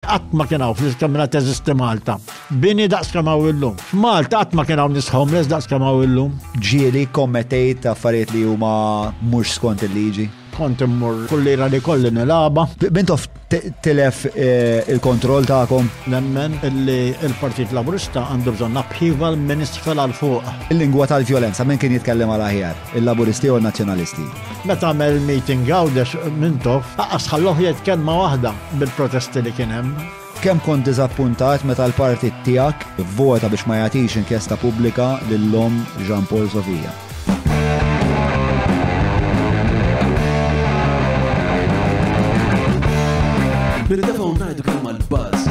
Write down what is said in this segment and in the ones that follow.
Qatt ma kien hawn fl kemm mela teżisti Malta. Bini daqs kemm hawn illum. F'Malta qatt ma kien hawn nies homeless daqs kemm hawn illum. Ġieli kommetejt affarijiet li huma mhux skont il-liġi. Kont immur kull lejla li kolli nilaba. Bintof tilef eh, il-kontroll tagħkom. Nemmen illi il-Partit Laburista għandu bżonn upheaval minn isfel għal fuq. Il-lingwa tal-vjolenza minn kien jitkellem għal aħjar. il-Laburisti u n-Nazzjonalisti. Meta għamel meeting għawdex mintof, aqqas ħalloħ jgħid kelma waħda bil-protesti li kien hemm. Kemm kont diżappuntat meta l-partit tiegħek vvota biex ma jagħtix inkjesta pubblika lil-lom Jean Paul Sofija. Bil-defaw ngħidu kemm għal-baż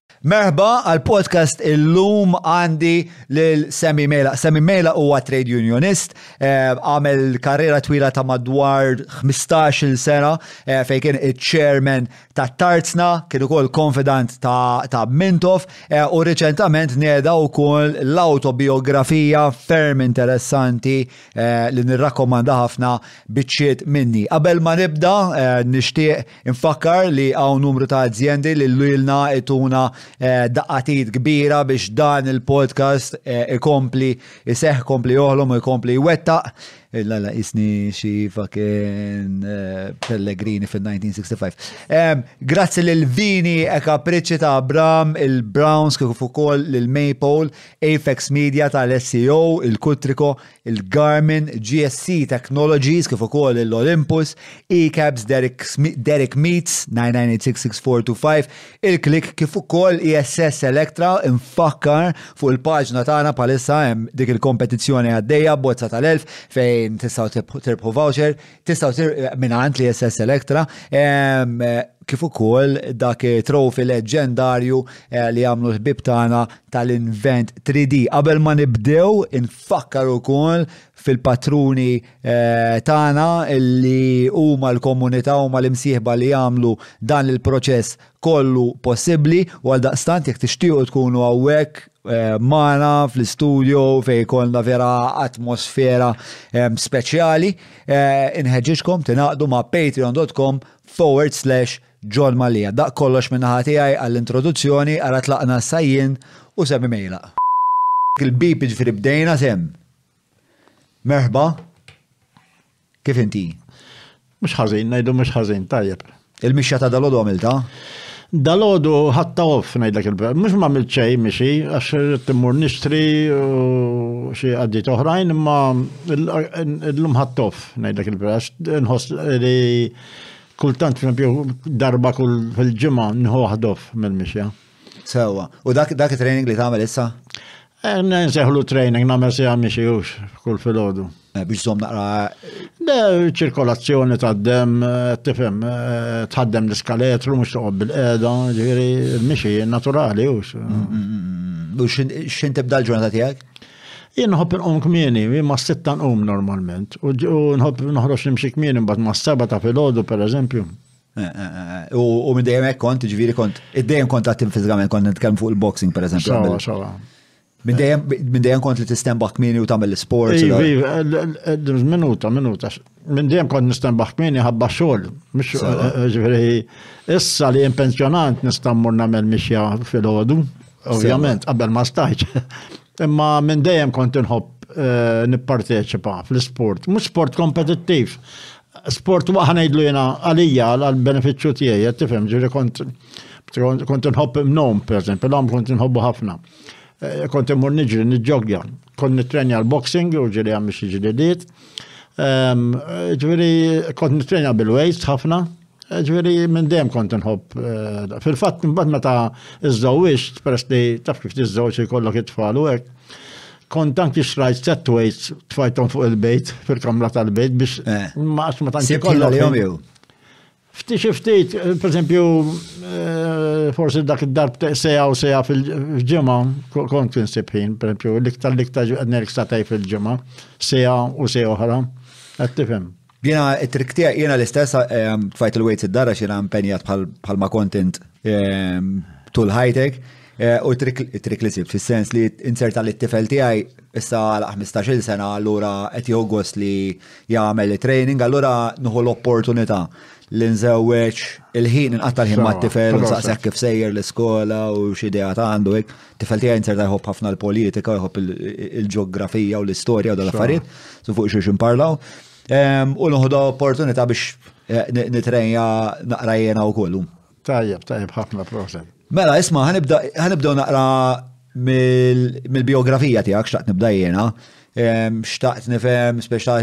Merħba għal podcast illum għandi lil Semi Mela. Semi Mela huwa trade unionist, eh, għamel karriera twila ta' madwar 15-il sena eh, fejn kien iċ-chairman ta' Tarzna, kien ukoll konfidant ta', ta Mintoff eh, u riċentament neda wkoll l-autobiografija ferm interessanti li nirrakkomanda ħafna biċċiet minni. Qabel ma nibda nixtieq Infakkar li hawn numru ta' azjendi li lilna ituna eh, daqqatit kbira biex dan il-podcast eh, ikompli iseħ, kompli joħlom u ikompli jwettaq. Eh, la la isni xi fakin Pellegrini fil-1965. Grazzi lil Vini e Capricci ta' Abram, il-Browns kif ukoll lil Maple, Apex Media tal-SEO, il-Kutriko, il-Garmin, GSC Technologies kif ukoll il-Olympus, eCabs, Derek Meets, 99866425, il-Click kif ukoll ESS Electra infakkar fuq il-paġna tagħna bħalissa hemm dik il-kompetizzjoni għaddejja bozza tal-1000 fejn tistgħu tirbħu voucher, tistgħu mingħand li ESS Electra kif ukoll dak trofi leġġendarju eh, li għamlu l-ħbib tagħna tal-invent 3D. Qabel ma nibdew Tfakkar ukoll fil-patruni eh, tagħna li huma l-komunità huma l-imsieħba li jagħmlu dan il-proċess kollu possibbli u għal daqstant jekk tixtiequ tkunu hawnhekk eh, mana fl-istudio fej kolna vera atmosfera eh, speċjali, inħeġġiġkom tingħaqdu ma' patreon.com forward slash John Mallia, Dak kollox min-naħa tiegħi għall-introduzzjoni, ara tlaqna issa jien u Semmi Mejlaq. Il-bib jiġifieri bdejna Semm. Merħba. Kif inti? Mhux ħażin, ngħidu mhux ħażin, tajjeb. Il-mixja ta' dalgħodu għamiltha? Dalgħodu ħadta off ngħidlek il-vera. Mhux m'għamilt xejn mixi għax irrid immur nixtri u xi għaddiet oħrajn imma illum ħadt off ngħidlek il-vera. Nħoss li Kultant, f'empju, darba kull fil-ġimgħa nħu ħdof mill-mixja. Sewa. U dak dak training li tagħmel issa? Eh, Nseħlu training nagħmel sija mixjux kull filgħodu. Eh, biex żomm naqra. De ċirkolazzjoni ta' dem, eh, tifhem, eh, tħaddem l-iskaletru mhux toqgħod bil-qeda, ġifieri mixi naturali hux. Mm, mm, mm, mm. U xin- xin tibda l-ġurnata tiegħek? Jien nħobb inqum kmieni, jien ma sitta nqum normalment. U nħobb noħroġ nimxi kmieni mbagħad ma seba ta' filgħodu pereżempju. Eh, eh, eh, u minn dejjem hekk kont, ġifieri kont, id-dejjem kont attiv fiżikament kont nitkellem fuq il-boxing pereżempju. Sawa, sawa. Minn dejjem kont li tistembaħ kmieni u tagħmel l-isport. Minuta, minuta. Minn dejjem kont nistenbaħ kmieni ħabba xogħol. Mhux eh, eh, ġifieri issa li impenzjonant nista' mmur nagħmel mixja fil-ħodu, ovvjament qabel ma stajċ. Imma minn dejjem kont inħobb eh, nipparteċipa fl-sport, mhux sport kompetittiv. Sport waħna ngħidlu jiena għalija għall-benefiċċju tiegħi, tifhem ġifieri kont kont inħobb nom, per esempio, l-għam kont inħobbu ħafna. Eh, kont immur niġri, nġogja, Kont nittrenja l-boxing, u ġili għammi xi ġlidiet. Ehm, ġviri, kont nittrenja bil-waist ħafna. Eh, ġviri, minn dem kont nħobb. Eh, fil-fatt, mbagħad meta iżżewwix, peress li taf kif tiżżewġ jkollok it-tfal u hekk. Kont anki xrajt set waist tfajtom fuq il-bejt, fil-kamra tal-bejt biex eh. ma għax ma tantx kollha. Ftit xi ftit, pereżempju, forsi dak id-darb sejja u sejja fil-ġimgħa, kont insib ħin, pereżempju, l-iktar l-iktar nerk sataj fil-ġimgħa, sejja u sejja oħra, qed tifhem. Jiena t-trik tiegħi jiena l-istess tfajt il-weights id-dara x'jiena impenjat bħal ma kont int tul ħajtek. Eh, u trik li sib, fis-sens li inserta li t-tifel tiegħi issa għal 15-il sena allura qed jieħu gost li jagħmel training, allura nuħu l-opportunità li nżewweġ il-ħin inqatta' l-ħin mat-tifel u saqsek kif sejjer l-iskola u x'idea ta' għandu hekk. Tifel tiegħi inserta jħobb ħafna l-politika, jħobb il-ġeografija u l-istorja u dal-affarijiet, su fuq xiex imparlaw. U nuħu opportunità biex eh, nitrenja naqra jena u kollu. Tajjeb, tajjeb ħafna proset. Mela, isma, ħanibdew naqra mill-biografija tiegħek xtaqt nibda jiena, xtaqt nifhem speċta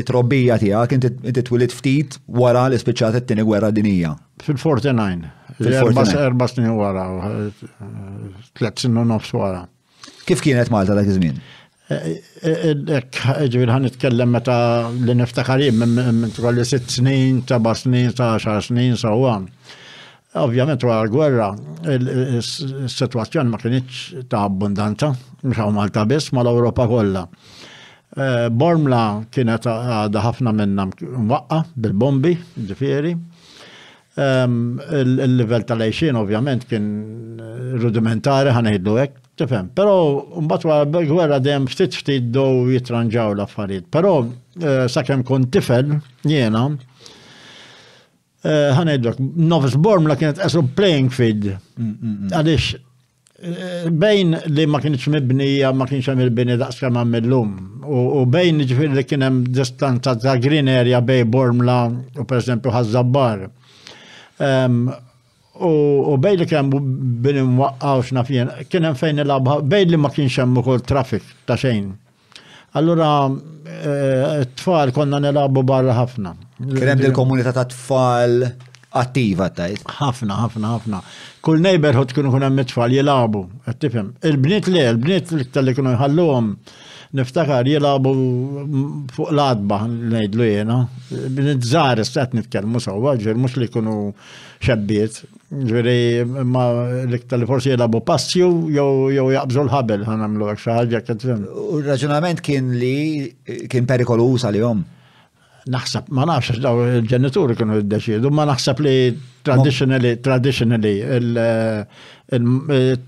it-trobbija tiegħek, inti twilit ftit wara li spiċċat it-tieni gwerra dinija. Fil-49, fil-49 snin wara, tliet snin nofs wara. Kif kienet Malta dak iż-żmien? Ġifieri ħan nitkellem meta li niftakar jien minn tkolli sitt snin, seba' snin, sa għaxar snin sewwa. Ovvjament wara l-gwerra is-sitwazzjoni ma kinitx ta' abbundanza, mhux hawn Malta biss, mal-Ewropa kollha. Eh, Bormla kienet għadha ħafna minnha mwaqqa bil-bombi, ġifieri. Il-livell tal-għajxin ovvjament kien rudimentari ħanejdu hekk, tifhem. Però mbagħad wara l-gwerra dejjem ftit ftit do jitranġaw l-affarijiet. Però eh, sakemm kont tifel jiena eh, ħanejdlek, nofs bormla kienet qesu playing field. Mm, mm, mm. Għaliex bejn li ma kienx mibnija ma kienx hemm il-bini daqs kemm hemm illum. U bejn ġifier li kien hemm distanza ta' green area bej Bormla u pereżempju Ħażabbar. U bejn li kien hemm bini mwaqqaw x'naf jien, kien hemm fejn ilgħab bejn li ma kienx hemm ukoll traffic ta' xejn. Allura, eh, t-tfal konna nilabu barra ħafna. Kien hemm il-komunità ta' tfal attiva tajt. Ħafna, ħafna, ħafna. Kull neighborhood kienu kun hemm it-tfal jilabu, qed tifhem. Il-bniet le, il-bniet l-iktar li kienu jħalluhom niftakar jilabu fuq l-adba ngħidlu jiena. Bniet żgħar istat nitkellmu sewwa, ġier mhux li kienu xebbiet. Ġviri, ma l-iktar li forsi jilabu passju jew jaqbżu l-ħabel ħan għamlu għak xaħġa kħedżem. U raġunament kien li kien perikoluż għal-jom. Naħseb, ma nafx daw il-ġenituri kienu id-deċidu, ma naħseb li traditionally, traditionally,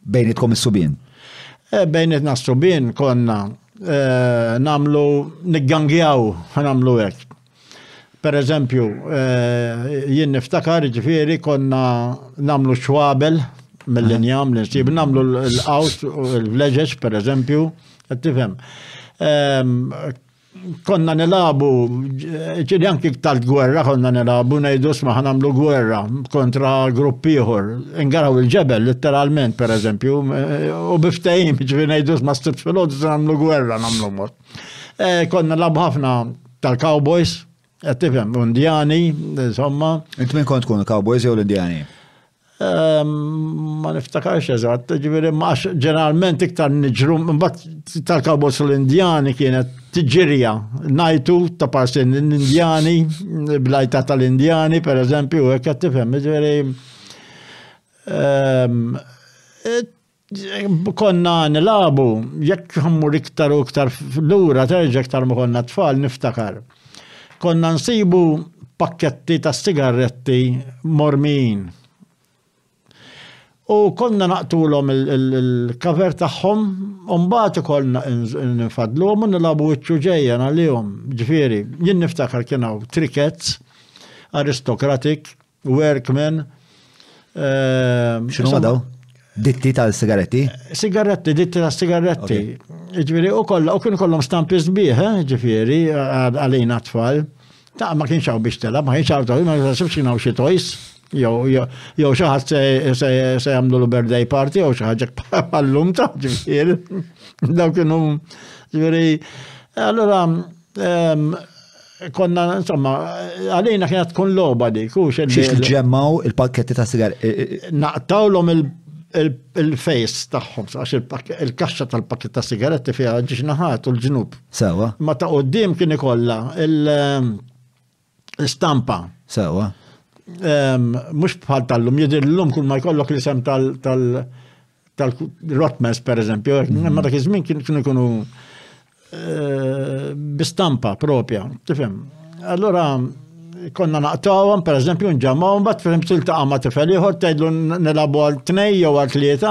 Bejnietkom is-subien? Eh, bejniet nastru bin konna eh, namlu niggangjaw namlu hekk. Per eżempju, eh, jien niftakar ġifieri konna namlu xwabel mill-injam li nsib namlu l-qawt, l-vleġeġ per eżempju, tifhem. Ehm, konna nilabu, ġili anki tal-gwerra konna nilabu, nejdu sma ħanamlu gwerra kontra grupp ieħor. Ingaraw il-ġebel, letteralment, per eżempju, u biftajim, ġili nejdu sma stib fil-ħodu namlu gwerra, namlu mod. E, konna labu ħafna tal-cowboys, għattifem, undjani, insomma. Int minn kont kun cowboys jew l-indjani? Ma niftakarx eżatt, ġifieri għax ġeneralment iktar niġru mbagħad tal-kawbos l-Indjani kienet tiġirja najtu ta' parsi l-Indjani, blajta tal-Indjani pereżempju hekk qed tifhem, ġifieri Konna nilabu, jekk ħammur iktar u iktar lura terġa' iktar ma konna tfal niftakar. Konna nsibu pakketti ta' sigarretti mormijin. U konna naqtulhom il-kaver tagħhom u mbagħad ikollna nfadluhom u nilabu wiċċu ġejjen għalihom. Ġifieri, jien niftakar kien hawn trikets, aristokratik, Workman. Eh, X'inhuma daw? Ditti tal-sigaretti? Sigaretti, ditti tal-sigaretti. Ġifieri u kollha u kien kollhom stampi sbieħ, eh, ġifieri għalina tfal. Ta' ma kienx hawn biex telab, ma kienx hawn toys, ma kienx xi hawn xi toys. Jew xi ħadd se jagħmlu l-birthday party jew xi ħaġa bħallum ta' ġifieri. Daw kienu ġifieri. Allura Konna, insomma, għalina kienet tkun loba dik, u xed. Xiex ġemmaw il-pakketti ta' sigar. Naqtawlhom il-fejs tagħhom, għax il-kaxxa tal-pakket ta' sigaretti fiha ġiex naħat u l-ġnub. Sewa. Ma ta' qoddim kien ikollha il- stampa. Sewa. Mux bħal tal-lum, jidir l-lum kull ma jkollok l-isem tal-Rotmans, per eżempju, mm-hmm. ma dak iż-żmien kienu kunu eh, bistampa propja, tifhem. Allora, konna naqtawhom, per eżempju, nġamgħu, mbagħad fil-imsil ta' ma tifel ieħor tgħidlu nilabu għal tnej jew għal tlieta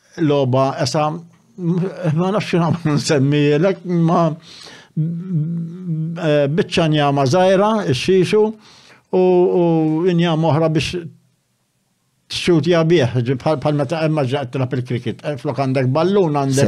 Loba, esa, ma nafx nagħmlu nsemmilek, ma eh, biċċa njama żgħira, ix-xixu, u njama oħra biex t-xutja bieħ, bħal meta emma ġaqtra fil-krikit, eh, flok għandek ballun għandek.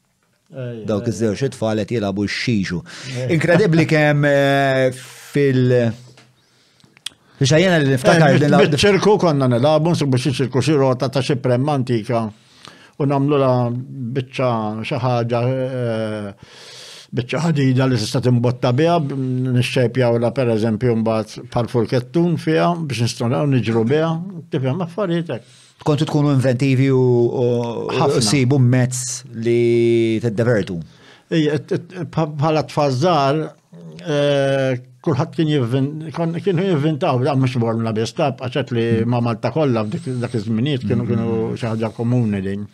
Dawk iż-żewġ it-tfal qed jilagħbu x-xixu. Inkredibbli kemm eh, fil- Biex għajjena li niftakar li naqdu. ċirku konna nilabu, nsibu xi ċirku xi rota ta' xi premma antika u namlu la biċċa xi ħaġa eh, biċċa ħadida li tista' timbotta biha nixxejpjaw la pereżempju mbagħad bħal furkettun fiha biex nistgħu niġru biha, tifhem affarijiet hekk. Kontu tkunu inventivi u sibu mezz li t-divertu. Bħala tfazzar, eh, kullħat kien jivvin, kienu jivvintaw, da mux borna biss, ta' għaxet li ma' Malta kollha dak iż-żminijiet kienu kienu mm-hmm. xi ħaġa komuni din.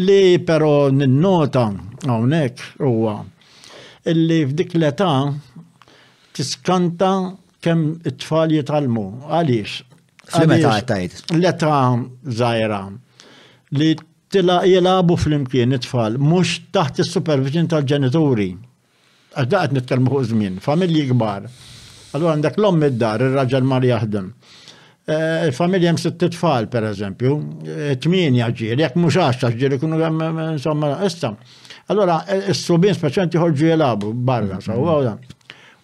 Li però ninnota hawnhekk huwa illi f'dik l-età tiskanta kemm it-tfal jitalmu. Għaliex? Fl-meta għattajt? L-età zaħira li tila jilabu fl-imkien it-tfal, mux taħt il-supervision tal-ġenituri. Għax daqt nitkelmu fuq żmien, familji kbar. Allora għandek l-om id-dar, il-raġel mar jaħdem. Eh, il-familja jem sitt tfal, per eżempju, eh, tminja ġiri, jek mux għaxa ġiri kunu għem, eh, insomma, issa. Allora, il-subin speċenti ħorġu jilabu barra, sa'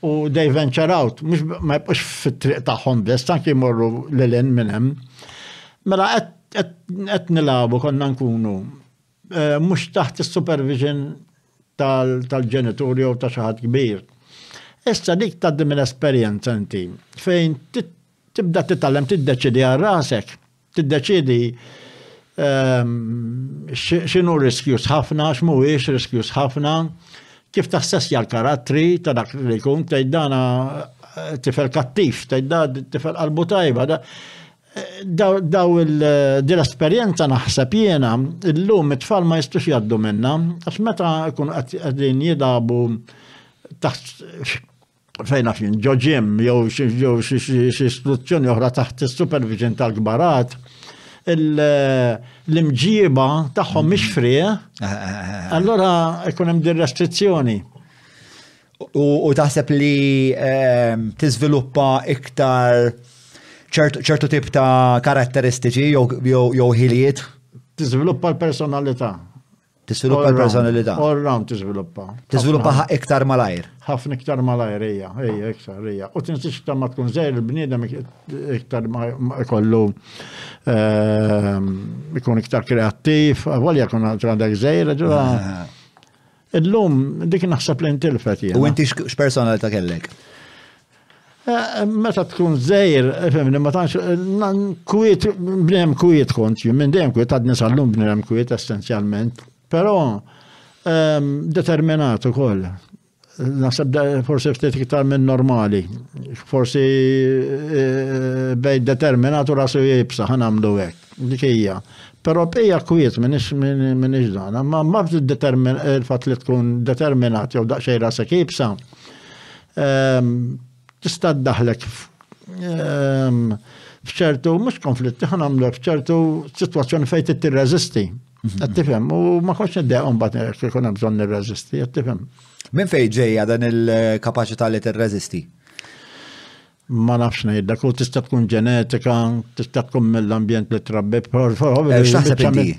U they venture out, mhux ma jibqux fit-triq tagħhom biss, anke jmorru lil hinn minn hemm. Mela qed nilagħbu konna nkunu eh, mhux taħt is-supervision tal-ġenitur jew ta' xi ħadd kbir. Issa dik tgħaddi minn esperjenza inti fejn Tibda titgħallem tiddeċiedi għal rasek, tiddeċiedi x'inhu riskjuż ħafna, x'mhuwiex riskjuż ħafna, kif tassessja l-karattri ta' dak li jkun tgħid dana tifel kattiv, tgħid da tifel qalbu tajba. Daw l-esperjenza naħseb jiena illum it-tfal ma jistux jgħaddu minna, għax meta jkun qegħdin jidabu taħt fejna fin ġo ġim jew xi istituzzjoni oħra taħt is-supervision tal-kbarat, l-imġiba tagħhom mhix fri, eh? Eh, eh, allora ikun hemm din restrizzjoni. U taħseb li ehm, tiżviluppa iktar ċertu tip ta' karatteristiċi jew ħiliet? Tiżviluppa l-personalità. Tiżviluppa l-personalità. All round tiżviluppa. Tiżviluppa iktar malajr. Ħafna iktar malajr hija, hija iktar hija. U tinsiex iktar ma tkun żejr il-bniedem iktar ma jkollu ehm, ikun iktar kreattiv, għavolja kun għandek żejr, ġura. Illum dik naħseb li intilfet jien. U inti x'personalità kellek? Eh, meta tkun zejr, eh, fimni, ma tanx, eh, kwiet, bnem kwiet kont, minn dejjem kwiet, għadni sal-lum bnem kwiet, essenzjalment. Pero, ehm, determinat u koll. Nasab forse ftit iktar minn normali. Forsi bej determinat u rasu jibsa ħan għamlu għek. Dikija. Pero pija kwiet minn iġdana. Ma ma determin il-fat li tkun determinat jew daqxej rasu jibsa. Tista' ddaħlek f'ċertu, mhux konflitti, ħan għamlu f'ċertu sitwazzjoni fejn trid tirreżisti. Mhm. Qed tifhem, u ma kontx niddejqhom mbagħad jekk ikun hemm bżonn nirreżisti, qed tifhem. Minn fejn ġejja dan il-kapaċità li tirreżisti? ma nafx ngħidlek u tista' tkun ġenetika, tista' tkun mill-ambjent li trabbi. X'taħseb inti?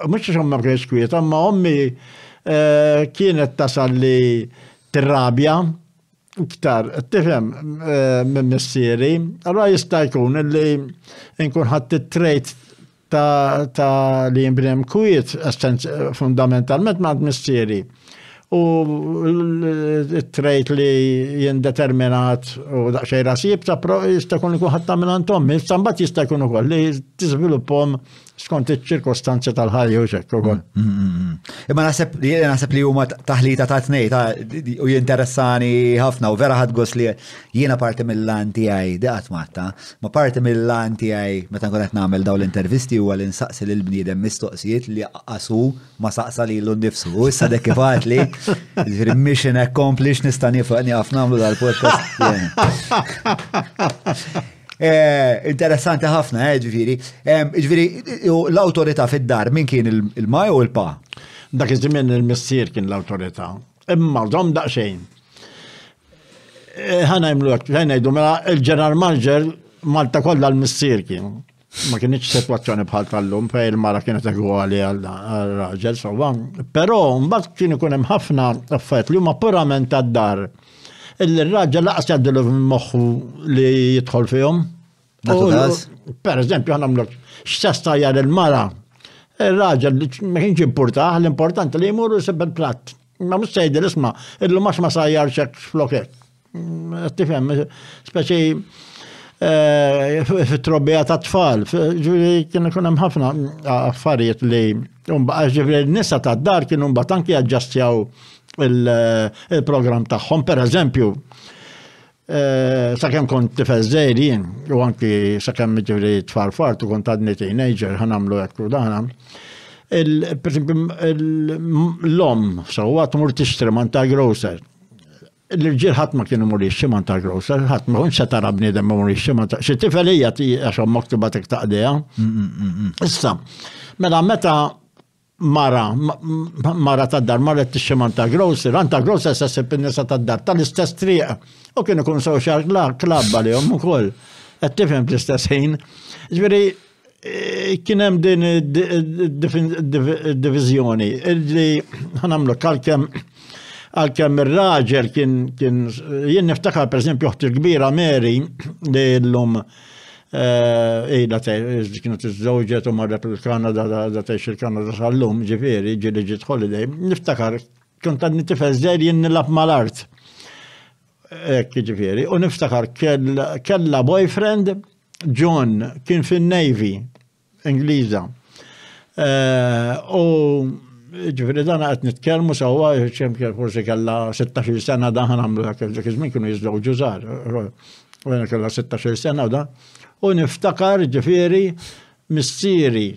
Mhux għax ommi ma kienx kwiet, imma ommi eh, kienet tasal li tirrabja iktar, tifhem eh, minn missieri, allora jista' jkun li nkun ħadd it-trejt ta' li jimbnem kwiet fundamentalment ma' missieri. U t-trejt li jindeterminat u daqxej rasib ta' pro jista' jkun ikun ħatta minn antom, sambat jista' jkun ukoll li tiżviluppom skont iċ-ċirkostanzi tal-ħajja u xekk ukoll. Mm, mm, mm, Imma naħseb li naħseb li huma taħlita ta' tnej ta' u jinteressani ħafna u vera ħadgos li jiena parti mill-lan tiegħi daqat matta, ma parti mill-lan tiegħi meta nkun qed nagħmel dawn l-intervisti huwa li nsaqsi lil bniedem mistoqsijiet li qasu ma saqsa lilu nnifsu. U issa dek kif li jiġri mission accomplished nista' nifaq nieqaf nagħmlu dal-podcast. Eh, interessanti ħafna, eh, ġviri. Eh, ġviri, l-autorita fid-dar, min kien il-maj u il-pa? Dak iż-żmien il-missier kien l-autorita. Imma dom daqxejn. Ħana jimlu għak, ħana jiddu, mela il-ġeneral manager Malta kollha l-missier kien. Ma kienieċ situazzjoni bħal tal-lum, fej il-mara kienet għali għal-raġel, so Pero, mbagħad kien ikun hemm ħafna affarijiet li huma purament tad-dar. Il-raġel laqas jaddilu moħħu li jidħol fihom. Per eżempju, għan għamlok, x'testa jar il-mara, il-raġel ma kienx importa, l-importanti li jmur u sebben platt. Ma mux sejdi l-isma, illu max ma sajjar xek floket. Mm, tifhem, speċi eh, fit-trobbija ta' tfal, ġuri kien ikun hemm ħafna affarijiet li Mbagħad ġifieri n-nisa tad-dar kienu mbagħad anki aġġastjaw il-programm tagħhom, pereżempju, eh, sakemm kont tifel żejr jien, u anki sakemm ġifieri tfal fart u kont għadni teenager ħanamlu hekk u dana l-om, so għat mur tixtri man ta' grocer, L-irġiel ħadd ma kien imur jixximan tal-grocer, ħadd ma kien se tara bniedem imur jixximan ta' xi tifel hija għax ommok tibatek ta' qdejha. Issa, mela meta mara mara tad-dar marret tixximan tal-grocer, għand tal-grocer se ssib in-nisa tad-dar tal-istess triq u kien ikun social club għalihom ukoll. Qed tifhem fl-istess ħin. Ġifieri Eh, kien hemm din id-diviżjoni li ħanamlu kalkem għalkemm ir-raġel kien kien jien niftakar pereżempju oħti l-kbira Mary li llum eh, ejda kienu tiżżewġet u marret il-Kanada da tgħix il-Kanada sal-lum ġifieri ġieli ġiet holiday. Niftakar kont għadni tifel żejr jien nilab mal-art. Ek ġifieri u niftakar kella boyfriend John kien fin-Navy Ingliża. Eh, u ġifiri dan għat nitkelmu sawa, ċemkjer forsi kalla 16 sena daħan għamlu dak dak iż-żmien kienu jizdaw ġużar. Għana kalla 16 sena da. U niftakar ġifiri missieri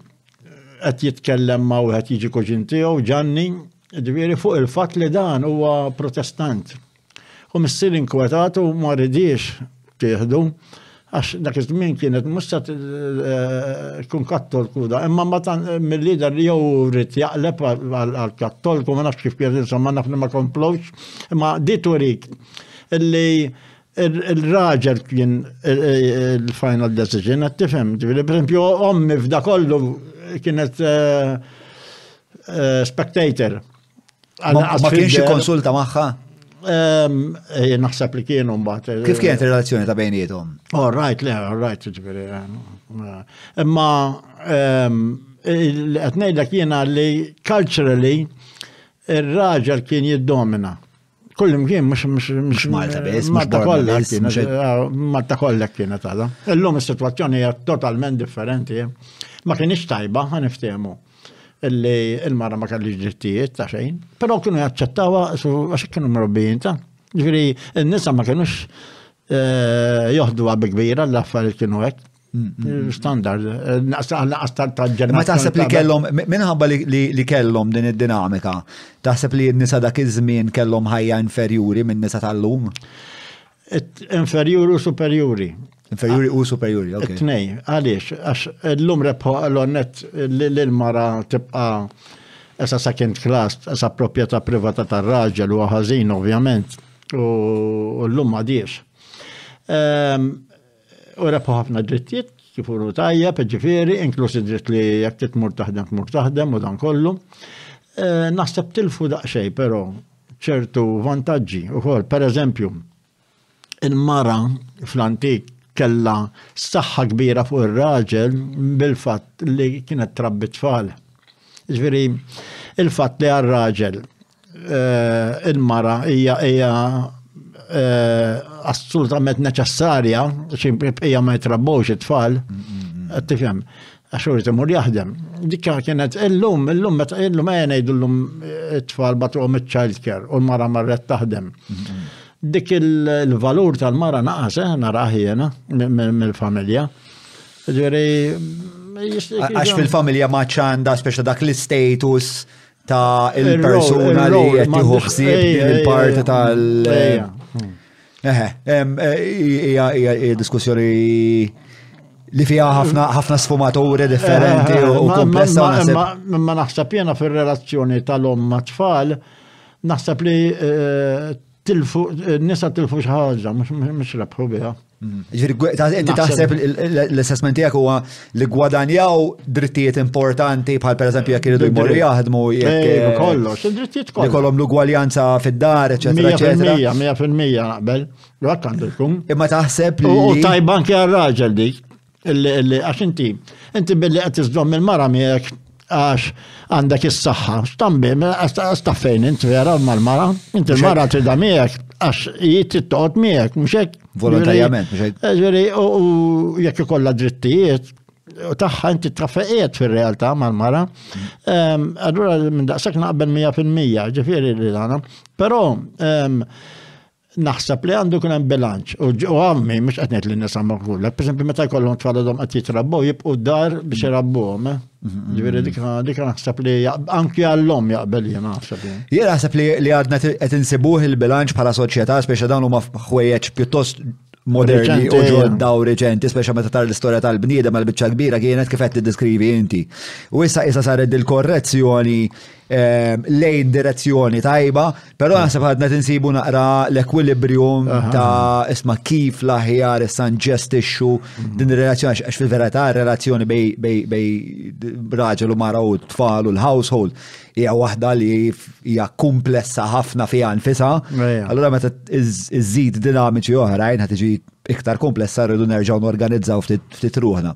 qed jitkellem ma' wieħed jiġi kuġin tiegħu ġanni, ġifiri fuq il-fatt li dan huwa protestant. U missieri inkwetat u ma ridiex tieħdu għax dak iż-żmien kienet mhux se eh, tkun kattolku da, imma ma tan mill-lider li jew rrid jaqleb għal kattolku ma nafx kif kien insomma naf li ma komplowx, imma di turik illi il-raġel kien il-final decision, għat tifhem, ġivili, per esempio, ommi f'da kollu kienet eh, eh, spectator. Ma kienx konsulta magħha? Ehm, eh, naħseb li kienu mbagħad. Eh, Kif kienet ir-relazzjoni ta' bejnietom? All right, le, all right, ġifieri. Eh, imma ehm, qed ngħidlek jiena li culturally ir-raġel kien jiddomina. Kullim kien, mux mux Malta biss, Malta kollha kienet, ah, Malta kollha kienet għala. Illum is-sitwazzjoni hija totalment differenti. Eh. Ma kienx tajba, ħan niftehmu illi il-mara ma kellix drittijiet ta' xejn, però kienu jaċċettawa għax kienu mrobbijin ta' Ġviri, n-nisa ma kienux eh, joħdu għabbi kbira l-affarijiet kienu hekk. standard, naqas tal-ġenna. Ma taħseb li kellhom, minħabba li kellhom din id-dinamika, taħseb li n-nisa dak iż-żmien kellhom ħajja inferjuri minn nisa tal-lum? Inferjuri u superjuri. Inferjuri u superjuri, ok. Tnej, għaliex, għax l-lum rebħu għal-onnet l-mara tibqa essa second class, essa propieta privata tal-raġel u għazin, ovvjament, u l-lum għadiex. Ehm, u rebħu ħafna drittijiet kif uru tajjeb, ġifieri, inkluż id-dritt li jekk titmur taħdem tmur taħdem u dan kollu. Eh, naħseb tilfu daqsxejn però ċertu vantaġġi ukoll, pereżempju, il-mara fl-antik kella saħħa kbira fuq ir-raġel bil-fatt li kienet trabbi tfal. Ġifieri, il-fatt li għar-raġel eh, il-mara hija hija eh, assolutament neċessarja, hija ma jitrabbux it-tfal, qed tifhem għax urid imur jaħdem. Dikka kienet illum, illum meta illum għajna eh, illum eh, it-tfal batuhom iċ-child care u l-mara marret taħdem. Dik il-valur tal-mara naqas eh, naraħ jiena mill-familja. Ġifieri għax fil-familja ma ċanda speċa dak l-status ta' il-persuna li qed tieħu ħsieb din il-parti tal. Eħe, hija diskussjoni li fiha ħafna ħafna sfumaturi differenti u komplessa. Ma naħseb jena fir-relazzjoni tal-om ma' tfal, naħseb li eh, tilfu, nisa tilfu xaħġa, mux rebħu biha. Inti taħseb l-assessment tiegħek huwa li gwadanjaw drittijiet importanti bħal pereżempju jekk iridu jmorru jaħdmu jekk eh, kollox, id-drittijiet kollha. Ikollhom l-ugwaljanza fid-dar, eċetera, eċetera. 100% naqbel, għak għandu jkun. Imma taħseb li. U tajban kja raġel dik. Għax inti, inti billi qed iżdomm il-mara miegħek għax għandek is-saħħa. Stambi, staffejn int vera mal-mara, inti l-mara tridha miegħek għax jiet tittoqgħod miegħek, mhux hekk? Volontarjament, mhux hekk? Eh, ġifieri, u jekk ikollha drittijiet, u tagħha inti traffeqiet fir-realtà mal-mara. Ehm, allura minn daqshekk naqbel 100% ġifieri li dana. Però ehm, naħseb li għandu kun hemm bilanċ. U għammi, mhux qed ngħid li nisa ma kollha, pereżempju meta jkollhom twaladhom qed jitrabbu jibqgħu d-dar biex irabbuhom. Eh? Mm-hmm. Ġifieri dik dik naħseb li anki għallhom jaqbel jien naħseb. Jien naħseb li għadna qed insibuh il-bilanċ bħala soċjetà speċi dawn huma ħwejjeġ pjuttost moderni u ġodda u reċenti, speċa meta tar l-istorja tal-bniedem għal biċċa kbira kienet kif qed tiddeskrivi inti. U issa issa saret il-korrezzjoni ehm, lejn direzzjoni tajba Pero għasab għadna tinsibu naqra l-ekwilibrium ta' isma kif laħjar san ġestixxu mhm. din il-relazzjoni, għax fil-verità relazzjoni bej raġel u mara u tfal u l-household hija waħda li hija komplessa ħafna fiha nfisa. Allura meta iżid dinamiċi oħrajn ħad tiġi iktar komplessa rridu nerġgħu norganizzaw ftit ruħna.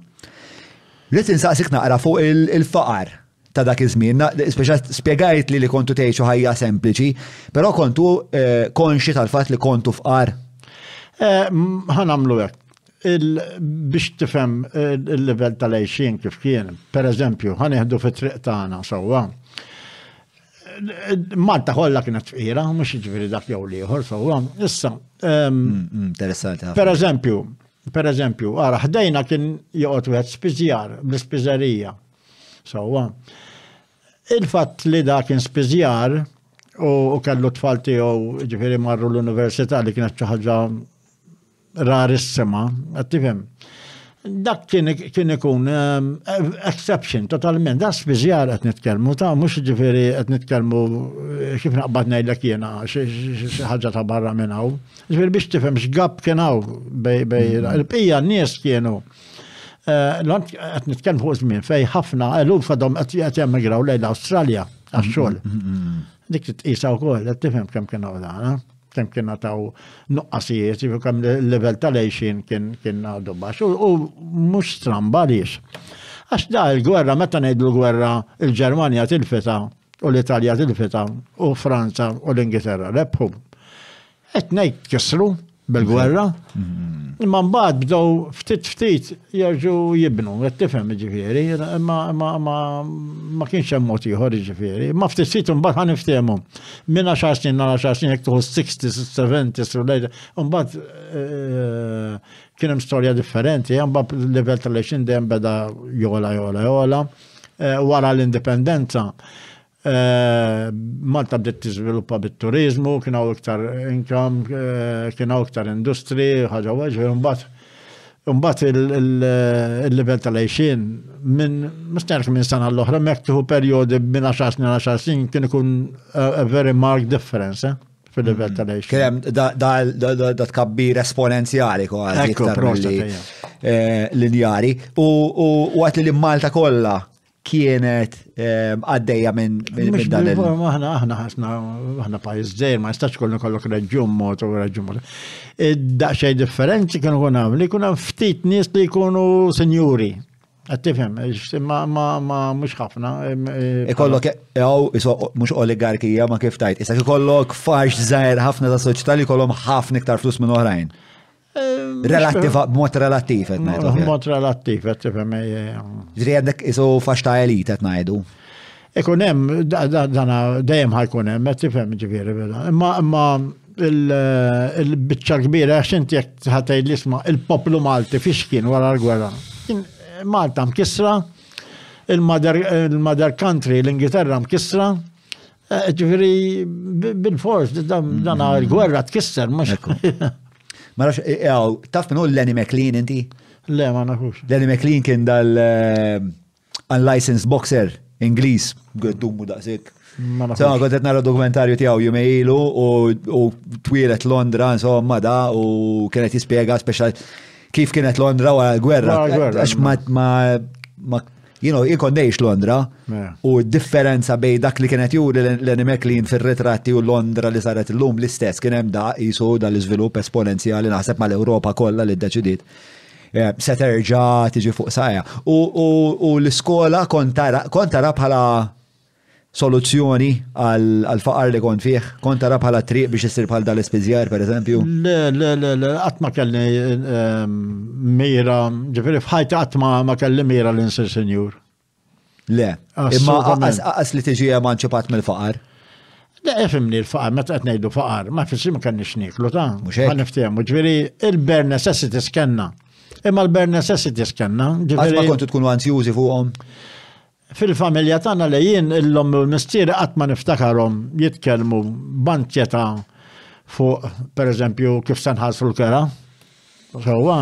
Rrid insaqsik naqra fuq il-faqar. ta' dak iż-żmien, speċa spjegajt li li kontu tgħixu ħajja sempliċi, però kontu eh, konxi tal-fatt li kontu fqar. Eh, ħan għamlu hekk. Biex tifhem eh, il-livell tal-għejxin kif kien, per eżempju, ħan iħdu fi triq tagħna sewwa. Malta kollha kienet fqira, mhux jiġifieri dak jew l-ieħor sewwa. Issa. Ehm, mm, mm, interessanti. Per eżempju, per eżempju, ara ħdejna kien joqgħod wieħed spiżjar bl-ispiżerija Sewwa. Il-fatt li da kien spiżjar u kellu tfal tiegħu ġifieri marru l-università li kienet xi ħaġa rarissima, qed tifhem. Dak kien ikun ehm, exception totalment, da spiżjar qed nitkellmu ta' mhux ġifieri qed nitkellmu eh, kif naqbad ngħidlek jiena xi ħaġa ta' barra minn hawn. Ġifieri biex tifhem x'gab kien hawn bej mm-hmm. il-bqija n-nies kienu qed nitkellem fuq żmien fej ħafna eluf għadhom qed jemigraw lejn l-Awstralja għax-xogħol. Dik titqisha wkoll qed tifhem kemm kien għodana, kemm kien taw nuqqasijiet, jiġu kemm l-level tal-għejxin kien għadu baxx. U mhux stramba għaliex. Għax da il-gwerra, meta ngħidu l-gwerra, il-Ġermanja tilfita u l-Italja tilfita u Franza u l-Ingilterra rebħu. Qed ngħid tkissru bil-gwerra. Mm-hmm. Imma mbagħad bdew ftit ftit jerġu jibnu, qed tifhem ġifieri, ma kienx hemm mod ieħor ġifieri. Ma ftit ftit imbagħad ħan niftehmu. Minn għaxar snin għal għaxar snin jekk tuħu 60, 70, u lejda. Imbagħad eh, kien hemm storja differenti, imbagħad il-livell tal-lexin dejjem beda jola jola jola. Eh, wara l-indipendenza Malta bdiet tiżviluppa bit-turiżmu, kien hawn iktar income, kien hawn iktar industri, ħaġa waġġa, imbagħad Umbat il-level tal-għajxin, minn mustajrk minn sena l-oħra, mek tuħu periodi minn 10 snin 10 snin, kien ikun a very marked difference eh, fil-level mm. tal-għajxin. Kienem da tkabbir esponenzjali kwa għal iktar eh, linjari. U għat li Malta kolla kienet ehm, għaddejja minn minn dan il Aħna aħna ħasna aħna pajjiż żejr ma jistax kollu kollok reġjun mod u reġjun mod. Daqsxejn differenzi kienu kun hemm li kun hemm ftit nies li jkunu sinjuri. Qed tifhem, ma ma mhux ħafna. Ehm, eh, ikollok jew eh, mhux oligarkija ma kif tajt, issa ikollok fax żgħir ħafna ta' soċjetà li kollhom ħafna iktar flus minn oħrajn. Relattiva, b'mod relattiv, qed ngħidu. B'mod relattiv, qed tifhem. Ġri għandek isu fax ta' elit qed ngħidu. Ikun hemm, dana dejjem ħajkun hemm, qed tifhem ġifieri. Imma imma il-biċċa kbira għax inti jekk ħatgħid l-isma' il-poplu Malti fiex kien wara l-gwerra. Malta mkissra, il-mother country, l-Ingilterra mkissra, Eh, ġifiri, bil-fors, dan mm. għal-gwerra tkisser, mux. Ma nafx, eh, eh, taf minnu l-Lenny McLean inti? Le, ma nafux. Lenny McLean kien dal unlicensed boxer Ingliż, għeddumu daqsik. Sama kont qed nara dokumentarju tiegħu jumej ilu u twilet Londra insomma da u kienet jispjega speċjal kif kienet Londra wara l-gwerra. Għax ma you know, jien kont ngħix Londra u d-differenza bej dak li kienet juri Lenny McLean fir-ritratti u Londra li saret illum l-istess kien hemm da qisu dal-iżvilupp esponenzjali naħseb mal-Ewropa kollha li ddeċidiet eh, se terġa' tiġi fuq sajja. U l-iskola kont tara bħala soluzzjoni għall-faqar li kont fih? Kont tara bħala triq biex issir bħal dan l-ispiżjar, per eżempju? Le, le, le, le, qatt ma kelli ehm, mira, ġifieri f'ħajti qatt ma kelli mira li nsir sinjur. Le, imma għas li tiġi emanċipat mill-faqar. Le, efimni l-faqar, meta qed ngħidu faqar, ma fissi ma kenniex niklu ta' mhux hekk. Niftehmu, ġifieri il-bare necessities kenna. Imma l-bare necessities kenna, ġifieri. Ma kontu tkunu anzjużi fuqhom? Fil-familja tagħna li jien l-omm u l-mistieri qatt ma niftakarhom jitkellmu b'ansjetà fuq pereżempju kif se nħallsu l-kera. Sewwa,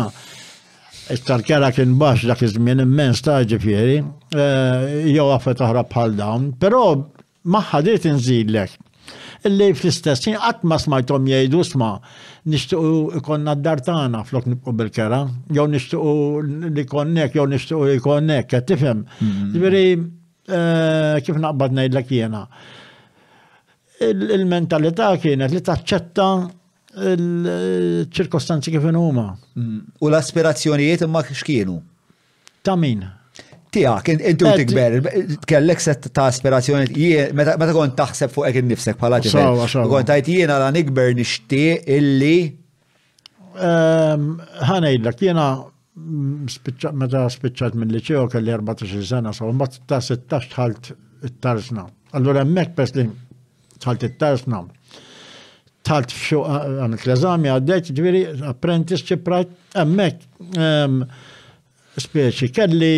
issa l-kera kien baxx dak iż-żmien immens ta' ġifieri, eh, jew affet oħra bħal dawn, però Magħha rrid inżidlek illi fl-istess ħin qatt ma smajthom jgħidu sma' nixtiequ ikollna d-dar tagħna flok nibqgħu bil-kera, jew nixtiequ li konnek, jew nixtiequ li konnek, qed tifhem. Mm-hmm. Ġifieri eh, kif naqbad ngħidlek jiena. Il-mentalità kienet li taċċetta il-ċirkostanzi kif huma. Mm-hmm. U l-aspirazzjonijiet imma x'kienu? Ta' min? Tiegħek, inti u tikber, kellek set ta' aspirazzjoni, meta kont taħseb fuq hekk innifsek bħala tifel. Kont tajt jien għala nikber nixtieq illi. Ehm, ħanejdlek, jiena meta spiċċat mill-liċeo kelli 14 sena, so mbagħad ta' 16 tħalt it-tarzna. Allura hemmhekk pers li Tħalt it-tarsna, tħalt f'xu għamilt l-eżami għaddejt ġviri apprentice ċiprat, emmek ehm, speċi kelli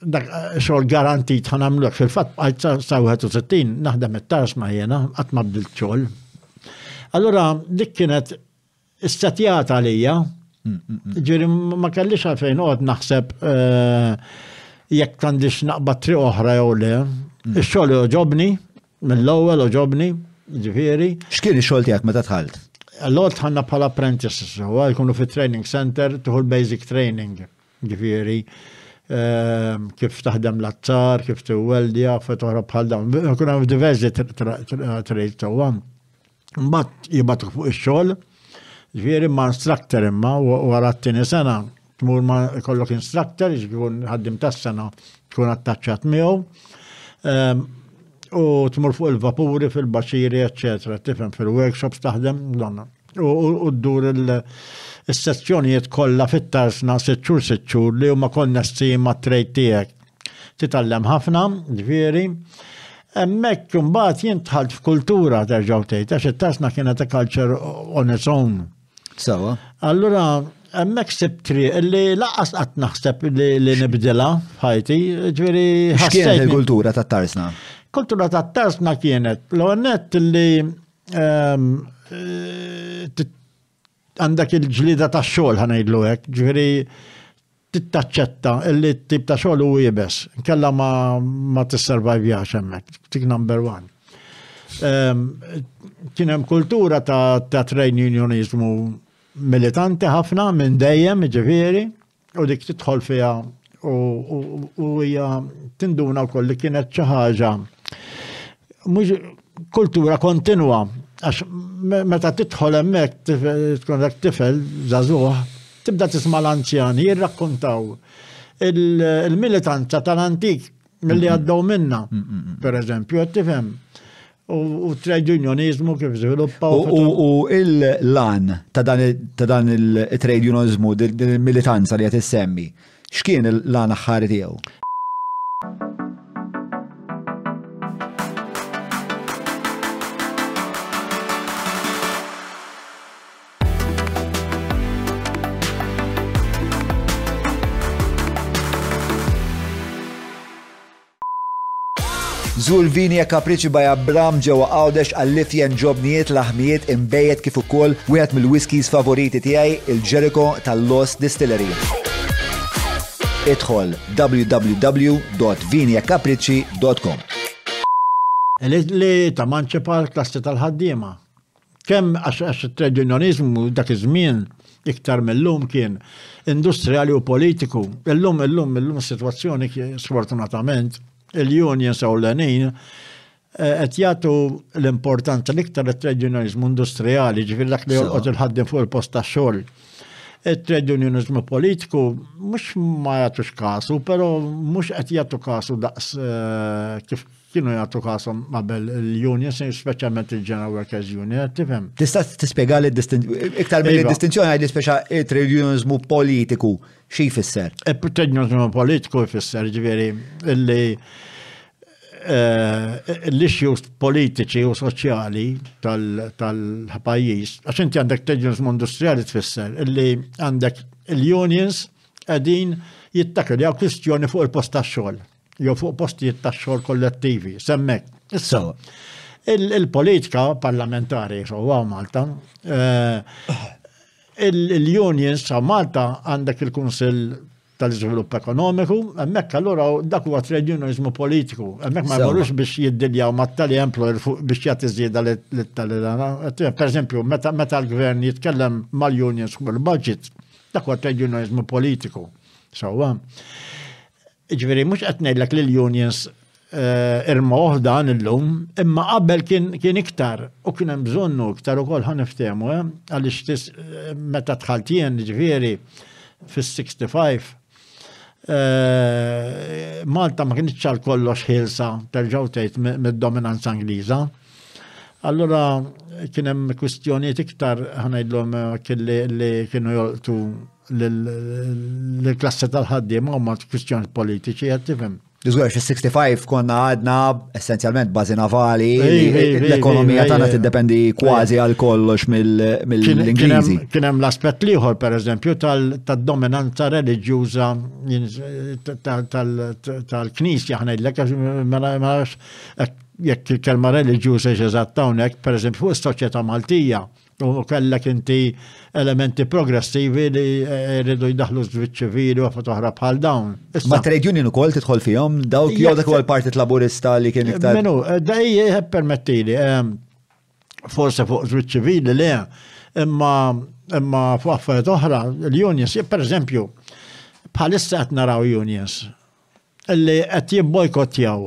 dak xogħol garantit ħan għamlek fil-fatt bqajt sa 61 naħdem it-tarsna jena qatt ma bdilt xogħol. Allura dik kienet Issetjat għalija, ġiri ma kellix għalfejn għod naħseb eh, jekk tandix naqbad tri oħra jew le. Mm. Ix-xogħol oġobni, mill-ewwel oġobni, ġifieri. X'kien ix-xogħol tiegħek meta tħalt? L-għod tħanna bħala apprentices, u jkunu fi training center, tuħu l-basic training, ġifiri, ehm, kif taħdem l-azzar, kif t-weldja, fetoħra bħal dawn. Kuna diversi trade sewwa. Mbagħad jibgħatuk fuq ix-xogħol, ġifieri ma' instructor imma wara t-tieni sena tmur ma' kollok instructor, ġifieri ħaddim tas-sena tkun attaċċat miegħu. Ehm, u tmur fuq il-vapuri fil-baxiri, eccetera, tifhem fil-workshops taħdem donna. U d-dur il- is-sezzjonijiet kollha fit-tarsna sitt xhur sitt xhur li huma konnessi ma' trade tiegħek. Titgħallem ħafna, ġifieri. Hemmhekk imbagħad jien dħalt f'kultura terġgħu tgħid għax it-tasna kienet a culture on its own. Sawa. Allura Emmek sib tri, li laqas qatt naħseb li nibdila ħajti, ġviri. X'kienet il-kultura ta' tarsna? Kultura ta' tarsna kienet, l-għonet li ehm, eh, għandak il-ġlida ta' xogħol ħanajdlu hekk, ġifieri tittaċċetta li t-tip ta' xogħol u jibes, kella ma, ma tisservajvjax hemmhekk, tik number one. Ehm, kien hemm kultura ta', ta train unionizmu militanti ħafna minn dejjem ġifieri, U dik tidħol fiha u hija tinduna wkoll li kienet xi ħaġa mhux kultura kontinwa għax meta tidħol hemmhekk tkun dak tifel żagħżugħ tibda tisma' l-anzjani jirrakkontaw il-militanza tal-antik mill-li għaddew minna, per eżempju, għed tifhem. U trade unionizmu kif żviluppa. U il-lan ta' dan il-trade unionizmu, din il-militanza li qed issemmi, x'kien il-lan aħħari tiegħu? Zur vini e kapriċi by Abram ġewwa Għawdex għall-lifjen ġobnijiet laħmijiet imbejjed kif ukoll wieħed mill-whiskies favoriti tiegħi il-Jericho tal-Lost Distillery. Idħol www.viniekapriċi.com e Li ta' manċepal klassi tal-ħaddiema Kemm għax it-trade unionizmu dak iż-żmien iktar mill-lum kien industrijali u politiku. Illum, illum, illum is-sitwazzjoni sfortunatament il-unions ewlenin eh, qed jagħtu l-importanza l-iktar it-trade unionizmu industrijali, ġifier dak li jolqot il-ħaddim fuq il-post ta' xogħol. Il-trade unionizmu politiku mhux ma jagħtux kasu, però mhux qed jagħtu kasu daqs eh, kif Kienu jagħtu kasom qabel l-unions, speċjalment il-General Workers Union, qed tifhem. Tista' tispjega li iktar mill iva. distinzjoni għajli speċa trade unionizmu politiku xi jfisser? E, trade unionizmu politiku jfisser ġifieri li e, l-issues politiċi u soċjali tal-pajjiż, għax inti għandek trade unionizmu industrijali tfisser li għandek il-unions qegħdin jittakil għal kwistjoni fuq il-post tax-xogħol. jew fuq postijiet ta' xogħol kollettivi, semmek. Issa, il-politika parlamentari għaw Malta, eh, il-unions sa' Malta għandek il-Kunsill tal-iżvilupp ekonomiku, hemmhekk allura dak huwa trade unionizmu politiku, hemmhekk ma jmorrux biex jiddiljaw mat-tali employer biex jagħti żieda lit-tali Per eżempju, meta l-gvern jitkellem mal-unions fuq il-budget, dak huwa trade unionizmu politiku. Sewwa. Ġifieri mhux qed ngħidlek li l-unions eh, irmawh dan illum, imma qabel kien iktar u kien hemm bżonnu iktar ukoll ħa niftehmu eh, għaliex eh, meta dħalt jien ġifieri fis-65 Eh, Malta ma kienx ċal kollox ħilsa terġaw tgħid mid-dominanza Ingliża. Allura kien hemm kwistjonijiet iktar ħanajdlhom eh, kelli li kienu jolqtu l-klassi tal-ħaddiema huma kwistjoni politiċi qed tifhem. Iżgur, fil-65 konna għadna essenzjalment bazi navali, l-ekonomija tagħna tiddependi kważi għal kollox mill-Ingliżi. Kien hemm l-aspett liħor, per eżempju, tal-dominanza reliġjuża tal-Knisja ħnejdlek mela, mela, jekk il-kelma reliġjuża eżatt hawnhekk, per eżempju, fuq is-soċjetà Maltija. U kellek inti elementi progressivi li rridu eh, jdaħlu żviċ ċivili u oħra bħal dawn. Ma trade union ukoll tidħol fihom dawk jew dak huwa l-Partit Laburista li kien iktar. Minu, eh, dej eh, permettili, forse fuq żviċ ċivili le, imma imma fuq affarijiet oħra, l-unions, per eżempju, bħalissa qed naraw unions li qed jibbojkottjaw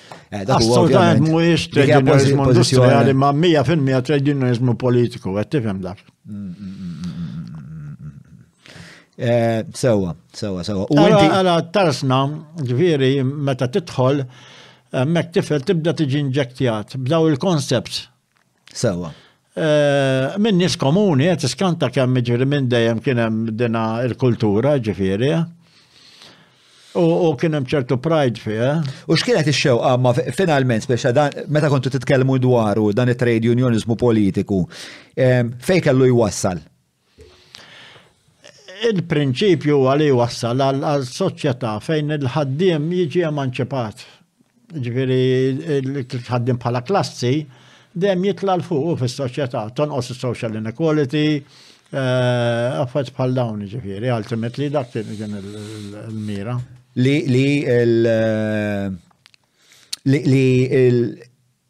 Eh, Assolutament mhuwiex trade unionizmu industrijali ma' 100% trade unionizmu politiku, qed tifhem dak. Mm, mm, mm, eh, sewa, sewa, sewa. U għala għala tarsna, ġviri, meta titħol, eh, mek tifel tibda tiġi inġektjat b'daw il-concepts Sewa. Eh, minn nis komuni, għet eh, skanta kemm ġifiri minn dejjem kienem dina il-kultura ġifiri. Eh. U kienem ċertu pride fi, U xkienet ix-xew, ma finalment, speċa dan, meta kontu titkellmu dwaru dan it-trade unionizmu politiku, fej kellu jwassal? Il-prinċipju huwa li jwassal għal soċjetà fejn il-ħaddiem jiġi emanċipat. Ġifieri il-ħaddiem bħala klassi dejjem jitla' l fuq fis-soċjetà, tonqos is-social inequality, eh, affett bħal dawn ġifieri, ultimately dak kien il-mira. Li li li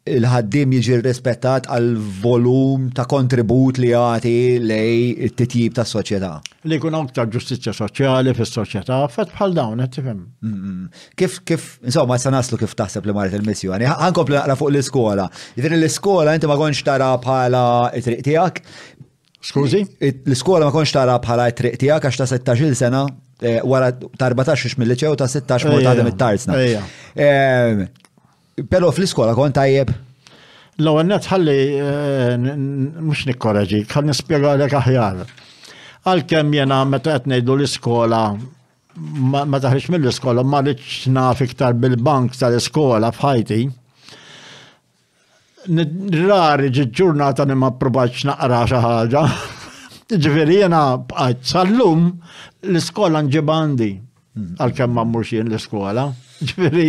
il-ħaddiem jiġi rrispettat għal volum ta' kontribut li jagħti lej it-titjib tas-soċjetà. Li jkun hawn aktar ġustizzja soċjali fis-soċjetà, fett bħal dawn qed tifhem. Kif kif insomma issa naslu kif taħseb li marret il-missjoni. Ħankompli naqra fuq l-iskola. Jiġri l-iskola inti ma kontx tara bħala t-triq tiegħek. Skużi? L-iskola ma kontx tara bħala t-triq tiegħek għax ta' 16-il sena eh, wara ta' 14 mill-liċew ta' 16 mort għadem it-tarzna. Però fl-iskola kont tajjeb? L-ewwel net ħalli eh, mhux nikkoraġi, ħal nispjegalek aħjar. Għalkemm jena meta qed ngħidu l-iskola ma taħriġ mill-iskola ma rridx naf iktar bil-bank tal-iskola f'ħajti. Rari ġi ġurnata li ma provaċ naqra xi ħaġa. Ġifieri jiena bqajt sal-lum l-iskola nġib għandi għalkemm ma mmurx jien l-iskola. Ġifieri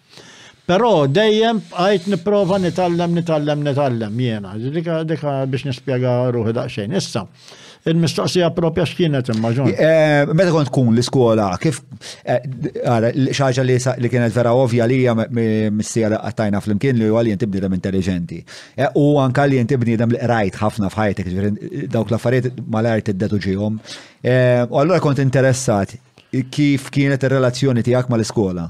Però dejjem bqajt nipprova nitgħallem, nitgħallem, nitgħallem jiena. Dik dik biex nispjega ruħi daqsxejn. Issa, il-mistoqsija propja x'kienet imma ġon. Eh, meta kont tkun l-iskola, kif eh, ara, l- xi ħaġa li sa- li kienet vera ovvja li hija missija li qattajna flimkien li huwa li inti bniedem intelliġenti. Eh, U anka li inti bniedem li qrajt ħafna f'ħajtek, ġifieri, dawk l-affarijiet malajr tiddeduġihom. Eh, U allura kont interessat Kif kienet ir-relazzjoni tiegħek mal-iskola?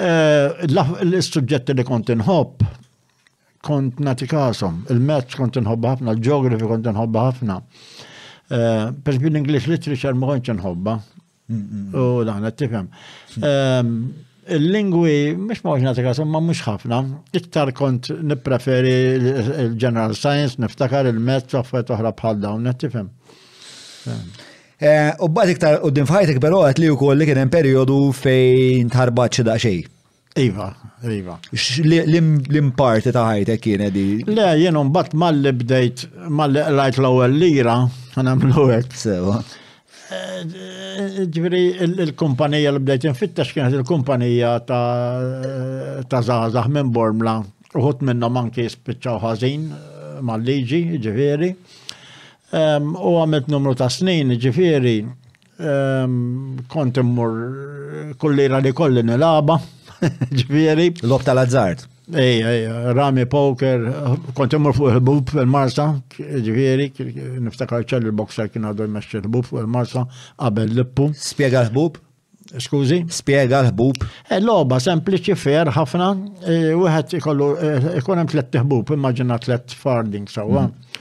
Eh, l-istruġġetti li kont inħobb, kont nati kasom, il-mezz kont inħobba ħafna, l-ġeografi kont inħobba ħafna. Eh, per esempio l-English literature ma kontx inħobba. U dan qed tifhem. Ehm, il-lingwi mhux ma nagħti kasom ma mhux ħafna. Iktar kont nippreferi il-general science, niftakar il-mezz u affarijiet oħra bħal dawn qed tifhem. Ehm. Eh, u bad iktar u din fħajtek pero għat li u koll li kienem periodu fejn tħarbat xi daqxej. Iva, iva. L-imparti ta' ħajtek kienet di. Le, jien bat malli bdejt, malli lajt l-ewwel lira, għanam l-ewwel. Sewa. Eh, ġviri, il-kumpanija li bdejt infittex kienet il-kumpanija ta' Zazah minn Bormla. Uħut minnom anki spiċċaw ħażin eh, mal-liġi, ġviri. U għamilt numru ta' snin, ġifiri, kont immur kullira li kolli nilaba, ġifiri. Lob tal-azzard. Ej, ej, rami poker, kont immur fuq il-bub fil-marsa, ġifiri, niftakar ċell il-boxer kien għadu jmexxi il-bub fil-marsa, qabel l-bub. Spiega l-bub? Skużi? Spiega l-ħbub. Eh, loba sempliċi fer ħafna, eh, wieħed ikollu eh, ikun hemm tliet ħbub, immaġina tliet farding sewwa. Mhm.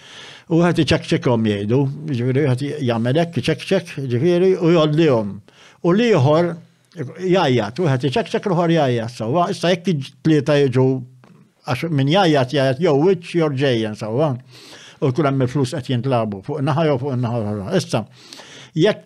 U wieħed iċekċekhom jgħidu, ġifieri wieħed jagħmel hekk iċekċek, ġifieri u jgħoddihom. U l-ieħor jgħajjat, wieħed iċekċek l-ieħor jgħajjat sewwa, issa jekk tlieta jiġu għax min jgħajjat jgħajjat jew wiċċ jew ġejjen sewwa. U kull hemm il-flus qed jintlabu fuq naħa jew fuq naħa Issa, jekk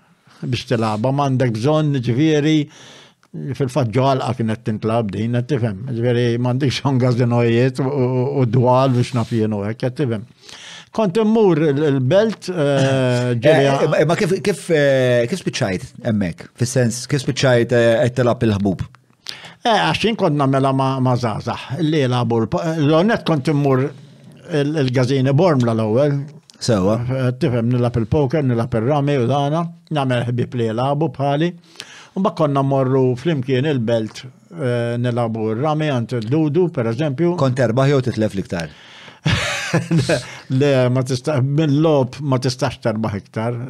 biex tilaba m'għandek bżonn ġifieri fil-fatt ġalqa kienet tintlab din qed tifhem. Ġifieri m'għandix gazinojiet u dwal biex nafienu hekk qed tifhem. Kont immur il-belt eh, ġerja. Eh, eh, ma kif kif kif spiċċajt hemmhekk? Fis-sens kif spiċċajt qed tilab il-ħbub? Eh, għax jien kont nagħmela ma' żgħażagħ li jilagħbu l-onet kont immur il-gazini bormla l-ewwel. Sewa. Eh, tifhem nilab il-poker, nilab ir-rami u dana, nagħmel ħbib li jilagħbu bħali. Mbagħad konna morru flimkien il-belt eh, nilabu r-rami għand il-dudu, per eżempju. Kont terbaħ jew titlef liktar? Le, ma tista' mill-lob ma tistax terbaħ iktar,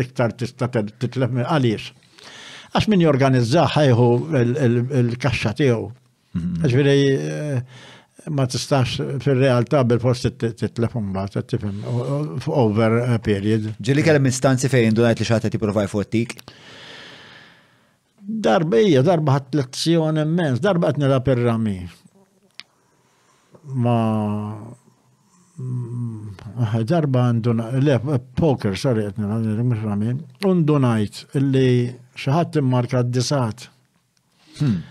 iktar tista' titlef għaliex. Għax min jorganizzaħ ħajħu il-kaxxa tiegħu. Mhm. Ġifieri eh, ma tistax fil-realtà bil-fors titlef mbagħad tifhem over eh, period. Ġili kellem instanzi fejn dunajt li xatet jipprova jfottik. Darba hija, darba ħadd lezzjoni immens, darba qed nilgħab ir-rami. Ma darba għandu le poker sorry qed nagħmel mhux ramin, għandu ngħid li xi ħadd immarka d-disat. Hmm.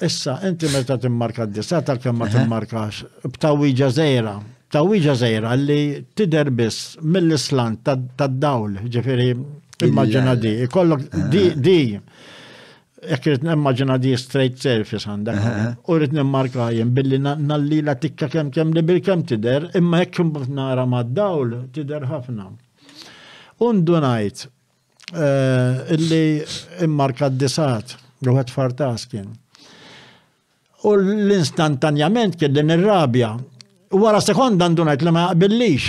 Issa, inti meta timmarka d-disa tal-kem ma timmarkax, b'tawiġa zejra, tawiġa zejra li tider biss mill-islan tad-dawl, ġifiri, immaġina di, kollok di, eh. di, Jek rrit nemmaġina di straight surface għanda. U rrit nemmarka jem billi nalli la tikka kem kem li bil-kem tider, imma jek mbagħad nara mad-dawl tider ħafna. Undu najt eh, illi immarka d-disat, ruħet fartas kien. U l-instantanjament kelli nirrabja. U wara sekonda ndunajt li ma jaqbillix.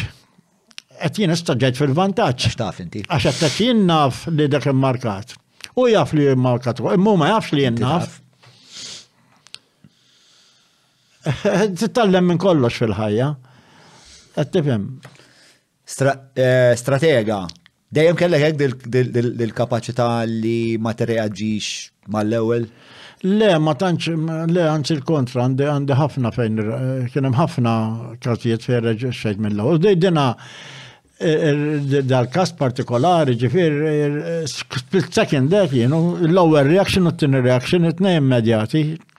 Qed jien issa ġejt fil-vantaġġ. Għax taf inti. Għax qed qed jien naf li dak immarkat. U jaf li immarkat u imma ma jafx li jien naf. Titallem minn kollox fil-ħajja. Qed tifhem. Eh, stratega Dejjem kellek hekk dil-kapaċità li ma tirreaġix mal-ewwel? Le, ma tantx, le, anzi l-kontra, għandi għandi ħafna fejn, kien hemm ħafna każijiet fejn reġexxejt mill-ewwel. Dina dal-każ partikolari ġifier split second dek jienu l-ewwel reaction u t-tieni reaction it-tnejn immedjati.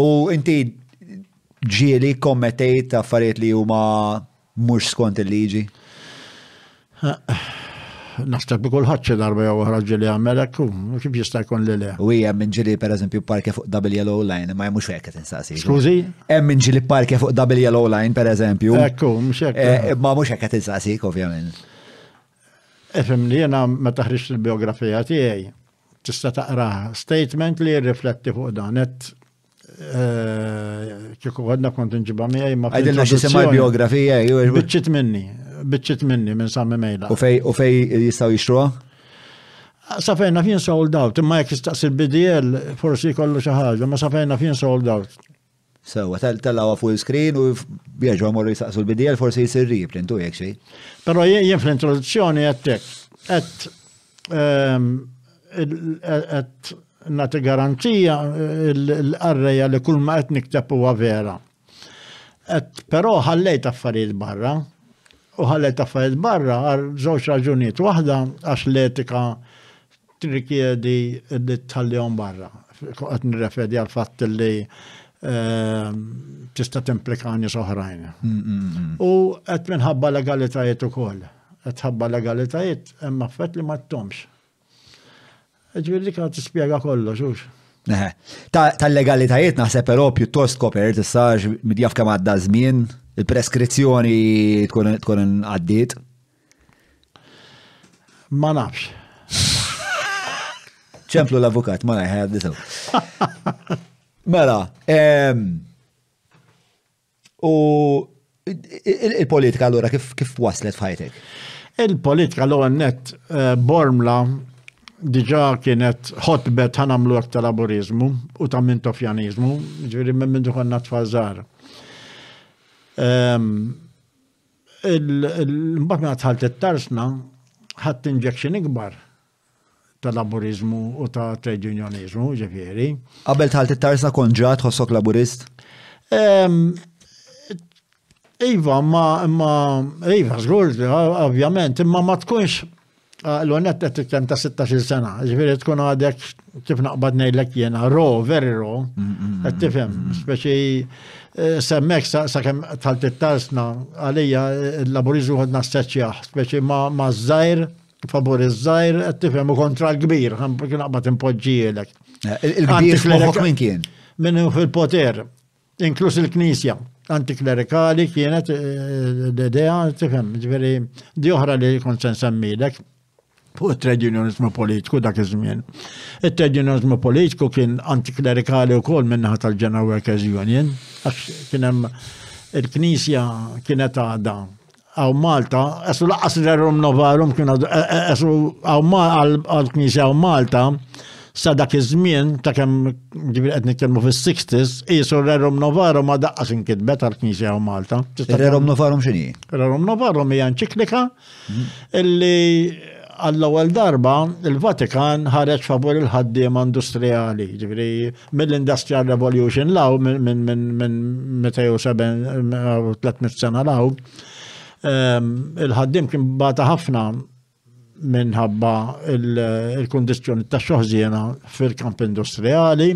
U inti ġieli kommettejt affarijiet li huma mhux skont il-liġi? Naħseb li kulħadd xi darba jew oħra ġieli għamel hekk kif jista' jkun li le. U hija minn ġieli pereżempju parke fuq double yellow line, ma mhux hekk qed insaqsi. Skużi? Hemm minn ġieli parke fuq double yellow line pereżempju. Ekku, mhux hekk. Eh, ma mhux hekk qed insaqsik ovvjament. Efhem li jiena meta ħriġt il-biografija tiegħi, Tista' taqra statement li jirrifletti fuq dan qed eh, kieku għadna kont nġibha miegħi ma Għidilna xi semma biografija jew biċċit minni, biċċit minni minn Sammi Mejla. U fej u fej jistgħu jixtruha? Safejna fin sold out, imma jekk jistaqsi l-BDL forsi jkollu xi ħaġa, ma safejna fin sold out. Sewwa, tellgħuha full screen u jerġgħu jmorru jistaqsu l-bidjel forsi jsir reprintu jekk xejn. Però jien fl-introduzzjoni għedtek, qed ehm, nagħti garanzija l-qarreja li kull ma qed nikteb huwa vera. Però ħallejt affarijiet barra, u ħallejt affarijiet barra għal żewġ raġunijiet. Waħda għax l-etika tirrikjedi li tħallihom barra. Qed nirreferi għal fatt li ehm, tista' timplika nies oħrajn. Mm, mm, mm. U qed minħabba legalitajiet ukoll. Qed ħabba legalitajiet hemm affett li ma ttomx. Ġifieri dik tispjega kollox hux. Tal-legalitajiet naħseb però pjuttost kopert issa midjaf kemm għadda żmien, il-preskrizzjoni tkun għaddiet. Ma nafx. ċemplu l-avukat, ma nafx, ħajab disaw. Mela, u il-politika allura kif waslet f'ħajtek? Il-politika l net eh, Bormla diġa kienet ħotbet ħanamlu aktar laburizmu u ta' minn tofjanizmu, ġviri minn minn konna tfalżar. Ehm, Mbagħad meta tħalt it-tarsna, ħadd injection ikbar ta' laburizmu u ta' trade unionizmu, ġifieri. Qabel tħalt it-tarsna kont ġat ħossok laburist? Iva, ma, ma, iva, zgur, ovvjament, imma ma tkunx, Ah, L-għonet qed titkellem ta' 16 sena, ġifieri tkun għadek kif naqbad ngħidlek jiena, ro, very ro, qed tifhem, speċi eh, semmek sa' kemm tħalt it-tarsna għalija eh, il-laburiżmu ħodna s-seċċjaħ, speċi ma' ma' żgħir, favur iż-żgħir, qed tifhem u kontra l-kbir, ħam- kien naqbad impoġġielek. Eh, Il-kbir Anti-klerika- f'moħħok minn kien. Minn fil-poter, Inkluż il-Knisja antiklerikali kienet l-idea, tifhem, ġifieri di oħra li kont se nsemmilek fuq it-trade unionizmu politiku dak iż-żmien. It-trade unionizmu politiku kien antiklerikali wkoll min-naħa tal-General Workers Union, għax kien hemm il-Knisja kienet għadha għaw Malta, esu laqqas rerum novarum kienu esu għaw għal-knisja għaw Malta, sa dak iż-żmien ta' kemm ġifieri qed nitkellmu fis-60s, qisu Rerum Novarum ma daqqas inkitbet għal knisja u Malta. Rerum Novarum x'inhi? Rerum Novarum hija enċiklika mhm. illi Għall-ewwel darba, il-Vatikan ħareġ favur il-ħaddiema industrijali, jiġifieri mill-Industrial Revolution l hawn minn 270 sena l hawn ehm, il-ħaddiem kien bata ħafna minħabba il-kondizjoni ta' xoħżiena fil-kamp industrijali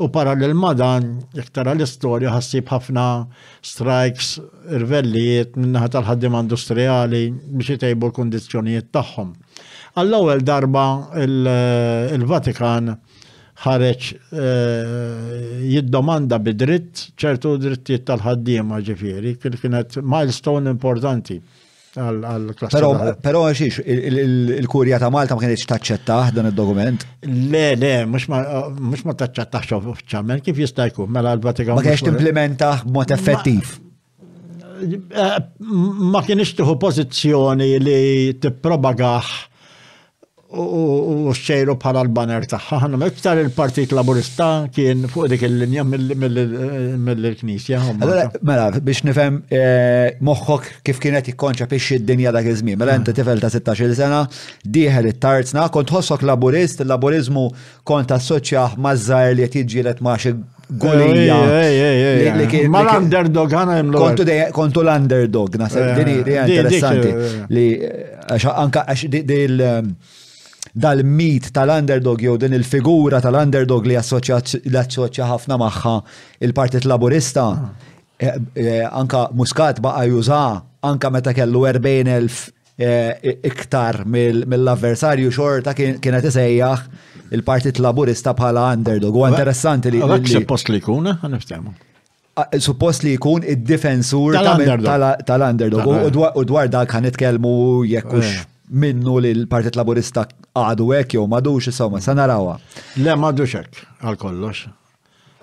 u parallel ma' dan iktar l-istorja ħassib ħafna strajks, irvellijiet min-naħa tal-ħaddiema industrijali biex itejbu l-kundizzjonijiet tagħhom. Għall-ewwel darba il-Vatikan ħareġ eh, jiddomanda bi dritt ċertu drittijiet tal-ħaddiema ġifieri, kienet milestone importanti. Pero, pero xiex, il-kurja ta' Malta ma kienx taċċettaħ dan il-dokument? Le, le, mux ma taċċettaħ uffiċjalment, kif jista' jkun, mela l-Vatikan. Ma kienx timplementaħ b'mod effettiv. Ma kienx tieħu pożizzjoni li tippropagaħ u xċejru bħala l-banner tagħha. Ħanna iktar il-Partit Laburista kien fuq dik il-linja mill-Knisja. Mela, biex nifhem eh, moħħok kif kienet jikkonċepixxi d-dinja dak iż-żmien. Mela inti tifel ta' 16 sena, dieħel it-tarzna, kont ħossok laburist, il-laburiżmu kont assoċjah maż-żgħir li qed jiġġieled ma' xi gulija. Ma l-underdog għana jemlu. Kontu l-underdog, nasib, eh, dini di interessanti. Li anka għax dil ehm, dal-mit tal-underdog jew din il-figura tal-underdog li assoċja ħafna magħha il-Partit Laburista ah. eh, eh, anka Muscat baqa' juża anka meta kellu 40,000 iktar mill-avversarju xorta kienet isejjaħ il-Partit Laburista bħala underdog. U interessanti li. Għalek suppost li jkun, eh, għaniftemu. Suppost li jkun id-difensur tal-underdog. U dwar dak għan itkelmu jekkux eh. minnu li l-Partit Laburista għadu hekk jew madux, insomma, sa narawha. Le madux hekk għal kollox.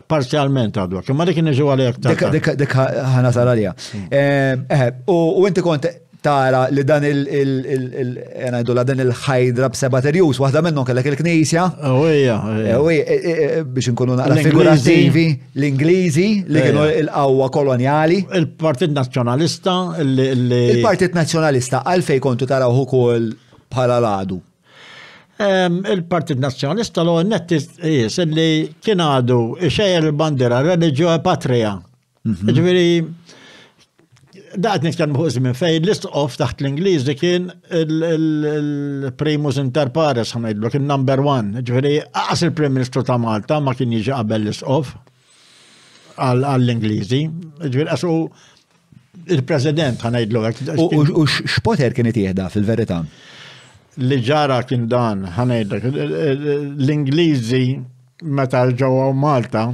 Parzjalment għadu, imma dik niġu għalek ta' dik ħana tal-għalija. Hmm. Eh, eh, u inti kont tara li dan il-għajdu dan il-ħajdra b'seba terjus, waħda minnhom kellek il-knisja. Ewija. Eh, biex nkunu naqra figurativi l-Ingliżi li kienu il-qawwa koloniali. Il-Partit Nazzjonalista. Il-Partit Nazzjonalista għalfej kontu taraw ukoll bħala l-għadu. Il-Partit Nazzjonalista l net jis li kien għadu xejjer il-bandira religio e patria. Mhm. Ġviri, daqt nitkellmu fuq żmien fejn l-isqof taħt l-Ingliżi kien il-primus inter pares ħanajdlu kien number one. Ġifieri qas il-Prim Ministru ta' Malta ma kien jiġi qabel l-isqof għall-Ingliżi. Ġifieri qasu Il-President ħanajdlu hekk. U x'poter kien itieħda fil-verità? Li ġara kien dan ħanajdlek. L-Ingliżi meta ġewwa Malta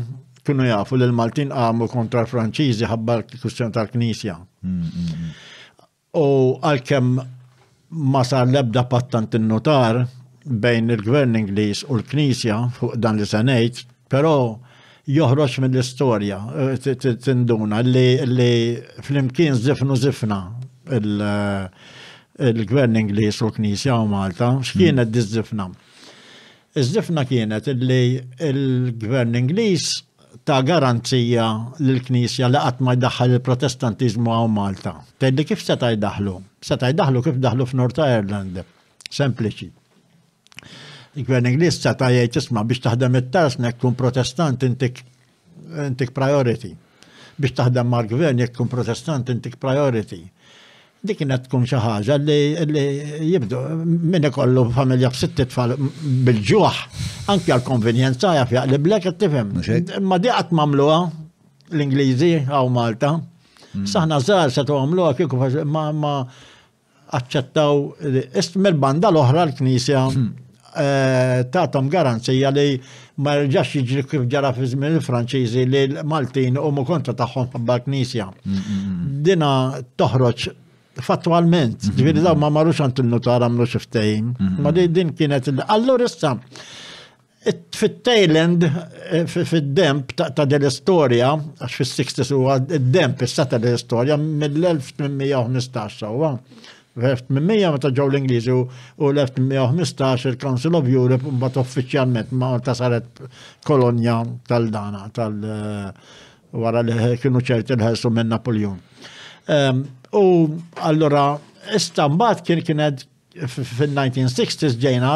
kienu jafu li l-Maltin qamu kontra l-Franċiżi ħabba l-kwistjoni tal-Knisja. Mm, mm, mm. U għalkemm ma sar l-ebda patt tant innutar bejn il-Gvern Ingliż u l-Knisja fuq dan li se ngħid, però joħroġ mill-istorja eh, tinduna li, li flimkien zifnu zifna eh, il-Gvern Ingliż u l-Knisja u Malta, x'kienet mm. diżifna. Iż-zifna kienet li il-Gvern Ingliż ta garanzija lill-Knisja li qatt ma jdaħħal il-Protestantiżmu hawn Malta. Tgħidli kif seta' jdaħħlu? Seta' jdaħħlu kif daħlu f'North Ireland. Sempliċi. Il-Gvern Ingliż seta' jgħid isma' biex taħdem it-tarsnek tkun Protestant intik intik priority. Biex taħdem mal-Gvern jekk tkun Protestant intik priority. Dik kienet tkun xi ħaġa li jibdu min ikollu familja b'sitt tfal bil-ġuħ, anke għal konvenjenza jaf jaqli blek qed tifhem. Ma di qatt mamluha l-Ingliżi għaw Malta. Mm. Saħna żgħar se tagħmluha kieku ma aċċettaw ism il-banda l-oħra l-Knisja hmm. Eh, tatom garanzija li ma rġax jiġri kif ġara fi żmien il-Franċiżi li l-Maltin u mu kontra tagħhom ħabba knisja. Dina toħroġ fattualment, mhm. ġifieri daw ma marrux għand il-nutar għamlu xi ftehim. Mhm. Ma din kienet allura issa fit-Thailand eh, fid-demp ta' dell-istorja, għax fis-60 huwa id-demp issa ta' dell-istorja mill-1815 sewwa. Fl-1800 meta ġew l-Ingliżi u l-1815 il-Council of Europe mbagħad uffiċjalment Malta saret kolonja tal-dana tal wara li kienu ċerti l-ħelsu minn Napoleon. Ehm, u allura issa mbagħad kien kienet fin-1960s ġejna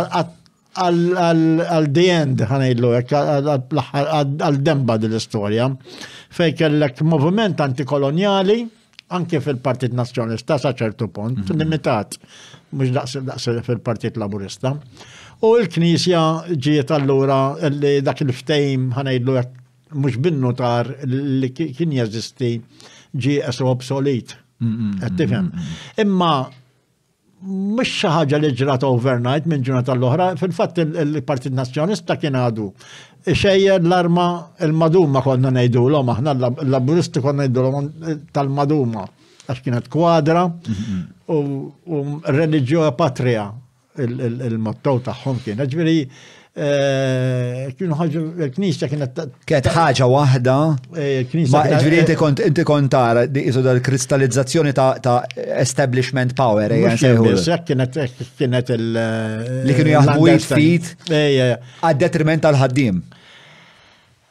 għal the end, ħanajdlu hekk, għal demba din l-istorja, fej kellek moviment antikolonjali, anke fil-Partit Nazzjonista sa ċertu punt, mhm. limitat, mhux daqs fil-Partit Laburista. U l-Knisja ġiet allura li dak il-ftejm ħanajdlu hekk mhux binnu tar li kien jeżisti ġie esu obsolit. Mhm, mhm, Imma mhux xi ħaġa li ġrat overnight minn ġurnata l-oħra, fil-fatt il-Partit Nazzjonista kien għadu xejjer l-arma il-maduma konna ngħidulhom aħna l-laburisti konna ngħidulhom tal-maduma għax kienet kwadra u religio patria il-motto tagħhom kien. Ġifieri Eh, kienu ħagġu, l-knisja kienet. Kienet ħagġa wahda. Eh, ma ġviri inti kont inti kont tara isu dal-kristallizzazzjoni ta' establishment power. Eh, kienet kienet il. Li kienu jaħdmu jitfit. Għad detriment tal-ħaddim.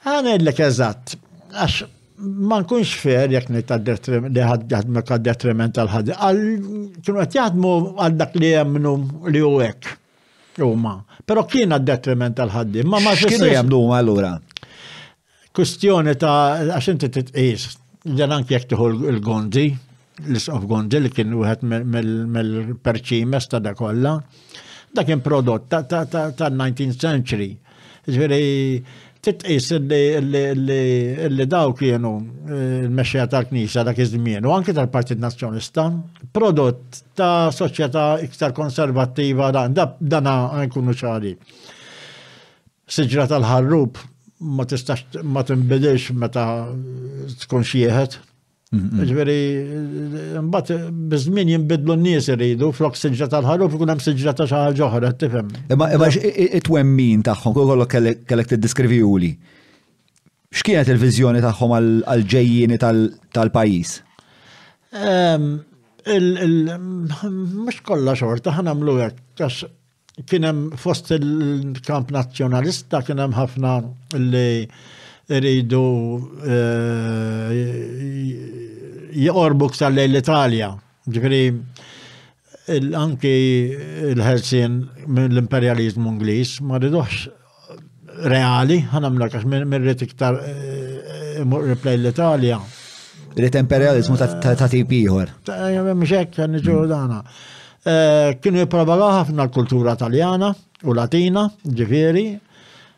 Għanedlek eżatt. Għax ma nkunx fer jek li jaħdmu għad detriment tal-ħaddim. Kienu għat jaħdmu għal dak li jemmnu li u hekk. Huma, però kien għad-detriment tal-ħaddiem, ma ma X'kienu jagħmlu huma allura? Kwistjoni ta' għax inti titqis, dan anke jekk tieħu l-Gondi, l-isqof Gondi li kien wieħed mill-perċimes ta' da kollha, dak kien prodott ta' 19th century. Ġveri, titqis li daw kienu eh, il-mexxija tal-Knisja dak iż-żmien u anke tal-Partit Nazzjonista, prodott ta' soċjetà iktar konservattiva dan dana nkunu ċari. Siġra tal-ħarrub ma tistax ma tinbidilx meta tkun xieħet. Ġveri, mbatt, bizmin jimbidlu n-nies iridu, flok siġra tal-ħaruf, kun hemm siġra ta' xaħal ġoħra, tifhem. Imma imma it-twemmin tagħhom, kull kollok kellek tiddiskrivijuli. X'kienet il-viżjoni tagħhom għal-ġejjini tal-pajjiż? Mhux kollha xorta ħanamlu hekk, kien hemm fost il-kamp nazzjonalista kien hemm ħafna li rridu eh, jqorbu ktar lejn l-Italja. Ġifieri anki l-ħelsien mill-imperializmu Ingliż ma riduħx reali, ħanamlek għax mirrit iktar eh, imur replay l-Italja. Rrit imperializmu ta' tip ieħor. Mxek, kan nġu dana. Eh, kienu jiprabala ħafna l-kultura taljana u latina, ġifiri.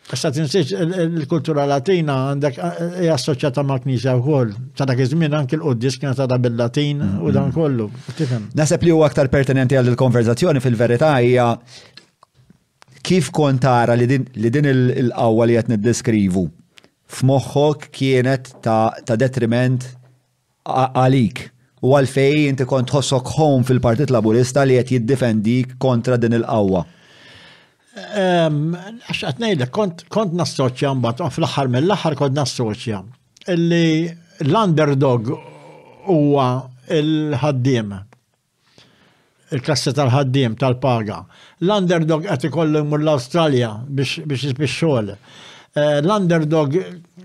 Issa tinsiex il-kultura latina għandek eh, hija assoċjata ma' knisja wkoll. Ta' dak iż-żmien anke l-quddis kien ta' bil-Latin u mm-hmm. dan kollu. Naħseb li huwa aktar pertinenti għal il-konverzazzjoni fil-verità hija Kif kont tara li din il-qawwa li qed niddeskrivu f'moħħok kienet ta' detriment għalik? U għalfejn inti kont tħossok home fil-Partit Laburista li qed jiddifendik kontra din il-qawwa? Għax qed ngħidlek, kont nassoċja mbagħad fl-aħħar mill-aħħar kont nassoċja li l-underdog huwa l-ħaddiem. Il-klassi tal-ħaddiem tal-paga. L-underdog qed ikollu jmur l-Awstralja biex xogħol. Eh, l-underdog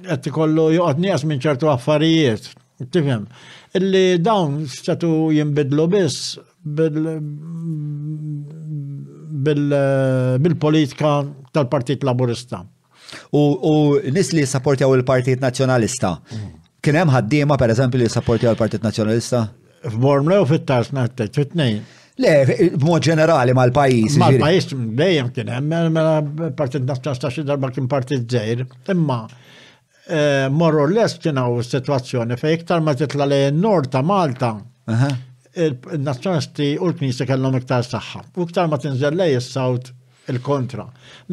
qed ikollu joqgħod nieqas minn ċertu affarijiet. Tifhem? Illi dawn statu jinbidlu biss bil-politika tal-Partit Laburista. U nis li jissaportjaw il-Partit Nazzjonalista. Kien hemm ħaddiema pereżempju li jissaportjaw il-Partit Nazzjonalista? F'Bormla u fit-Tarsna fit-tnejn. Le, b'mod ġenerali mal-pajis. Mal-pajis dejjem kien hemm, mela, mela partit nazzjonalista xi darba kien partit żejr, imma eh, morru l-est kien hawn situazzjoni fej iktar ma titla lejn nord ta' Malta. Il-nazzjonalisti u l-knisja kellhom iktar saħħa. U iktar ma tinżel lej is-sawt Il-kontra.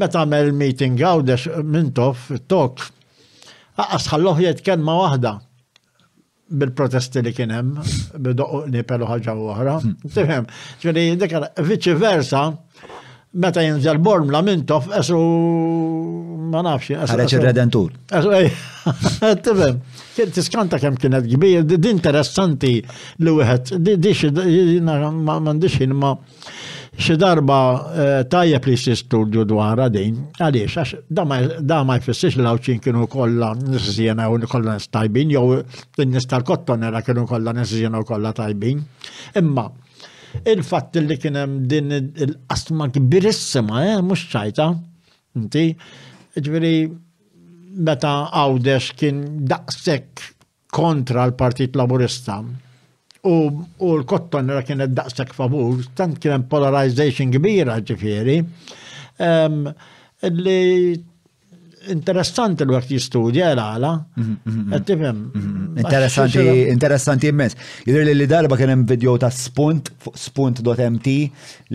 Meta għamel il-meeting Gawdex Mintoff, it-tok, għas ħalloħ jgħid kelma waħda bil-protesti li kien hemm bidoqni pelu ħaġa oħra. Tifhem, ġieli dik viċi versa meta jinżel borm la mintof esu ma nafx. Ħareġ ir-redentur. Tifhem, tiskanta kemm kienet kbir, di interessanti li wieħed, di xi ma m'għandix ma Xi darba eh, tajjeb li jsir studju dwar din, għaliex għax da ma jfissirx li l-Għawdxin kienu kollha nisżjena u kollha nistajbin, tajbin jew in-nies tal-Kottonera kienu kollha nisżjena u kollha tajbin. Imma il-fatt li kien hemm din il-qasma kbirissima, eh, mhux ċajta, inti, ġifieri meta għawdex kien daqshekk kontra l-Partit Laburista u, u l-kottonera kienet daqshekk favur, tant kien hemm polarization kbira ġifieri. Um, li interessanti l waqt jistudja l-għala. Mhm, mhm, mhm. Tifhem. Interessanti, interessanti immens. Jidir li darba kien hemm video ta' spunt, spunt.mt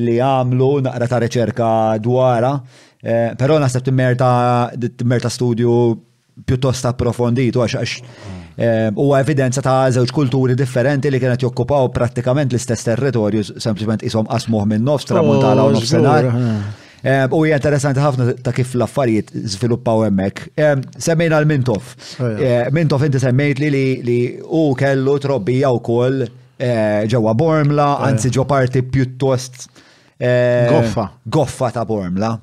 li għamlu naqra ta' riċerka dwara, eh, però naħseb timmerta timmerta studju pjuttost approfonditu għax għax eh, huwa evidenza ta' żewġ kulturi differenti li kienet jokkupaw prattikament l-istess territorju, sempliċement ishom qasmuh minn nofs tramuntana u oh, nofsinhar. Eh, u hija interessanti ħafna ta' kif l-affarijiet żviluppaw hemmhekk. Eh, semmejna l-Mintof. Oh, Mintof inti semmejt li li u kellu trobbija wkoll ġewwa Bormla, oh, anzi ġo parti pjuttost goffa. Goffa ta' Bormla.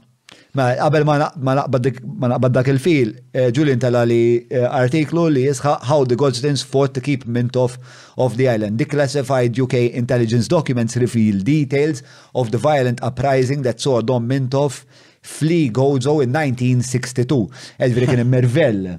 Mela, qabel ma naqbad dak il-fil, eh, Julian tela li eh, artiklu li jisħa How the Goldstones Fought to Keep Mintoff off the Island. Declassified UK intelligence documents reveal details of the violent uprising that saw Dom Mintoff flee Gozo in 1962. Elviri kien immervell.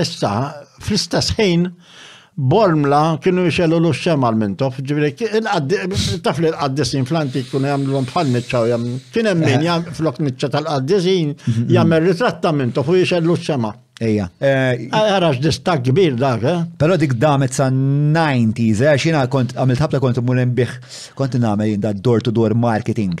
Issa, fl-istess ħin, Bormla kienu jxellu l xem għal mintof, ġivri, taf li l-qaddisin fl-antik kienu jamlu bħal mitċa u jamlu. Kien hemm min jam flok mitċa tal-qaddisin mhm. jagħmel ritratt ta' mintof u jxellu xema. Ejja. Għarax eh, distak kbir dak, eh? Pero dik damet sa 90s, eh? Xina kont għamilt ħabta kont munem biħ, kont namel jinda door-to-door marketing.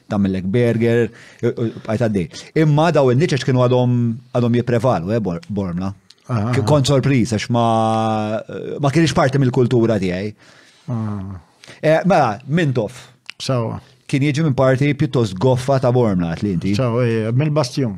tamillek burger, bqajt għaddi. Imma daw il-niċeċ kienu għadhom għadhom jiprevalu, eh, bormla. Ah. Kont sorpriz, għax ma ma kienx parti mill-kultura tiegħi. Ah. Eh, mela, mintof. Sawa. Kien jiġi minn parti pjuttost goffa ta' bormla, li inti. Sawa, eh, mill-bastjon.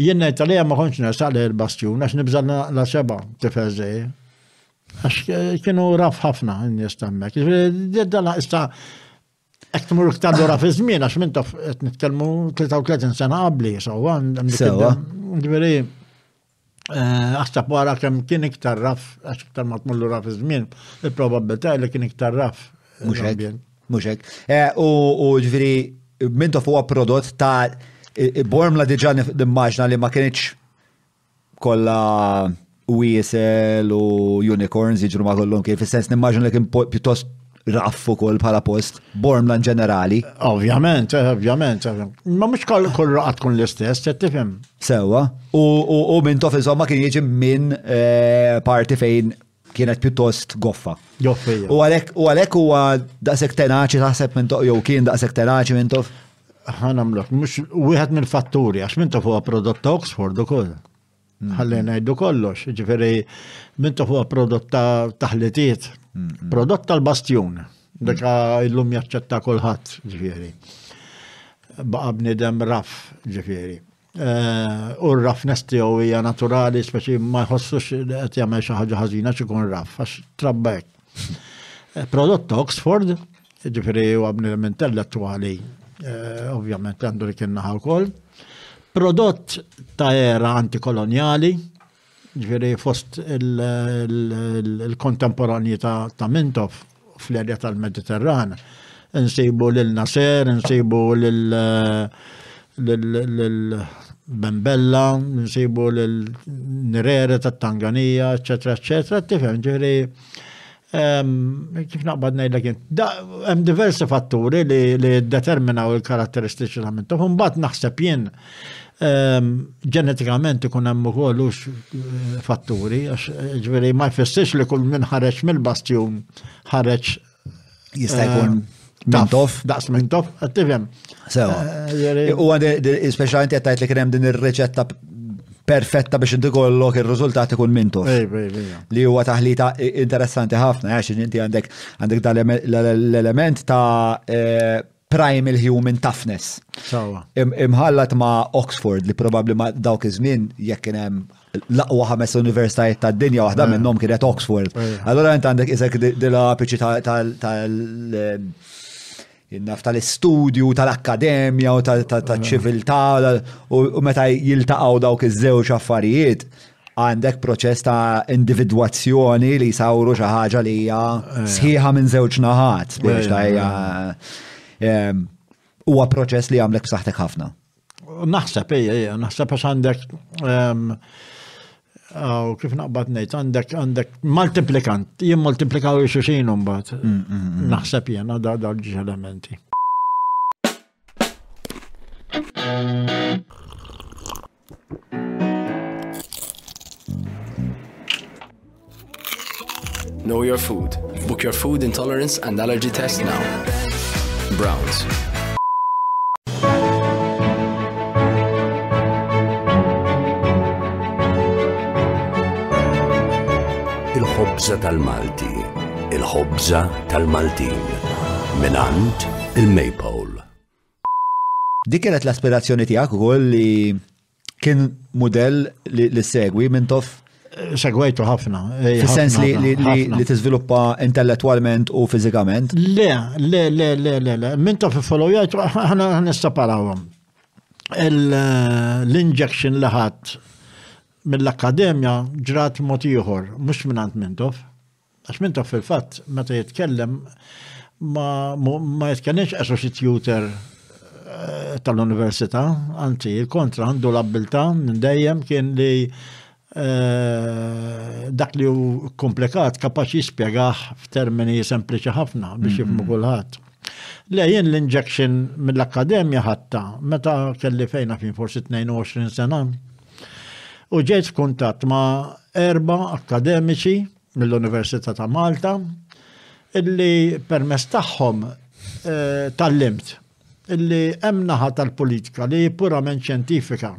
Jien ngħid għalija ma kontx nersaq lejn il-bastjun għax nibża' la seba' tifel żej. Għax eh, kienu raf ħafna n-nies temmek. Dalla issa qed tmur iktar lura fi żmien għax minn taf qed nitkellmu 33 sena qabli sewwa sewwa. Ġifieri eh, aħseb wara kemm kien iktar raf għax iktar ma tmur lura fi żmien, il-probabbiltà li kien iktar raf. Mhux Mhux hekk. Eh, u ġifieri mintof huwa prodott ta' bormla diġà nimmaġna li ma kienx kollha wiesel u unicorns jiġru ma kollhom kif is-sens nimmaġna li kien pjuttost raff ukoll bħala post, bormla in ġenerali. Ovvjament, eh, ovvjament. Eh. Ma mhux kull raqqa tkun l-istess, qed tifhem. Sewwa, u minn tof insomma kien jiġi minn eh, parti fejn kienet pjuttost goffa. Goffija. U għalek, u għalek huwa daqshekk tenaċi taħseb minn toq jew kien daqshekk tenaċi minn tof. Ħanamlok, mhux wieħed mill-fatturi għax minn tof huwa prodott ta' Oxford ukoll. Mm. Ħalli ngħidu kollox, ġifieri minn tof huwa prodott ta' taħlitiet, mm, mm. prodott tal-bastjun. Deka illum jaċċetta kulħadd, ġifieri. Baqa' bniedem raf, ġifieri. U r-rafness tiegħu hija naturali, speċi ma jħossux li qed jagħmel xi ħaġa ħażina xi jkun raf, għax trabba hekk. Eh, prodott ta' Oxford, ġifieri huwa bniedem intellettwali, eh, ovvjament għandu li kien naħa wkoll. Prodott ta' era antikolonjali, Ġifieri fost il-kontemporanji ta' Mintoff fl-erja tal-Mediterran, nsibu lil Nasser, nsibu lil Bembella, nsibu lil Nirere tat-Tanganija, eċetera, eċetera, tifhem, ġifieri Kif naqbad ngħidlek int, hemm diversi fatturi li determinaw il-karatteristiċi ta' minn tagħhom, mbagħad naħseb jien ehm, ġenetikament ikun hemm ukoll hux eh, fatturi, għax eh, ġveri ma jfissirx li kull minn ħareġ mill-bastjum ħareġ jista' jkun eh, Mintof. Daqs mintof, għattifem. Sewa. Eh, u għandi, specialment jattajt li kienem din il-reċetta perfetta biex inti kollok il-rizultat ikun mintof. Li huwa taħlita interessanti ħafna, għax inti għandek għandek l-element ta' eh, primal human toughness. Imħallat ma' Oxford li probabli ma' dawk iż-żmien jekk kien hemm l-aqwa ħames universitajiet tad dinja waħda eh. minnhom kienet Oxford. Eh. Allora int għandek isek dila piċi tal naf tal-istudju, tal-akkademja u tal-ċiviltà u meta jiltaqgħu dawk iż-żewġ affarijiet għandek proċess ta' individwazzjoni li jsawru xi ħaġa li hija eh. sħiħa minn żewġ naħat biex eh. ta' hija eh, huwa proċess li għamlek b'saħħtek ħafna. Naħseb, ejja, ejja, naħseb għax għandek ehm, Aw, kif naqbad nejt, għandek, għandek, multiplikant, jien multiplikaw xuxin umbat. Mm, mm, mm. Naħseb jena da da elementi. Know your food. Book your food intolerance and allergy test now. Browns. il-ħobza tal-Malti, il-ħobza tal-Maltin, minant il-Maypole. Dik kienet l-aspirazzjoni tiegħek ukoll li kien mudell li segwi minn tof segwejtu ħafna. Eh, Fis-sens li, li, li, li tiżviluppa intellettualment u fiżikament? Le, le, le, le, le, le. Minn ta' follow jgħajtu, ħana nistaparawhom. Eh, l-injection li ħadd mill-akkademja ġrat mod ieħor, mhux minn għand Mintof. Għax mintoff fil-fatt meta jitkellem ma jitkellimx għax xi tutor eh, tal-università, anzi kontra għandu l-abbiltà minn dejjem kien li Eh, dak li hu komplikat kapaċi jispjegah f'termini sempliċi ħafna biex mm-hmm. jifmu kulħadd. Le jien l-injection mill-akkademja ħatta meta kelli fejna fin forsi 22 sena. U ġejt f'kuntatt ma' erba akkademiċi mill-Università ta' Malta illi permess tagħhom eh, tal-limt illi hemm naħa tal-politika li purament xjentifika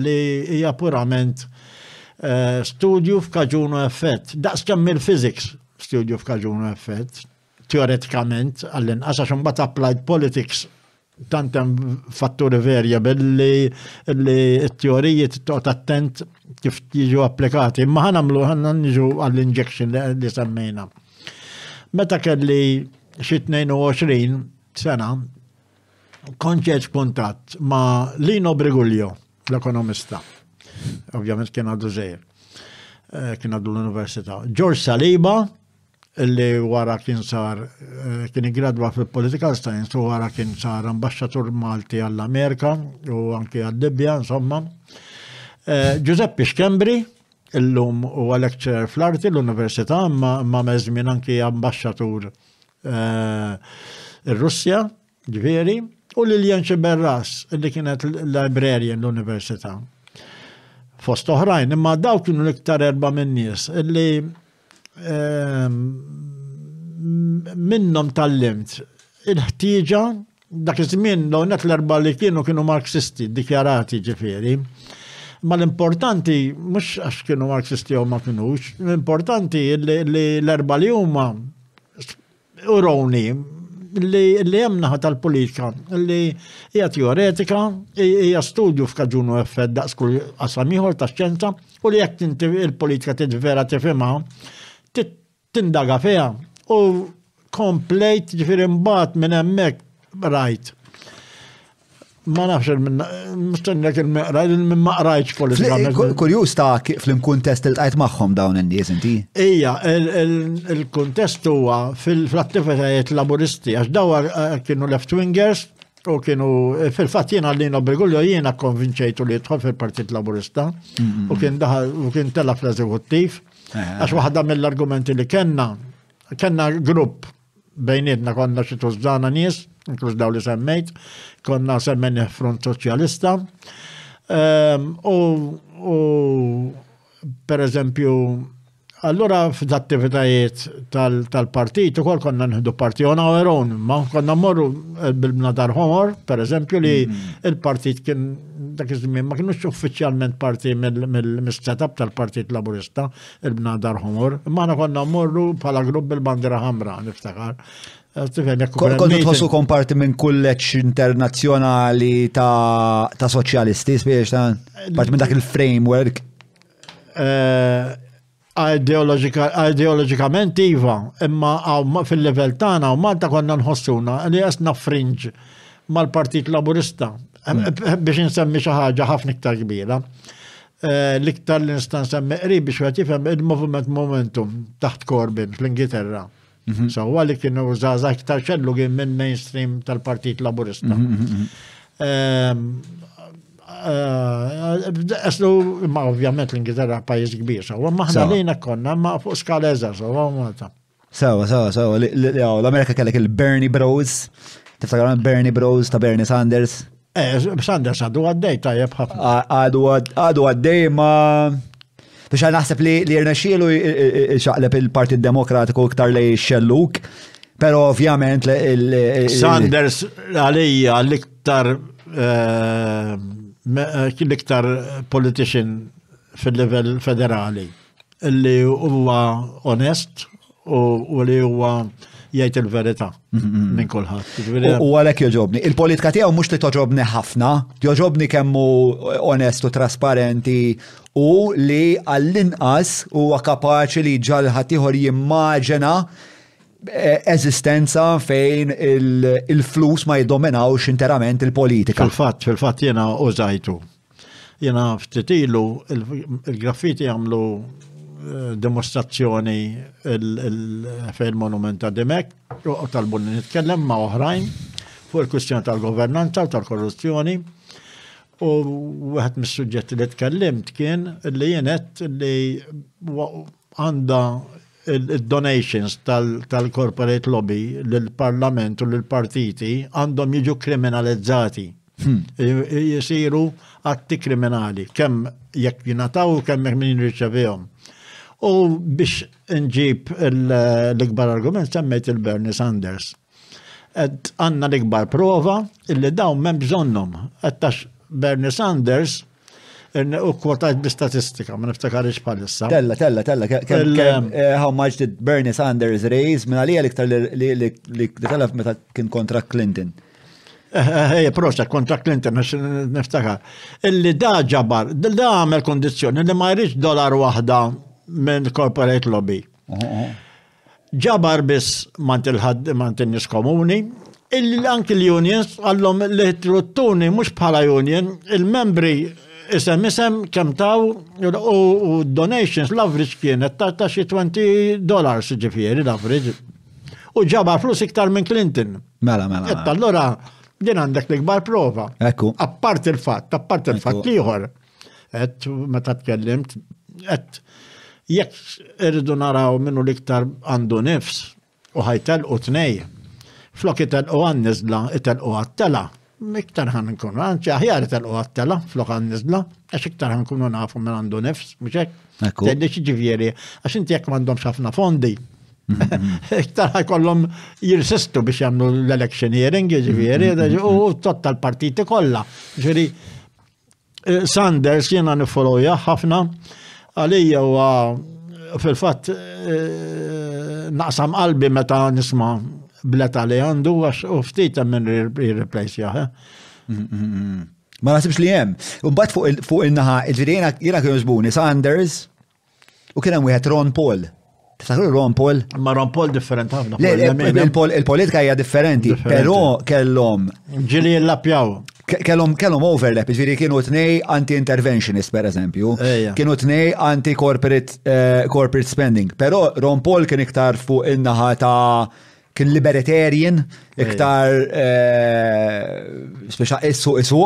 li hija purament eh, studju f'kaġunu effett. Daqs kemm il-physics studju f'kaġunu effett, teoretikament għall-inqas għax imbagħad applied politics tant hemm fatturi verjabel li li t-teoriji toqgħod attent kif jiġu applikati. Imma ħa nagħmlu ħanna niġu għall-injection li semmejna. Meta kelli xi 22 sena konċeċ kuntatt ma' Lino Briguglio, l-ekonomista. Ovvjament kien għadu żejr. Eh, kien għadu l-università. George Saliba, Illi wara kien sar eh, kien iggradwa fil-Political Science u wara kien sar ambasċatur Malti għall-Amerika u anki għal-Libja, insomma. Eh, Giuseppe Schembri, illum u lecturer fl-arti l-Università, ma meżmin anki ambasċatur eh, il-Russja, ġveri, u Lilian Xiberras, li kienet librarian l-Università. Fost oħrajn, imma daw kienu l-iktar erba minn nies li minnhom tallimt il-ħtieġa dak iż-żmien l net l-erba' li kienu kienu Marxisti dikjarati ġifieri. Ma l-importanti mhux għax kienu Marxisti jew ma kinux, l-importanti li l-erba' li huma Uroni, li hemm naħa tal-politika li hija teoretika, hija studju f'kaġun u effett daqs kull qasam ieħor tax-xjenza u li jekk inti il-politika trid vera tifhimha, tindaga fiha u komplejt ġifieri mbagħad minn hemmhekk rajt. Ma nafx il-minna, mistennjek il-meqra, il-min ma qrajċ politikament. Kurjus ta' fl-imkuntest il-tajt maħħom dawn il-nies inti? Ija, il-kuntest huwa fil-attivitajiet laburisti, għax dawa eh, kienu left-wingers, u kienu eh, fil-fat jena l-lina Bergoglio jena konvinċejtu li jitħol fil-Partit Laburista u kien daħal u kien tela fl-eżekuttiv eh. għax waħda mill-argumenti li kena kena grupp bejnietna konna xi tużdana nies, inkluż daw li semmejt, konna semmen front soċjalista. Ehm, u per eżempju, allura f'dattivitajiet tal-partit u kol konna nħdu parti on our own, ma konna morru eh, bil-bnadar homor, per eżempju, li mm-hmm. il-partit kien dak iż-żmien ma kienux uffiċjalment parti mill-setup tal-Partit Laburista, Il-bnadar ħomor, imma aħna konna mmorru bħala grupp bil-bandira ħamra, niftakar. Kontu tħossu komparti minn kulleċ internazzjonali ta' soċjalisti, spiex ta' parti minn dak il-framework. Eh, ideologikament iva, imma fil-level tagħna u Malta konna nħossuna li qas frinġ mal-Partit Laburista hmm. biex insemmi xi ħaġa ħafna iktar kbira. Eh, l-iktar l-instan semmi qrib biex għat jifem il-movement momentum taħt Corbyn fl-Ingilterra. Mhm. So, għalli kienu zaza iktar xellu għin minn mainstream tal-Partit Laburista. Mhm, mhm, ehm, eh, Eslu, ma ovvjament l-Ingilterra pajis kbir, so, maħna lejna konna, ma fuq skala eżar, so, Malta. Sawa, sawa, sawa, l-Amerika kellek il-Bernie Bros. Tiftakar Bernie Bros ta' Bernie Sanders. Eh, Sanders għadu għaddej ta' jebħaf. Għadu għaddej ma. Biex għal naħseb li li jirna xielu xaqleb il-Partit Demokratiku iktar li xelluk. Pero ovvjament. Sanders għalija l-iktar eh, eh, l-iktar politician fil-level federali. li huwa onest u li huwa jgħid il-verità mm-hmm. minn kulħadd. U għalhekk joġobni. Il-politika tiegħu mhux li toġobni ħafna, joġobni kemm hu onestu, trasparenti u li għall-inqas huwa kapaċi li ġalħat ieħor jimmaġena eh, eżistenza fejn il-flus ma jiddominawx interament il-politika. Fil-fatt, fil-fatt jena użajtu Jena ftit ilu il-graffiti għamlu eh, demonstrazzjoni fejn monument ta' Dimek u talbu li nitkellem ma' oħrajn fuq il-kwistjoni tal-governanza u tal-korruzzjoni. U wieħed mis-suġġetti li tkellimt kien li jenet li għanda il-donations tal-corporate lobby l-parlament u l-partiti għandhom jiġu kriminalizzati Hmm. Jisiru atti kriminali, kemm jekk jinataw u kemm jekk min riċevihom. U biex nġib l-ikbar argument semmejt il-Bernie Sanders. Għanna l-ikbar prova illi dawn mem bżonnom. Għattax Bernie Sanders U kwotajt bi statistika, ma niftakarix bħalissa. Tella, tella, tella, eh, how much did Bernie Sanders raise, minna li għaliktar li tella meta kien kontra Clinton. Eh, eh, eh, proċa kontra Clinton, niftakar. Illi da ġabar, da għamel kondizjoni li ma jridx dolar wahda minn corporate lobby. ġabar biss mant il-ħadd mant in-nies komuni, illi anki l-unions għallhom li truttuni mhux bħala union, il-membri isem isem kem taw u donations l-average kienet ta' ta' xi 20 dollars ġifieri l-average. U ġaba flus iktar minn Clinton. Mela, mela. Etta mela. allura din għandek l-ikbar prova. Ekku. Appart il-fatt, appart il-fatt ieħor. Et meta tkellimt, et jekk irridu naraw minnu liktar għandu nifs u ħajtel u tnej, flok itel u għan nizla, itel u għattela, iktar ħan nkun, għanċi aħjar itel u għattela, flok għan nizla, għax iktar ħan kunu nafu minn għandu nifs, mxek? Teddi ġivjeri, għax inti jek mandom xafna fondi, iktar ħajkollhom jirsistu biex jagħmlu l-election hearing, ġifieri, u tot tal-partiti kollha. Ġifieri, Eh, Sanders jiena nifolowja ħafna għalija huwa fil-fatt eh, naqsam qalbi meta nisma' bleta li għandu għax u ftit minn replace jaħe. Eh. Mm, mm, mm, ma nasibx li hemm. Mbagħad fuq il-naħa, ġifieri jiena kienu żbuni Sanders, U kien hemm wieħed Ron Paul. Tiftakru Ron Paul? Ma Ron Paul differenti ħafna. Il-politika hija differenti, però kellhom. Ġili jillappjaw. Kellhom kellhom overlap, ġifieri kienu tnej anti-interventionist pereżempju, kienu tnej anti-corporate eh, corporate spending, però Ron Paul kien iktar fuq in-naħa ta' kien libertarian, iktar speċa issu issu,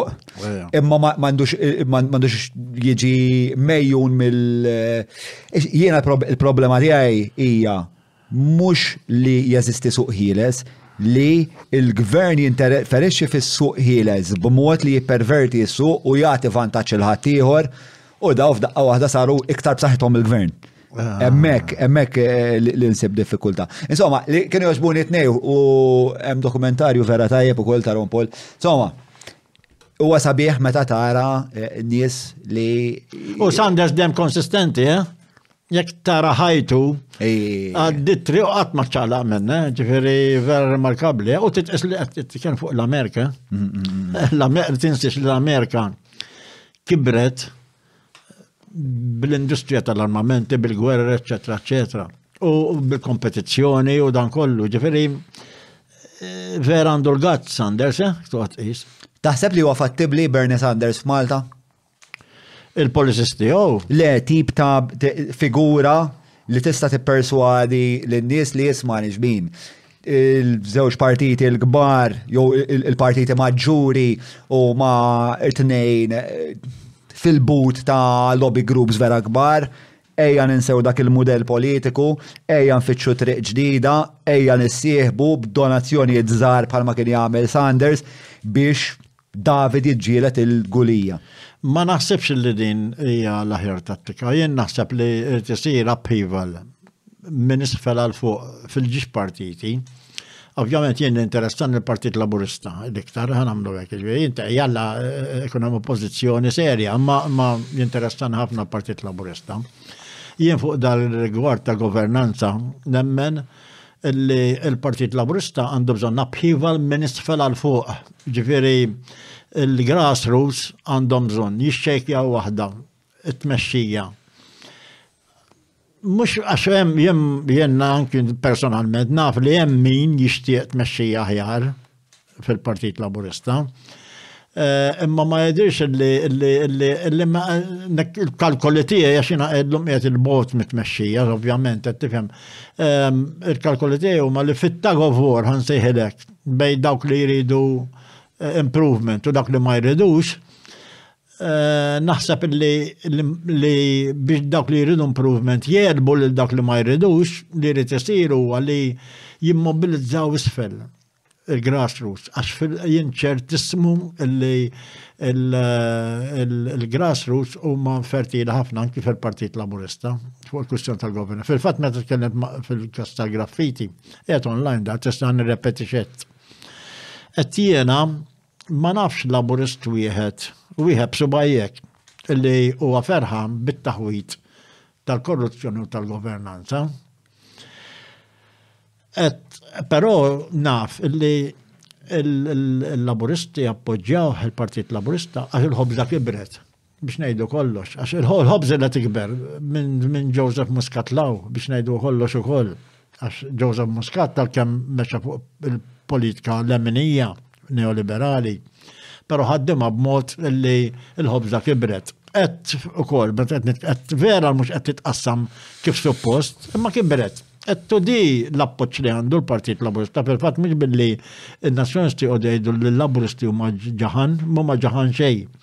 imma mandux jiġi mejjun mill. Jiena il-problema tiegħi hija mhux li jeżisti suq ħieles, li il-gvern jinterferixxi fis-suq ħieles b'mod li jipperverti s-suq u jagħti vantaġġ il-ħaddieħor u daw f'daqqa waħda saru iktar b'saħħithom il-gvern. Emmek, emmek eh, li nsib diffikulta. Insomma, li kienu joġbuni t-nej u hemm dokumentarju vera tajjeb u kol tarom pol. Insomma, huwa sabiħ meta tara eh, nies li. U Sanders dem konsistenti, eh? Jek tara ħajtu, għadditri u għat maċċala minna, eh? ġifiri vera remarkabli, u titqis li għed kien fuq l-Amerika. Mm, mm, mm. L-Amerika, tinsiex l-Amerika kibret bil-industrija tal-armamenti, bil-gwerra, eccetera, eccetera. U bil-kompetizzjoni u dan kollu, ġifiri, eh, vera għandu l-gatt Sanders, eh, tuħat is. Taħseb li huwa fattibli Bernie Sanders f'Malta? Il-policies tiegħu? Le, tip ta' figura li tista' tipperswadi lin-nies li jisma' nixbin. il-żewġ partiti l-kbar, jew il-partiti maġġuri u ma' tnejn eh, fil-but ta' lobby groups vera kbar, ejja ninsew dak il-modell politiku, ejja nfittxu triq ġdida, ejja nissieħbu b'donazzjonijiet żgħar bħalma kien jagħmel Sanders biex David jiġġielet il-Gulija. Ma naħsibx li din hija l-aħjar tattika. Jien naħseb li irid isir upheaval minn isfel għal fuq fil-ġiex partiti. Ovvjament jien interessan il-Partit Laburista, l-iktar ħan għamlu għek, jint jalla eh, ikun hemm oppożizzjoni serja, ma jinteressan ħafna l-Partit Laburista. Jien fuq dal-rigward ta' governanza nemmen li l-Partit Laburista għandu bżonn upheaval minn isfel għal fuq. Ġifieri il-grassroots għandhom bżonn jixxejkja waħda it-tmexxija. Mhux għax hemm jenna anki personalment naf li hemm min jixtieq tmexxija aħjar. fil-Partit Laburista. Eh, imma ma jedirx li il-kalkoli tiegħi għax jiena qedlhom qiegħed il-bot mit-tmexxija, ovvjament qed tifhem. Ehm, il-kalkoli tiegħi huma li fit-tag of war ħansejħilek bejn dawk li jridu eh, improvement u dak li ma jridux. Eh, naħseb li biex dak li jridu improvement jerbu lil dak li ma jridux li jrid isiru għalli jimmobilizzaw isfel il-grassroots, għax jien ċertissimu li il-grassroots huma fertili ħafna anki fil-Partit Laburista fuq il-kwistjoni tal-governor. Fil-fatt meta tkellem fil-kas tal-graffiti, qed online da tista' nirrepeti xett. Qed jiena ma nafx laburist wieħed, wieħed subajjek li huwa ferħan bit-taħwit tal-korruzzjoni u tal-governanza. Però naf illi il-laburisti appoġġjaw il-Partit Laburista għax il-ħobza kibret biex ngħidu kollox, għax il-ħobza la tikber minn Joseph Muscat law biex ngħidu kollox ukoll, għax Joseph Muscat tal-kemm meċa fuq il-politika l-eminija. neoliberali, pero ħaddimha b'mod li l-ħobża kibret. Et ukoll, et vera mhux qed titqassam kif suppost, imma kibret. Et tudi l-appoċ li għandu l-Partit Laburista, fil-fatt mhux billi n-Nazzjonisti u jgħidu li l-Laburisti huma ġaħan, ma ġaħan xejn.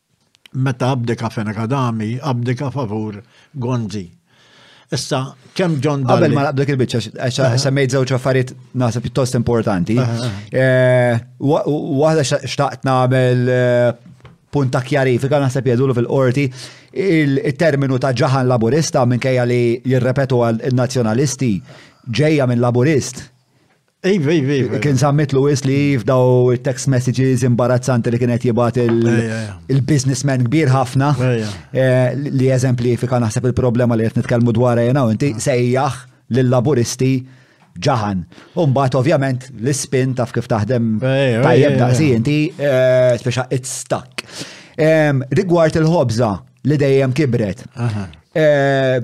meta abdika Fenech Adami abdika favur Gonzi. Issa, kemm John Dalli. Qabel ma naqbdek il-bicċa, semmejt żewġ affarijiet nasa pjuttost importanti. Eh, waħda xtaqt nagħmel eh, punta kjarifika naħseb jadulu fil-qorti il-terminu ta' ġaħan laburista minkejja li jirrepetu għal-nazjonalisti ġeja minn laburist Iv, iv, iv. Kien zammit Lewis li iv daw text messages imbarazzanti li kienet jibat il-businessman kbir ħafna eh, li eżemplifika naħseb il-problema li qed nitkellmu dwar jena u inti sejjaħ lill-laburisti ġaħan. Umbat ovvjament l-spin taf kif taħdem tajjeb daqsi inti eh, speċa it's stuck. Rigward il-ħobza li dejjem kibret. Eh,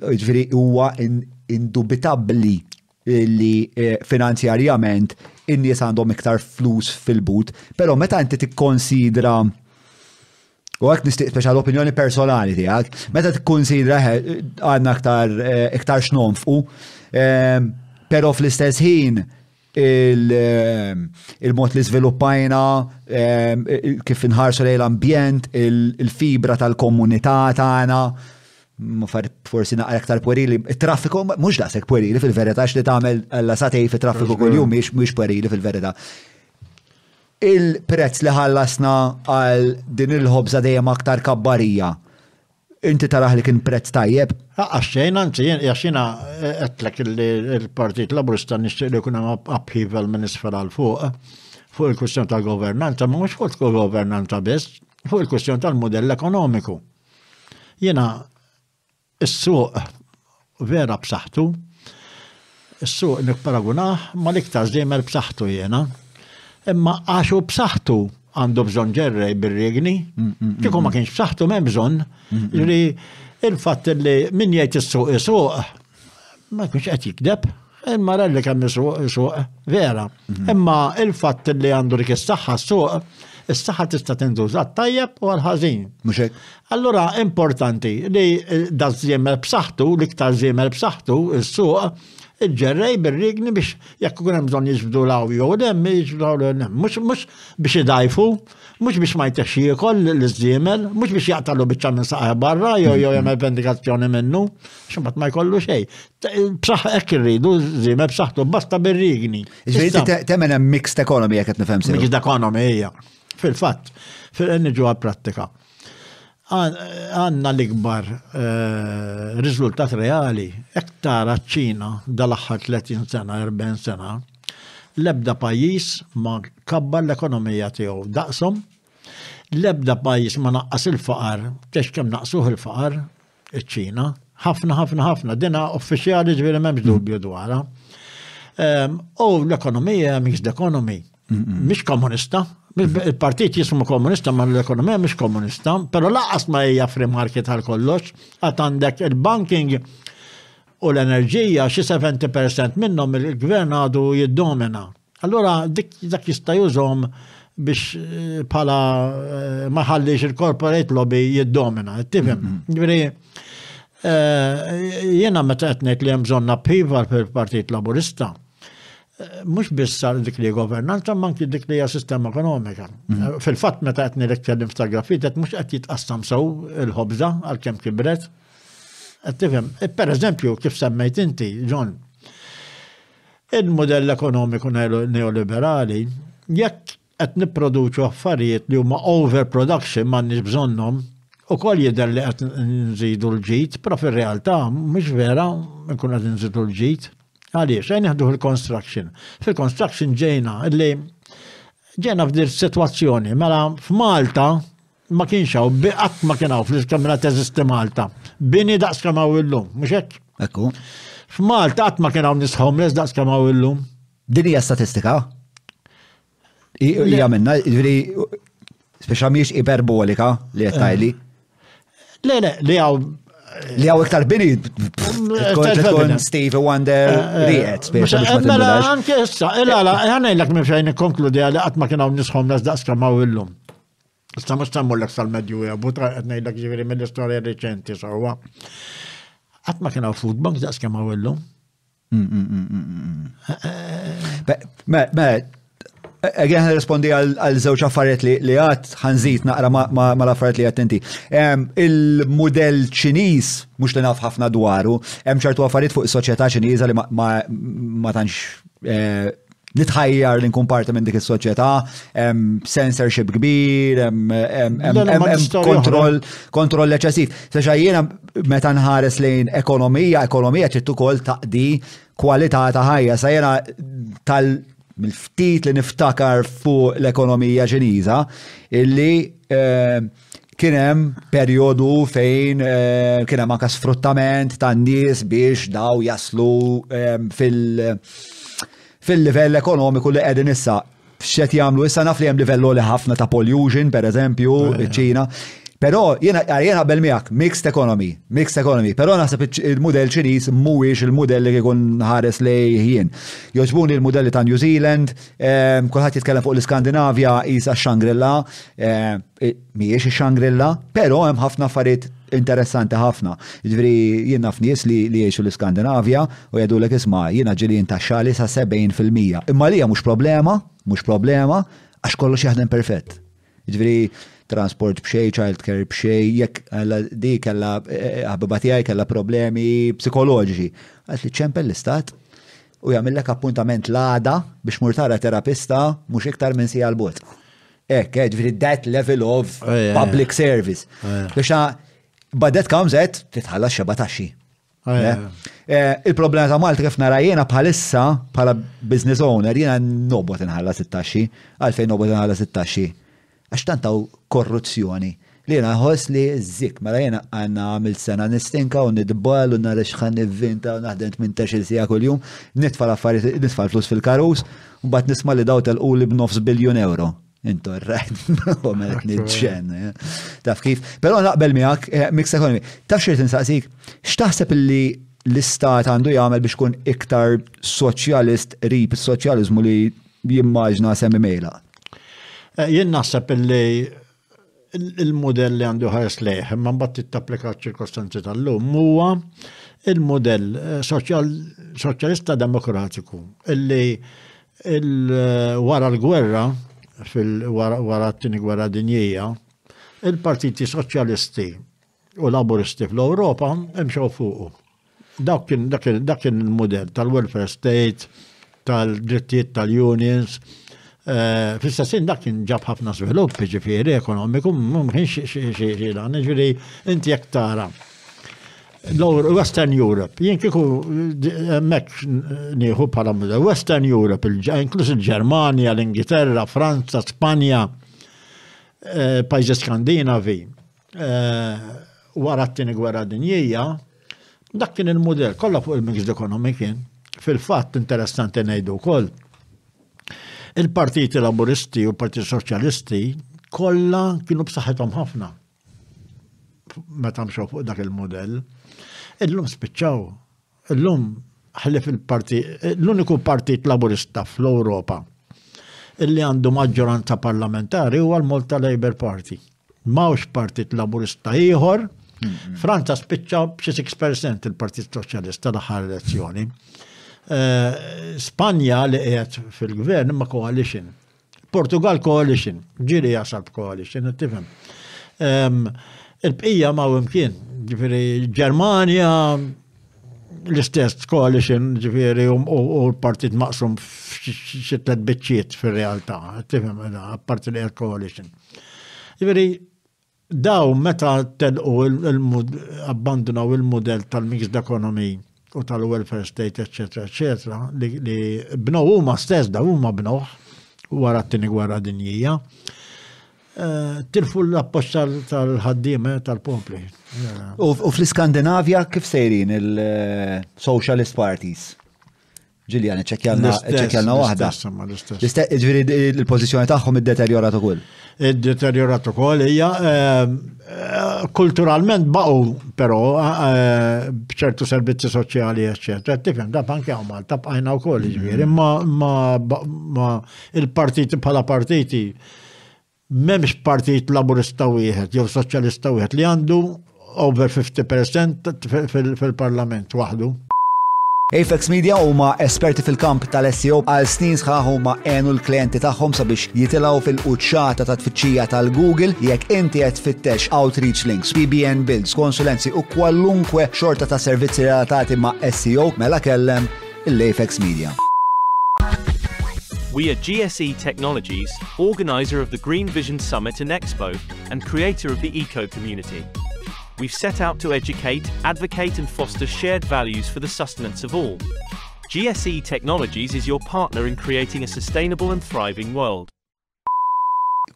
ġviri huwa indubitabbli li eh, finanzjarjament in-nies għandhom iktar flus fil-but, però meta inti tikkonsidra U għak nistiq speċa l-opinjoni personali tijak, meta t-konsidra eh, għanna iktar, eh, iktar xnonfqu, ehm, pero fl-istess ħin ehm, il-mod li sviluppajna ehm, kif inħarsu lejn l-ambjent, il-fibra tal-komunità tagħna, forsi naqra aktar pwerili, traffiku mhux daqshekk pwerili fil-verità x'li tagħmel alla satej fit-traffiku kuljum mhux pwerili fil-verità. Il-prezz li ħallasna għal din il-ħobża dejjem aktar kabbarija. Inti taraħ li kien prezz tajjeb? Għaxxejn, anzi, jaxxina għetlek il-Partit Laburista nixtieq li kuna upheaval minn isfel għal fuq, fuq il-kwestjoni tal-governanza, ma mhux fuq il-governanza biss, fuq il-kwestjoni tal-modell ekonomiku. Jiena s-suq vera b'saħħtu, s-suq nipparagunah mal-iktar żiemel b'saħħtu jiena. Imma għax hu b'saħħtu għandu bżonn ġerrej bir-riegni, mm, mm, mm, kieku ma kienx b'saħħtu m'hemm bżonn li il-fatt li min jgħid is-suq is-suq Ma kux qed jikdeb. Il-mara li kemm suq, vera. Mhm. Imma il-fatt li għandu dik is-saħħa suq, is-saħħa tista' tinduża tajjeb u għal-ħażin. Allura importanti li eh, da żiemel b'saħħtu, l-iktar żiemel b'saħħtu, is-suq, ġerrej bir-rigni biex jekk ikun hemm bżonn jiġbdu law jew dem jiġbdu law dem. Mhux mhux biex idajfu, mhux biex ma jtex jiekol l-iżdiemel, mhux biex jaqtalu biċċa minn saqaj barra jew jew jagħmel vendikazzjoni minnu. Ximbat ma jkollu xej. B'saħħ hekk irridu, żieme b'saħħtu basta bir-rigni. Ġifieri temmen hemm mixed economy jekk qed nifhem Mixed economy hija. Fil-fatt, fil-niġu għal-prattika. Għanna l-ikbar eh, riżultat reali, hekk tara ċ-Ċina dal-aħħar 30 sena, 40 sena, l-ebda pajjiż ma kabbar l-ekonomija tiegħu daqshom, l-ebda pajjiż ma naqqas il-faqar, tex kemm naqsuh il-faqar, Iċ-Ċina. Ħafna, ħafna, ħafna. Dina uffiċjali ġviri memx mm. dubju dwara. Ehm, u l-ekonomija, mix l-ekonomi, mix komunista, Il-partit jismu komunista ma l-ekonomija mhix komunista, pero laqas ma hija free market għal kollox, għat għandek il-banking u l-enerġija xi 70% minnhom il-gvern għadu jiddomina. Allura dik dak jista' jużhom biex bħala ma ħallix il-corporate lobby jiddomina, tifhem? Ġifieri jiena meta qed ngħid li hemm bżonn upheaval fil-Partit Laburista, mhux biss għal dik li governanza ma anki dik li hija sistema ekonomika. Fil-fatt meta qed ngħidlek tkellim ta' graffit qed mhux qed jitqassam sew il-ħobża għal kemm kibret. Qed tifhem, pereżempju kif semmejt inti, John, Il-mudell ekonomiku neoliberali, jekk qed nipproduċu affarijiet li huma overproduction m'għandniex bżonnhom, ukoll jidher li qed nżidu l-ġid, però fir-realtà mhux vera nkunu qed inżidu l-ġid. Għaliex? Ejn nieħduh il-construction. Fil-construction ġejna li ġejna f'dir sitwazzjoni mela f'Malta Ma kienx hawn, qatt ma kien hawn fl-iskem mela teżisti Malta. Bini daqs kemm hawn illum, mhux hekk? Ekku. F'Malta qatt ma kien hawn nies homeless daqs kemm hawn illum. Din hija statistika. Hija minna, jiġri speċa mhix iperbolika li qed tgħidli. Le, le, li hawn li għaw iktar bini tkun Steve Wonder eh, eh, rijet. Eh, mela, anke issa, il-għala, għanajlek minn fejn konkludi għalli għatma kien għaw nisħom nas daqs kamaw illum. Sta mhux sammullek sal-Medju Ebu, ta' qed ngħidlek ġifieri mill-istorja reċenti sewwa. Qatt ma kien hawn food banks daqs kemm hawn illum. Mm, mm, mm, Għen eh, eh, rispondi għal żewġ affarijiet li għad ħanżit naqra ma l-affarijiet li għattenti. Il-modell ċiniż, mux li naf ħafna dwaru, hemm ċertu affarijiet fuq is-soċjetà ċiniża li ma tantx eh, li tħajjar li nkun parti minn dik is-soċjetà, censorship kbir, kontroll kontroll eċessiv. Sexa jiena meta nħares lejn ekonomija, ekonomija trid ukoll taqdi kwalità ta' ħajja. Sa jiena tal mill-ftit li niftakar fuq l-ekonomija Ġiniża illi kien hemm perjodu fejn eh, kien hemm anke sfruttament tan-nies biex daw jaslu eh, fil- fil-livell ekonomiku li qegħdin issa. X'qed jagħmlu issa naf li hemm livell li ħafna ta' pollution, per eżempju, eh, ċina. Però jiena jien qabel miegħek mixed economy, mixed economy, però naħseb il-mudell Ċiniż mhuwiex il-mudell li kikun ħares lejn jien. Joġbuni il-mudelli ta' New Zealand, Kulħadd jitkellem fuq l-Iskandinavja isa Xangrilla, mhijiex ix-Xangrilla, però hemm ħafna affarijiet interessanti ħafna. Ġifieri jien naf nies li jgħixu l-Iskandinavja u jgħidulek isma' jiena ġieli intaxxali sa 70%. Imma lija mhux problema, mhux problema, għax kollox jaħdem perfett. Ġviri, transport bxej, child care bxej, jekk għalla di kella eh, ħabba tijaj kella problemi psikoloġiċi. Għat li ċempel l-istat u jgħamillek appuntament l-għada biex murtara terapista mux iktar minn si għal-bot. Ek, eh, ġviri that level of eh, public service. Biex badet kamżet titħalla xeba taxxi. Il-problema ta' Malta kif nara jiena bħalissa bħala business owner jiena nobot inħalla 16 għalfejn nobot inħalla 16 għax tantaw korruzzjoni li jiena ħoss li zik mela jiena għanna għamil sena nistinka u nidbal u nara xħan nivvinta u naħdem 18 sija kull-jum nitfa l-affarijiet nitfa l-flus fil-karus u bat nisma li daw tal-quli b'nofs biljun euro Intu rajt, u melek nidġen. Eh. Taf kif? Pero naqbel miegħek, eh, mix ekonomi. Taf xirrit nsaqsik, x'taħseb li l-istat għandu jagħmel biex kun iktar soċjalist rib is-soċjalizmu li jimmaġna semmi mejla? Eh, jien naħseb li il-modell li għandu ħares leħ, ma mbagħad tittapplika ċirkostanzi tal-lum huwa il-modell soċjalista demokratiku illi Wara l-gwerra, wara t-Tieni Gwerra Dinjija, il-partiti soċjalisti u laburisti fl-Ewropa imxew fuqu. Dak kien il-mudell tal-welfare state, tal-drittijiet tal-unions. Eh, Fl-istessin dak kien ġab ħafna żvilupp, ġifieri ekonomiku, ma kienx xi ġifieri inti jekk tara Western Europe, jien kiku mek nieħu bħala muża, Western Europe, inkluż il-Ġermanja, l-Ingilterra, Franza, Spanja, eh, pajzi Skandinavi, eh, wara t-tini gwerra dinjija, dak kien il-modell, kollha fuq il-mixed economy kien. Fil-fatt interessanti ngħidu wkoll. Il-Partiti Laburisti u Partiti Soċjalisti kollha kienu b'saħħithom ħafna. meta mxew fuq dak il-modell. Illum spiċċaw, illum ħlif il-parti, l-uniku partit laburista fl-Europa illi għandu maġġoranza parlamentari huwa l-Malta Labour Party. Mawx partit laburista ieħor, Franza spiċċa b'xi 6% il-Partit Soċjalista l-aħħar elezzjoni. Eh, Spanja li qiegħed fil-gvern ma' coalition. Portugal coalition, ġiri jasal coalition, tifhem. Il-bqija ma' imkien, ġifiri Ġermania, l-istess coalition, ġifiri u l-partit maqsum xitlet bitċiet fil-realtà, tifhem, apparti li coalition. Ġifiri, Dawn meta telqu abbandunaw il-mudell tal-mixed economy u tal-welfare state, eccetera, eccetera, li bnow huma stess daw huma bnow wara t-tieni gwerra dinjija. Eh, tilfu l-appoċ tal-ħaddime tal-popli. U fl-Iskandinavja kif sejrin il-socialist parties? Ġiljan, ċekjalna, ċekjalna waħda. Ġviri, il-pozizjoni tagħhom id-deterjorat ukoll. Id-deterjorat ukoll hija ehm, eh, kulturalment baqgħu però eh, b'ċertu servizzi soċjali eċċetera. Tifhem da anke hawn Malta bqajna wkoll ġviri, mm-hmm. ma il-partiti bħala partiti M'hemmx Partit Laburista wieħed jew Soċjalista wieħed li għandu over 50 per cent fil-Parlament waħdu. Apex Media huma esperti fil-kamp tal-SEO għal snin sħaħ huma għenu l-klienti tagħhom sabiex jitilgħu fil-quċċata ta' tfittxija tal-Google jekk inti qed tfittex outreach links, PBN builds, konsulenzi u kwalunkwe xorta ta' servizzi relatati ma' SEO mela kellem l-Apex Media. We are GSE Technologies, organizer of the Green Vision Summit and Expo and creator of the Eco Community we've set out to educate, advocate and foster shared values for the sustenance of all. GSE Technologies is your partner in creating a sustainable and thriving world.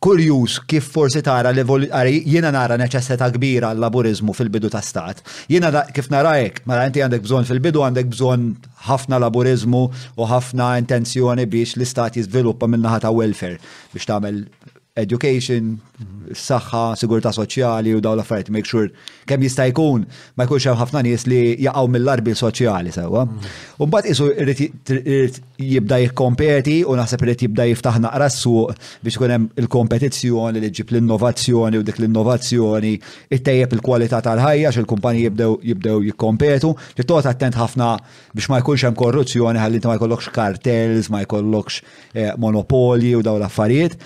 Kurjuż kif forsi tara l-evolu-, ara jiena nara neċessità kbira għal-Laburiżmu fil-bidu ta' Stat. Jiena da-, kif nara hekk, mela inti għandek bżonn fil-bidu għandek bżonn ħafna Laburiżmu u ħafna intenzjoni biex l-Istat jiżviluppa min-naħa ta' welfare, biex tagħmel education, saħħa, sigurtà soċjali u dawn l-affarijiet, make sure kemm jista' jkun, ma jkunx hemm ħafna nies li jaqgħu mill-arbil soċjali sewwa. U mbagħad qisu irid jibda jikkompeti u naħseb irid jibda jiftaħ naqra s-suq biex ikun hemm il-kompetizzjoni li ġib l-innovazzjoni u dik l-innovazzjoni ittejjeb il-kwalità tal-ħajja xi l-kumpaniji jibdew jibdew jikkompetu li toqgħod attent ħafna biex ma jkunx hemm korruzzjoni ħalli inti ma jkollokx kartels, ma jkollokx eh, monopolji u dawn l-affarijiet.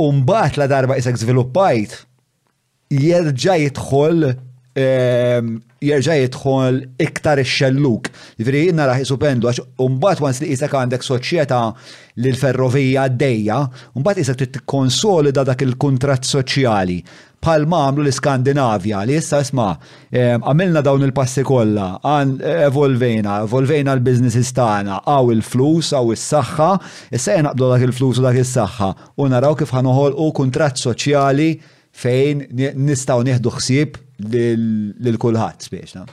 U mbagħad la darba isek żviluppajt jerġa' jidħol ehm, jerġa' jidħol iktar ix-xelluk. Jiġifieri jien nara ħisu pendlu għax imbagħad wans li qisek għandek soċjetà li l-ferrovija għaddejja, mbagħad qisek trid tikkonsolida dak il-kuntratt soċjali bħal ma għamlu l-Iskandinavja li issa isma' ehm, għamilna dawn il-passi kollha, evolvejna, evolvejna l-businesses tagħna, għaw il-flus, għaw is-saħħa, issa jenaqbdu dak il-flus u dak is-saħħa u naraw kif ħanoħolqu kuntratt soċjali fejn nistgħu nieħdu ħsieb lil kulħadd spiexna.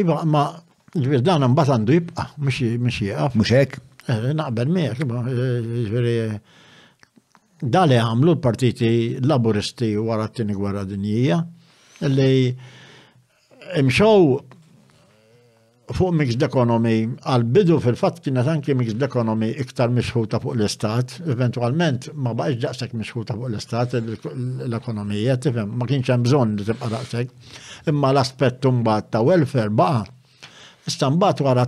Iva, ma ġbir dan mbagħad għandu jibqa' mhux jieqaf. Mhux hekk? Eh, naqbel miegħek, eh, da li għamlu l-partiti laburisti wara t-tieni gwerra dinjija, li Imxow fuq mixed economy, għal-bidu fil-fatt kienet anki mixed economy iktar misħuta fuq l-istat, eventualment ma baqx daqshekk misħuta fuq l-istat l-ekonomija, tifhem, ma kienx hemm bżonn li tibqa' daqshekk. Imma l-aspett imbagħad ta' welfare baqa'. Issa mbagħad wara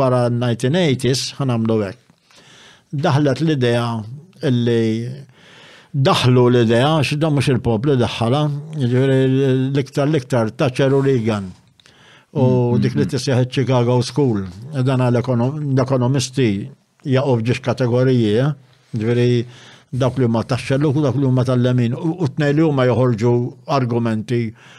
wara 1980s ħanamlu hekk. Daħlet l-idea li daħlu l-idea, xidda mux il-poplu daħħala, ġveri l-iktar l-iktar Thatcher u Reagan. U mm-hmm. dik li tisseħ Chicago School, dan l-ekonomisti jaqof ġiex kategoriji, eh? ġveri dak li ma taxxelluk u dak li ma tal-lemin. U t-nej li huma joħorġu argumenti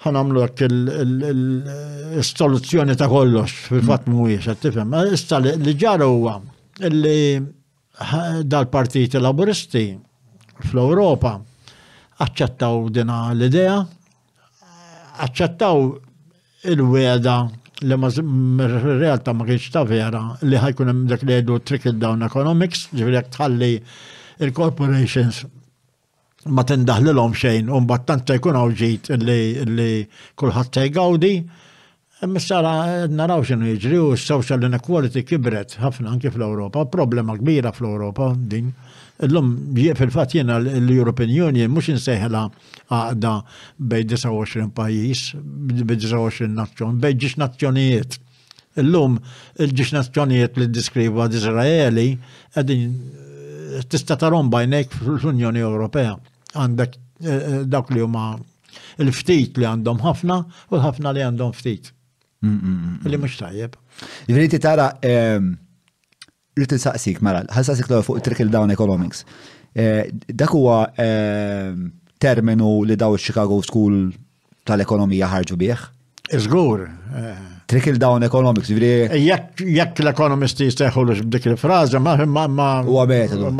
ħanamlu għak il-soluzzjoni ta' kollox, fil-fat mhuwiex, għat tifhem. Issa li ġara huwa li dal-partiti laburisti fl-Europa aċċettaw dina l-idea, aċċettaw il-weda li ma realtà ma kienx ta' vera li ħajkun hemm dak li jgħidu trickle down economics, ġifieri tħalli il-corporations ma tindaħlilhom xejn u mbagħad tant se jkun hawn ġid li kulħadd se jgawdi. Missara naraw x'inhu jiġri u s-social inequality kibret ħafna anki fl-Ewropa, problema kbira fl-Ewropa din. Illum fil-fatt jiena l-European Union mhux insejħilha għaqda bej 29 pajjiż, bej 29 nazzjon, bej ġiex nazzjonijiet. Illum, il-ġiex nazzjonijiet li ddiskriva Diżraeli qegħdin tista' tarhom bajnejk fl-Unjoni Ewropea. Għandek eh, eh, dawk li huma il-ftit li għandhom ħafna u l-ħafna li għandhom ftit. Mm, mm, mm, li mhux tajjeb. Jiġifieri tara ehm, Rrid insaqsik mara, ħassasik l fuq trickle down economics. Eh, dak huwa eh, terminu li daw Chicago School tal-ekonomija ħarġu bih. Iżgur. Eh. Trickle down economics, vri. Jekk l-ekonomisti jisteħu l b'dik il-fraza, ma ma ma. U għabetu.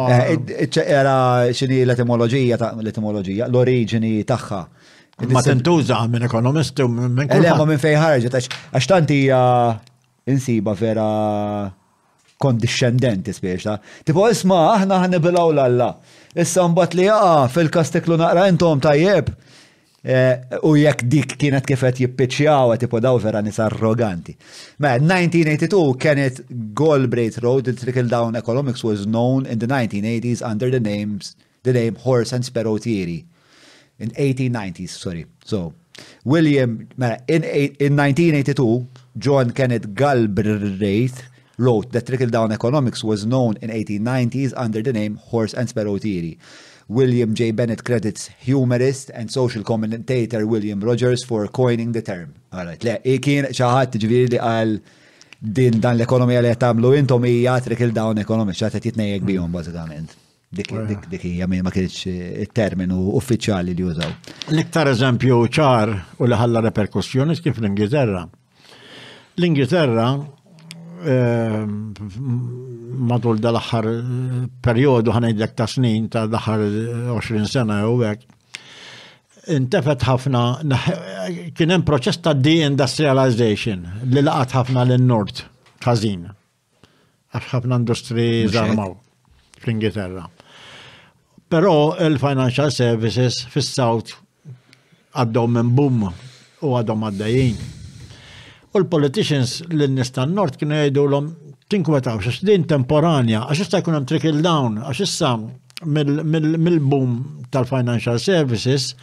Era xini l-etimologija, l-etimologija, l-oriġini taħħa. Ma tentuża minn ekonomisti u minn. Ele, ma minn fejħarġa, għax tanti Insibha vera kondixxendenti spiċta. Tipo isma' aħna ħa nibilgħu 'l Alla. Issa mbagħad li jaqa' fil-kastiklu naqra intom tajjeb? U jekk dik kienet kif qed jippiċċjawha tipo daw vera nies arroganti. Mela, 1982 kienet Galbraith Road, il-trickle down economics was known in the 1980s under the names The name Horse and Sparrow Theory in 1890s, sorry. So, William, mela, in, in 1982, John Kenneth Galbraith wrote that trickle-down economics was known in 1890s under the name Horse and Sparrow Theory. William J. Bennett credits humorist and social commentator William Rogers for coining the term. Għalet, le, i kien ċaħat ġviri li għal din dan l-ekonomija li għetamlu intom hija trickle down ekonomija, ċaħat jitnejek bijom bazzikament. Dik dik hija ma kienx eh, terminu uffiċjali li jużaw. L-iktar eżempju ċar u li ħalla reperkussjoni kif l-Ingilterra. L-Ingilterra eh, matul dal-aħħar eh, perjodu ħanajdlek ta' snin ta' l-aħħar 20 sena jew hekk intefet ħafna, kien hemm proċess ta' deindustrialization li laqat ħafna l-Nord, każin. Għax ħafna industri żarmaw fl-Ingilterra. Però il-financial services fis-South għaddew minn boom u għadhom għaddejjin. U l-politicians li nista nord kienu jgħidu l-om tinkwetaw, xax din temporanja, għax issa jkun hemm trickle down, għax issa mill-boom tal-financial services,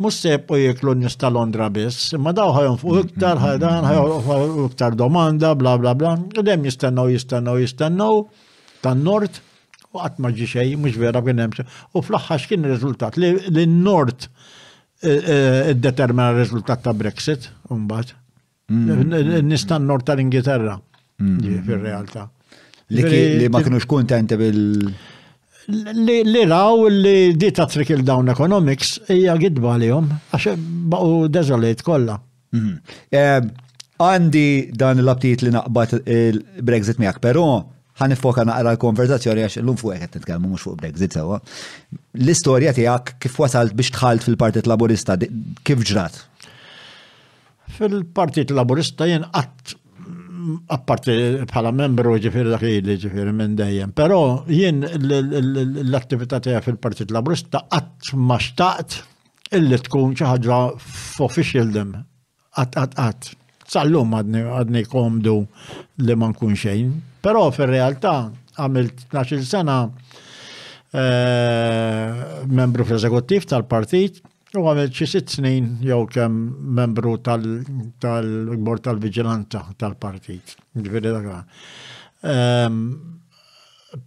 mux se jibqu jiklu nis ta' Londra biss, imma daw ħajon fuq mm, iktar, mm, ħajan mm, ħajon iktar domanda, bla bla bla, u dem jistennaw, jistennaw, jistennaw, tan nord u għat maġi xej, mux vera kien hemm U fl-axħax kien il-rizultat li l-nord eh, eh, id-determina il-rizultat ta' Brexit, un-bat. Mm. Nistan nord tal-Ingilterra, mm. fil-realtà. Li ma kienux kontenti bil- Li raw li di ta' trickle down economics hija gidba li jom, għax baqu desolate kollha. Mm. Eh, għandi dan l-abtit li naqbad il-Brexit miegħek, però ħan nifoka naqra l-konverzazzjoni għax l-lum fuq qed nitkellmu mhux fuq Brexit sewa. L-istorja tiegħek kif wasalt biex tħalt fil-Partit Laburista, kif ġrat? Fil-Partit Laburista jien qatt apparti bħala membru ġifiri dak li ġifiri minn dejjem, però jien l-attività tiegħi fil-Partit Laburista qatt ma xtaqt illi tkun xi ħaġa f'official dem. Qatt qatt qatt. Sallum għadni komdu li ma nkun xejn. Però fir-realtà għamilt 12 sena eh, membru fl-eżekuttiv tal-partit U għamil xi sitt snin jew kemm membru tal-Bord tal-Viġilanza tal-Partit. Ġifieri dak. Ehm,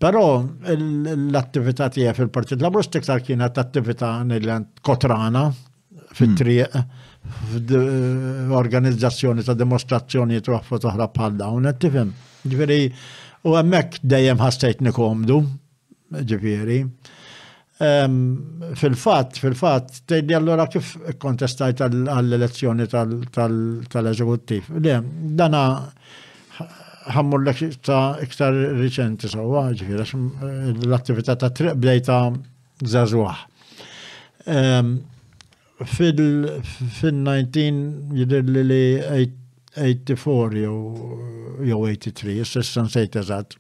però l-attività tiegħi fil-Partit Laburist iktar kienet attività kotrana fit-triq hmm. organizzazzjoni ta' dimostrazzjoni tuħfu toħra bħal dawn, tifhem? Ġifieri u hemmhekk dejjem ħassejtni komdu Ġifieri, fil-fatt, fil-fatt, tgħidli allura kif ikkontestajt għall-elezzjoni tal-eżekuttiv. Le, dana ħammur l ta' iktar riċenti sewwa, ġifieri, eh, l-attività ta' triq bdejta żagħżugħ. Fil-19 jidir li 84 jew 83, s-sessan sejt eżatt.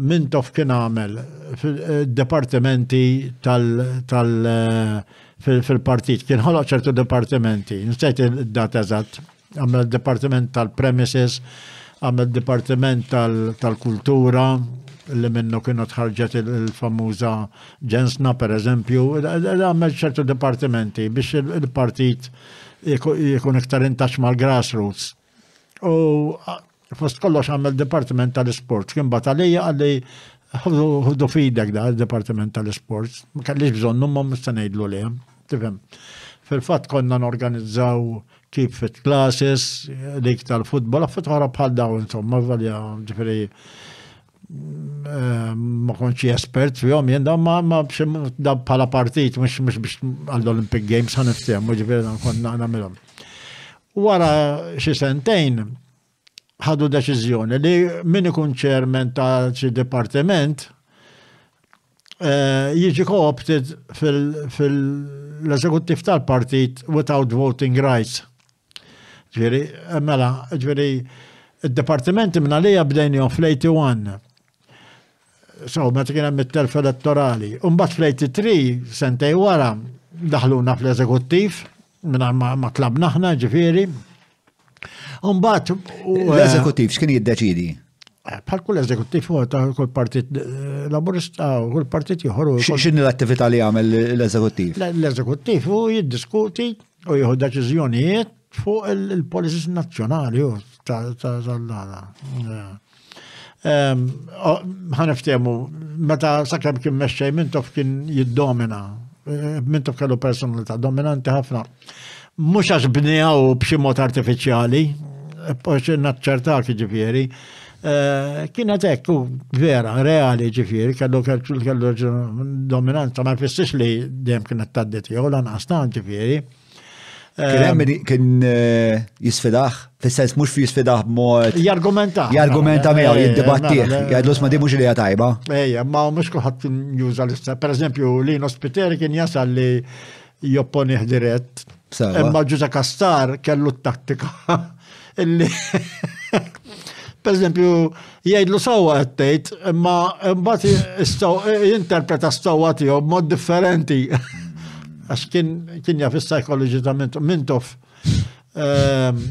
Mintoff kien għamel fil-departimenti tal- fil-partit, kien ħoloq ċertu departimenti, nsejt id-data eżatt, għamel departiment tal-premises, għamel departiment tal-kultura, li minnu kienu tħarġet il-famuża ġensna per eżempju, għamel ċertu departimenti biex il-partit jikun iktar intaċ mal-grassroots. U fost kollox għamel Departiment tal-Isports, kien batalija għalli ħudu fidek da Departiment tal-Isports, ma kellix bżonn numma musta ngħidlu li hemm, tifhem. Fil-fatt konna norganizzaw keep fit classes, dik tal-futbol, affet bħal dawn, insomma, valja ġifri ma konċi espert fihom jien dan ma ma da bħala partit mhux mhux biex għall-Olympic Games ħan niftehom, ġifieri dan konna nagħmilhom. Wara xi sentejn ħadu deċiżjoni li min ikun ċermen ta' xi dipartiment eh, jiġi co-opted fil-eżekuttiv tal-partit without voting rights. Ġviri, mela, ġviri, il-Departiment imna li jabdejn jom fl-81. So, ma t kienem mit-telf elettorali. Umbat fl-83, sentej wara, daħluna fl-eżekuttiv, minna ma tlabna ħna ġviri. Umbat. L-eżekuttiv eh, x'kien jiddeċidi? Eh, bħal kull eżekuttiv u ta' kull partit eh, laburista u kull partit joħor. X'inhi l-attività li għamel l-eżekuttiv? L-eżekuttiv u jiddiskuti U jieħu deċiżjonijiet fuq il-policies nazzjonali u tal-dana. Ħaniftemu, meta sakemm kien mexxej mintof kien jiddomina, eh, mintof kellu personalità dominanti ħafna. Mhux għax bnijaw b'xi mod artifiċjali, eh, naċċertak ġifieri, Eh, kienet hekk u vera, reali ġifir, kellu kellu dominanza, ma jfissirx li dejjem kienet taddi tiegħu lanqas tant ġifieri. Kien kien eh, jisfidaħ, fis-sens mhux fi jisfidaħ b'mod. Jargumenta. Jargumenta miegħu, eh, jiddibattih, mela, jgħidlu ma di mhux li tajba. Ejja, ma mhux kulħadd juża l-istess. Pereżempju, Lino Spiteri kien jasal li jopponih dirett. Imma Ġuza Kastar kellu t-tattika illi per eżempju jgħidlu sewwa qed tgħid, imma mbagħad jinterpreta s-sewwa tiegħu b'mod differenti. Għax kien kien jaf is-sajkoloġitament mintof ehm,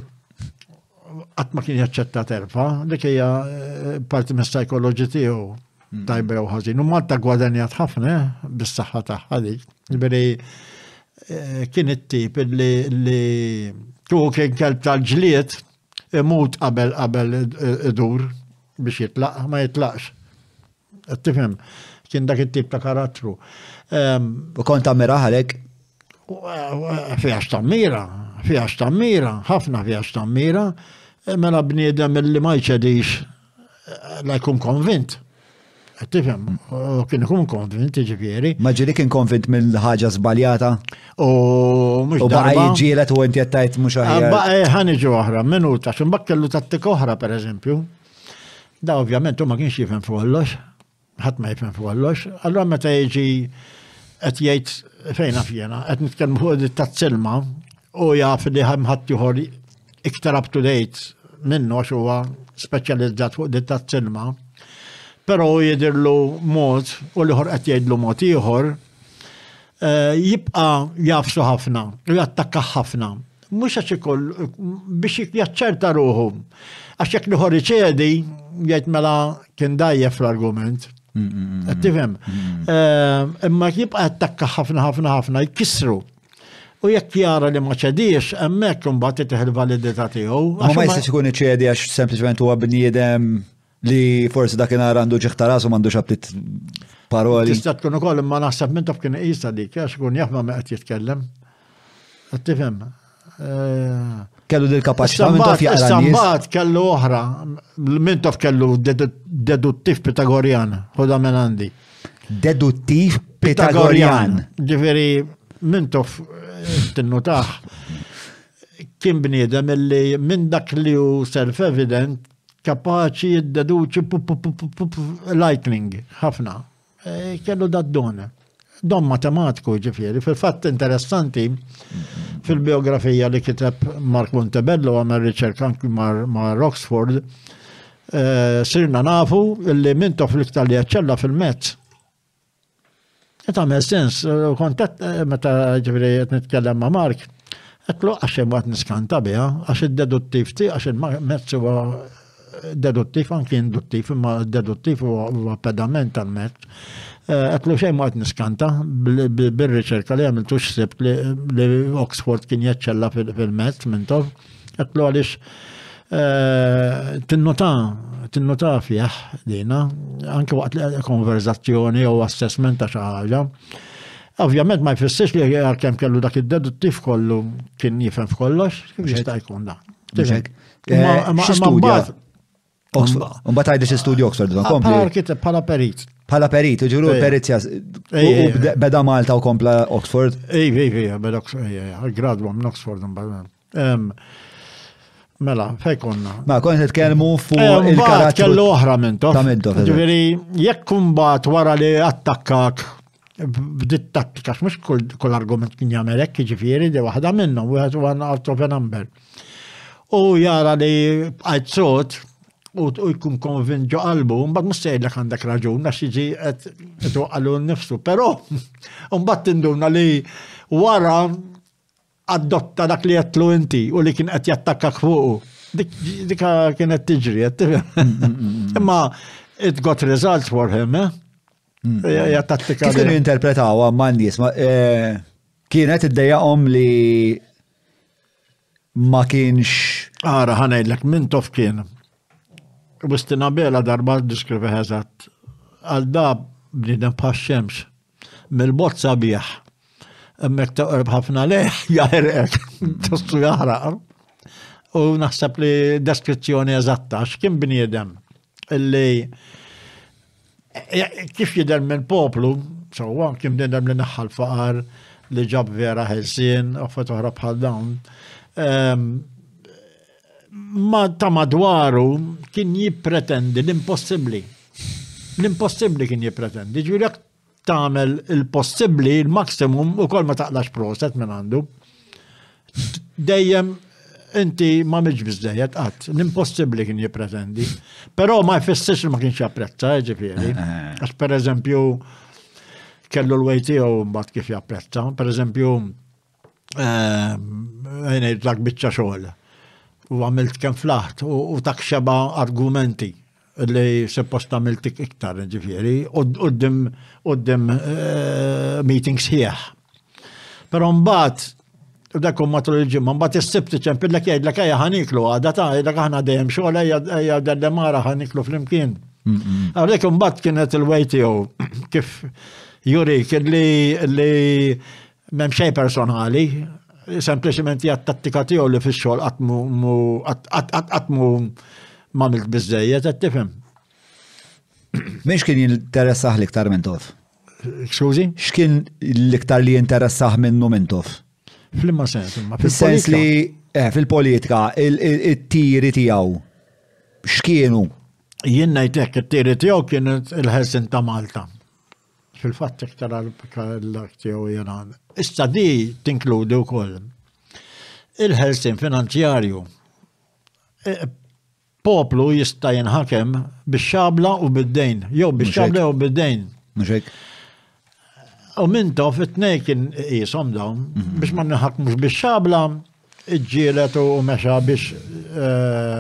qatt ma kien jaċċetta terfa, dik hija eh, parti mis-sajkoloġi tiegħu. Mm. tajba jew ħażin. U Malta gwadanjat ħafna eh, bis-saħħa tagħha dik. Ġifieri eh, kien it-tip li tu kien kelb tal-ġlied imut qabel qabel idur biex jitlaq, ma jitlaqx. Tifhem, kien dak it-tip ta' karattru. Ehm, u kont tammira ħalek? Fijax tammira, fijax tammira, ħafna fijax tammira, eh, mela bniedem li ma jċedix La jkun konvint. Tifhem, kien ikun konvint, ġifieri. Ma ġiri kien konvint mill-ħaġa żbaljata? U mhux darba. U ġielet u inti qed mhux aħjar. Baqa' eh, ħaniġi oħra, minuta, x'imbagħad kellu tattik oħra pereżempju. Da ovvjament u ma kienx jifhem f'kollox. Ħadd ma jifhem f'kollox. Allura meta jiġi qed jgħid fejn af jiena, qed nitkellmu fuq it-tazzilma u jaf li hemm ħadd ieħor iktar up to date minnu għax huwa speċjalizzat fuq dit tazzilma. Però jidirlu mod u liħor qed jgħidlu mod ieħor eh, jibqa' jafsu ħafna u jattakka ħafna Mhux għax ikollu biex jaċċerta ruħu. Għax jekk liħor iċedi, jgħid mela kien dajjef fl-argument. Qed tifhem. Ehm, imma jibqa' attakka ħafna ħafna ħafna jkissru. U jekk jara li ma ċedix, hemmhekk imbagħad titih il-validità tiegħu. Ma ma jistax ikun iċedi għax sempliċement huwa bniedem Li forsi dakinhar għandu ġieħ ta' rasu m'għandux aptit paroli. Tista' tkun ukoll imma naħseb minn taf kien iqisha dik għax ikun jaf ma' qed jitkellem. Qed tifhem. Eh, kellu dil kapaċità minn taf jaqra. Sambat kellu oħra, minn taf kellu deduttiv pitagorjan, ħoda minn għandi. Deduttiv pitagorjan. Ġifieri minn taf eh, tinnutaħ kien bniedem illi minn dak li hu self-evident Kapaċi jiddeduċi lightning, ħafna. E, kellu dad-don. Don matematiku ġifiri. Fil-fatt interessanti fil-biografija li kiteb Mark Montebello għamel riċerka anki ma' Oxford, e, sirna nafu li mintof l-iktar li jaċċella fil-mezz Qed għamel sens, kontat eh, meta ġifieri qed nitkellem ma' Mark, għetlu għax hemm għad niskanta biha, għax id-deduttiv ti, għax il-mezz huwa deduttiv anki induttiv, imma deduttiv huwa pedament tal-mezz. Eh, għetlu xejn għad niskanta bil-riċerka li għamiltu xsibt li Oxford kien jaċċella fil-mezz minn tov. Għatlu għalix eh, tinnota, tinnota fieħ dina, anke waqt li konverzazzjoni jew assessment ta' xi ħaġa. Ovvjament ma jfissirx li għalkemm kellu dak id-deduttiv kollu kien jifhem f'kollox, kif jista' jkun da. Eh, ma Oxford. Mbagħad għajdi xi studju Oxford ma kompli. Bħala kiteb bħala perit. Bħala perit, ġuru perizja. Beda Malta u kompla Oxford. Ej, ej, ej, beda Oxford, gradwa minn Oxford mbagħad. Mela, fej konna. Ma, mela, konna t-tkelmu fuq il-karat. Kellu oħra minn tof. Ta' minn tof. Ġviri, jekk kumbat wara li attakkak b'dit tattika, mhux kull argument kien jagħmel hekk, jiġifieri di waħda minnhom, wieħed huwa out of a number. U jara li bqajt sod u jkun konvint ġo qalbu, mbagħad mhux sejlek għandek raġun għax jiġi qed għallu nnifsu. Però mbagħad tinduna li wara Adotta dak li għedtlu inti u li kien qed jattakkak fuqu. Dika kienet tiġri, qed tifhem. Mm, mm, mm, Imma it got results for him, eh? Ja tattika. Kif kienu jinterpretaw ma' nies, eh, kienet id-dejjaqhom li ma kienx. Ara, ħanajdlek, minn tof kien. Bustina bela darba diskrivi ħezat. Għal da bnidem bħax xemx. Mill-bogħod sabiħ. Hemmhekk teqreb ħafna lejh jaħerqek, tassu jaħraq. U naħseb li deskrizzjoni eżatta x'kien bniedem illi eh, kif jidher minn poplu, sewwa kien bniedem li naħħal faqar li ġab vera ħelsien, u oħra bħal dawn. Ehm, ma ta' madwaru kien jippretendi l-impossibbli. L-impossibbli kien jippretendi, ġifieri jekk tagħmel il-possibbli, il-maximum ukoll ma taqlax proset minn għandu. Dejjem inti ma miġ biżejjed qatt, l-impossibbli kien jippretendi. Però ma jfissirx li ma kienx japprezza, ġifieri. Eh, eh. Għax pereżempju kellu l-wejtiegħu mbagħad kif japprezza, pereżempju għajnejt dak bicċa xogħol u għamilt kem flaħt u dak xeba argumenti li suppost għamilt iktar ġifiri u d-dim eh, meetings ħieħ. Pero mbaħt, u dak u matul il-ġimma, mbaħt s-sibt ċempil l-ek jgħidlek għajja ħaniklu għada ta' jgħidlek ħana dejjem xogħol għajja d-demara ħaniklu fl-imkien. Għalek mbaħt kienet il-wejti kif juri kelli li M'hemm xejn personali, sempliċement hija t-tattika tiegħu li fix-xogħol qatt mu qatt mu m'għamilt biżejjed qed tifhem. Mhix kien jinteressah l-iktar minn tof? Xkużi? X'kien l-iktar li jinteressah minnu minn tof? Flimma sens, imma fil-sens li eh, fil-politika, il-tiri tiegħu x'kienu? Jien ngħidlek it-tiri tiegħu kien il-ħelsin ta' Malta. Fil-fatt iktar għall-dak tiegħu jiena. Issa di tinkludi wkoll il-ħelsin finanzjarju. E, poplu jista' jinħakem bix-xabla u bid-dejn, jew bix-xabla jew bid-dejn. Muxek. U mintof it-tnej kien jisom dawn mhm. biex ma nħakmux bix-xabla iġġieled u mexa biex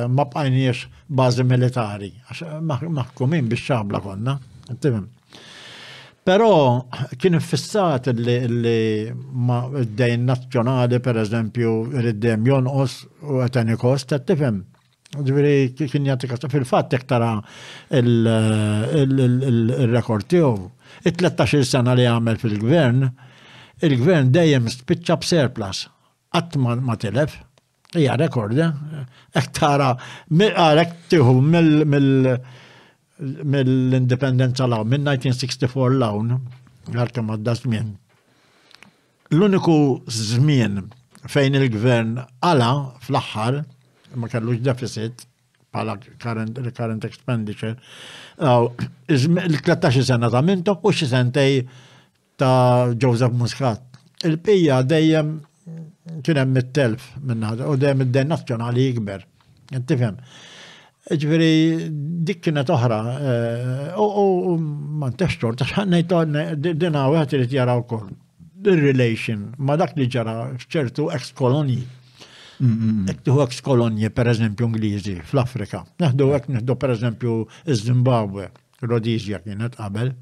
ma bqajniex bażi militari, għax maħkumin bix-xabla konna, tifhem. Però kien iffissat li d-dejn nazzjonali pereżempju jrid dejjem jonqos u at any cost, qed tifhem? Ġifieri kien jagħti kas. Fil-fatt jekk tara r-rekord tiegħu, it-tlettax-il sena li għamel fil-gvern, il-gvern dejjem spiċċa b'surplus. qatt ma tilef, hija rekord, hekk eh? tara, għalek tiħu mill-indipendenza lawn, minn 1964 lawn, għalkemm għadda żmien. L-uniku żmien fejn il-gvern għala fl-aħħar ma kellux deficit pala current, current expenditure, il-13 sena ta' mintok u xi sentej ta' Joseph Muscat. Il-bqija dejjem kien hemm it-telf minn u dejjem id-den nazzjonali jikber. Tifhem? Ġifieri dik kienet oħra eh, u ma ntex xorta x'ħannejt din wieħed irid jara wkoll ir-relation ma dak li ġara f'ċertu ex-kolonji. Ek tuħu ex-kolonji, per eżempju, Ingliżi, fl-Afrika. Neħdu ek, neħdu per eżempju, iż-Zimbabwe. Rhodesia kienet qabel,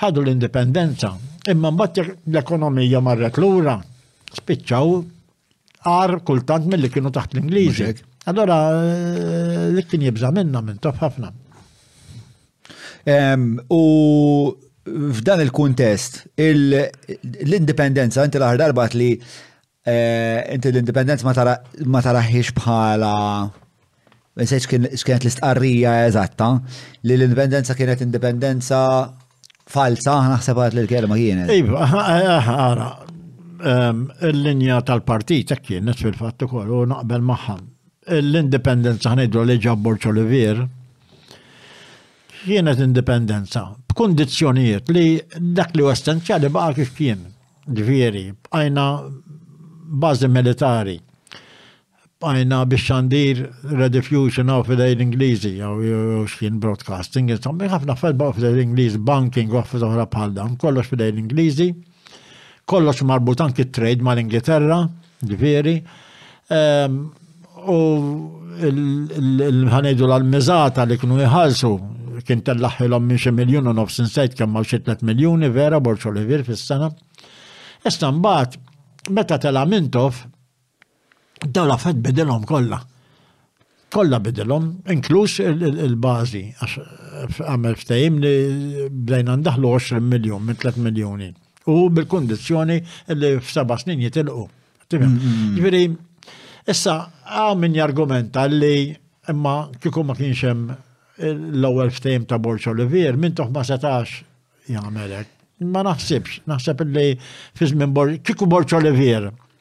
ħadu l-indipendenza, imma mbagħad l-ekonomija marret lura, spiċċaw għar kultant mill-li kienu taħt l-Ingliżi. Allora, eh, li kien jibza minna minn taf ħafna. U f'dan il-kuntest, l-indipendenza, inti l-aħħar darba li Eh, inti l-indipendenza ma taraħiex bħala Nsejt x'kienet l-istqarrija eżatta li l-indipendenza kienet indipendenza falsa, naħseb għat l-kelma kienet. Iva, għara, ehm, l-linja tal-partit kienet fil-fatt ukoll u naqbel magħha. L-indipendenza ħnejdu li ġabbor ċolivier kienet indipendenza b'kundizzjonijiet li dak li essenzjali baqa kif kien. Ġifieri, bqajna bażi militari. Bqajna biex xandir Ready Fusion hawn fidej l-Ingliżi, jew x'kien broadcasting, insomma, ħafna affarijiet baqgħu fidej l-Ingliż, banking u affarijiet oħra bħal dawn, kollox fidej l-Ingliżi, kollox marbut anki t-trade mal-Ingilterra, Ġifieri, u ħanejdu l-almiżata li kienu jħallsu kien tellaħħilhom minn xi miljun u nofs insejt kemm hawn xi tliet miljuni vera Borċ Olivier fis-sena. Issa mbagħad meta tela' Mintoff dawn l-affarijiet bidilhom kollha. Kollha bidilhom, inkluż il-bażi, għax għamel ftehim li bdejna ndaħlu 20 miljun minn 3 miljuni. U bil-kundizzjoni li f'seba' snin jitilqu. Mm, mm, mm. Ġifieri, issa għaw min jargumenta li imma kieku ma kienx hemm l-ewwel ftehim ta' Borċ Olivier, minn toħ ma setax jagħmelek. Ma naħsibx, naħseb li fi żmien Borċ, kieku Borċ Olivier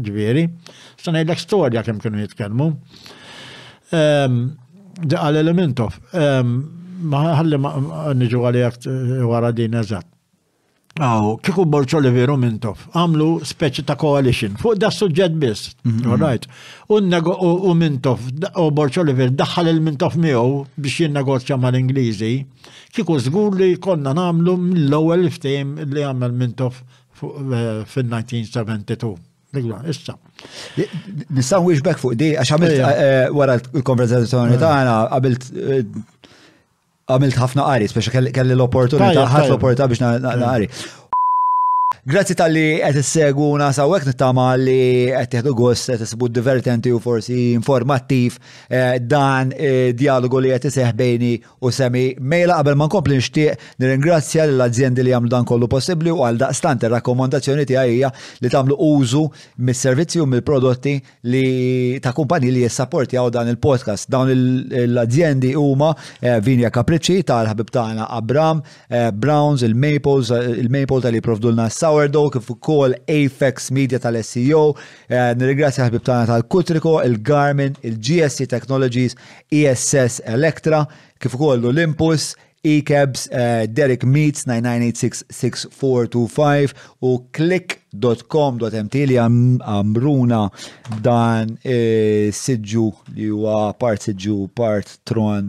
Ġifieri, se ngħidlek storja kemm kienu jitkellmu. Ehm, di qal Elementov, ehm, ma ħalli niġu għalijak wara din eżatt. Aw, kiku Borċoli veru Mintof, għamlu speċi ta' coalition, fuq da' suġġett biss, mhm. alright. U Mintof, u Borċoli veru, daħħal il-Mintof miegħu biex jinnegozja mal ingliżi kiku zgur li konna namlu mill-ewwel ftehim li għamel Mintof fin-1972. Iva, issa. Nistaw wieġbek fuq di, għax għamilt eh, eh, wara l-konverzazzjoni eh. tagħna għamilt għamilt ħafna qari, speċa kelli l-opportunità, ħadd l-opportunità biex naqari. Grazzi tal-li għet s-seguna sawek nittama li għet jħedu għost għet s-sibud divertenti u forsi informattiv dan dialogu li għet s-seħ bejni u Sammy Mela qabel ma nkompli nixtieq nirringrazzja lill-azjendi li jagħmlu dan kollu possibbli u għaldaqstant ir-rakkomandazzjoni tiegħi hija li tagħmlu użu mis-servizzi u mill-prodotti li ta' kumpaniji li jissapportjaw dan il-podcast. Dawn l-azjendi huma Vini e Capricci tal-ħabib tagħna Abram, Browns, il-Maples, il-Maple tal-li jipprovdulna s-sourdough kif ukoll Apex Media tal-SEO, Eh, nirringrazzja ħbib tagħna tal-Kutriko, il-Garmin, il-GSC Technologies, ESS Electra, kif ukoll l-Olympus, eCabs, eh, Derek Meets 99866425 u click.com.mt li għamruna dan eh, siġġu li huwa part siġġu part tron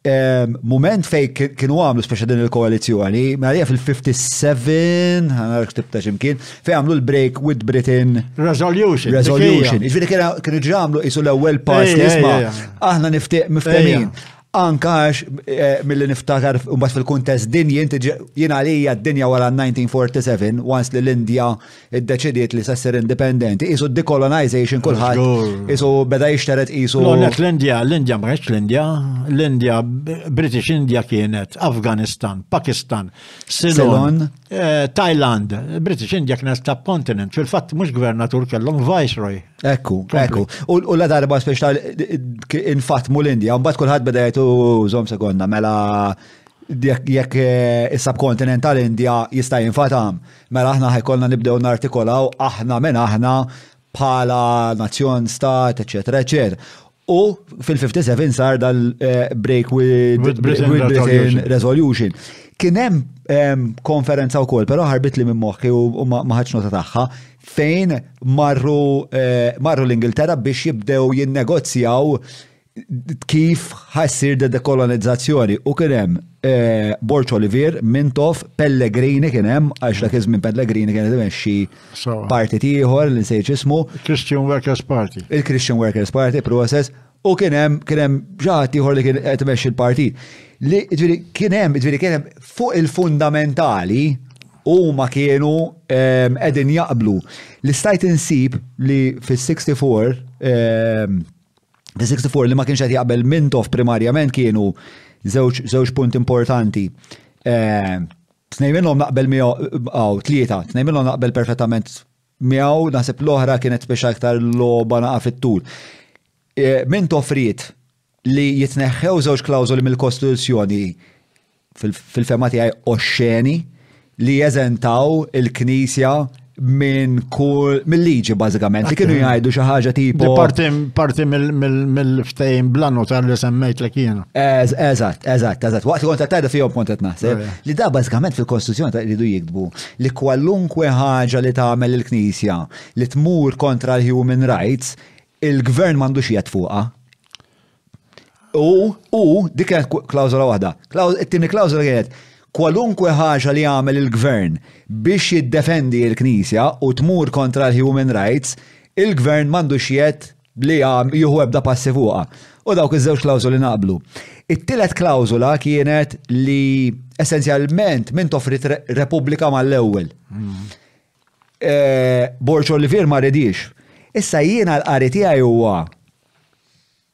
Mument fej kienu għamlu speċa din il-koalizjoni, għalija mela fil-57, għanar ktibta ximkien, fej għamlu l-break with Britain. Resolution. Resolution. Iġviri kienu ġamlu jisu l-ewel pass li jisma. Aħna niftiq miftemin. Anka għax eh, mill-li niftakar mbagħad fil-kuntest dinji, jien għalija d-dinja wara 1947, once li l-Indja iddeċidiet li se ssir indipendenti, isu decolonization kulħadd, isu beda jixteret isu. L-għonet l-Indja, l-Indja mħeċ l-Indja, l-Indja, British India kienet, Afganistan, Pakistan, Ceylon, eh, Thailand, British India kienet ta' kontinent, fil-fatt mhux gvernatur kellhom viceroy. Ekku, ekku. U la darba spiex ta' infatmu l-Indja, mbagħad kulħadd beda jgħidu żomm sekonda mela jekk eh, is-subkontinent tal-Indja jista' jinfatam. Ta Mela aħna ħa jkollna nibdew nartikolaw aħna minn aħna bħala nazzjon, stat, eċetera, eċetera. U fil-57 sar dal-break eh, with Britain resolution. Kien hemm ehm, konferenza wkoll, però ħarbit li minn moħħi u ma ħadx nota tagħha fejn marru eh, marru l-Ingilterra biex jibdew jinnegozjaw kif ħassir de dekolonizzazzjoni u kien hemm eh, Borċ Olivier, Mintoff, Pellegrini kien hemm għax dak iż-żmien Pellegrini kien qed imexxi parti ieħor li nsejx ismu. Christian Workers Party. Il-Christian Workers Party process u kien hemm kien hemm ġaħat ieħor li kien qed imexxi l-partit. Li ġifieri kien hemm ġifieri kien hemm fuq il-fundamentali huma kienu ehm, qegħdin jaqblu. Li stajt insib li fis-64 64 li ma kienx qed jaqbel Mintoff primarjament kienu żewġ punt importanti. Eh, tnej minnhom naqbel miegħu aw tlieta, tnej minnhom naqbel perfettament miegħu naħseb l-oħra kienet biex aktar logħba naqa' fit-tul. Eh, Mintoff ried li jitneħħew żewġ klawżoli mill-Kostituzzjoni fil-fema tiegħi oxxeni li jeżentaw il-Knisja minn kull mill-liġi bażikament li kienu jgħidu xi ħaġa tipo. Parti parti mill-ftejn blanu tal li semmejt li kienu. Eżatt, eżatt, eżatt. Waqt kont qed fihom kont qed naħseb eh. li da bażikament fil-Kostituzzjoni ta' jridu jiktbu li kwalunkwe ħaġa li tagħmel il-Knisja li tmur kontra l-human rights il-gvern m'għandux jgħid fuqha. U, u, dik kienet klawzola waħda. It-tieni klawzola kienet kwalunkwe ħaġa li jagħmel il-gvern biex jiddefendi l-Knisja u tmur kontra l-human rights, il-gvern m'għandux jedd li jieħu ebda passi fuqha. U dawk iż-żewġ klawżoli naqblu. It-tielet klawżola kienet li essenzjalment minn toffri repubblika mal-ewwel. Eh, Borċ Olivier ma ridix. Issa jiena l-qari tiegħi huwa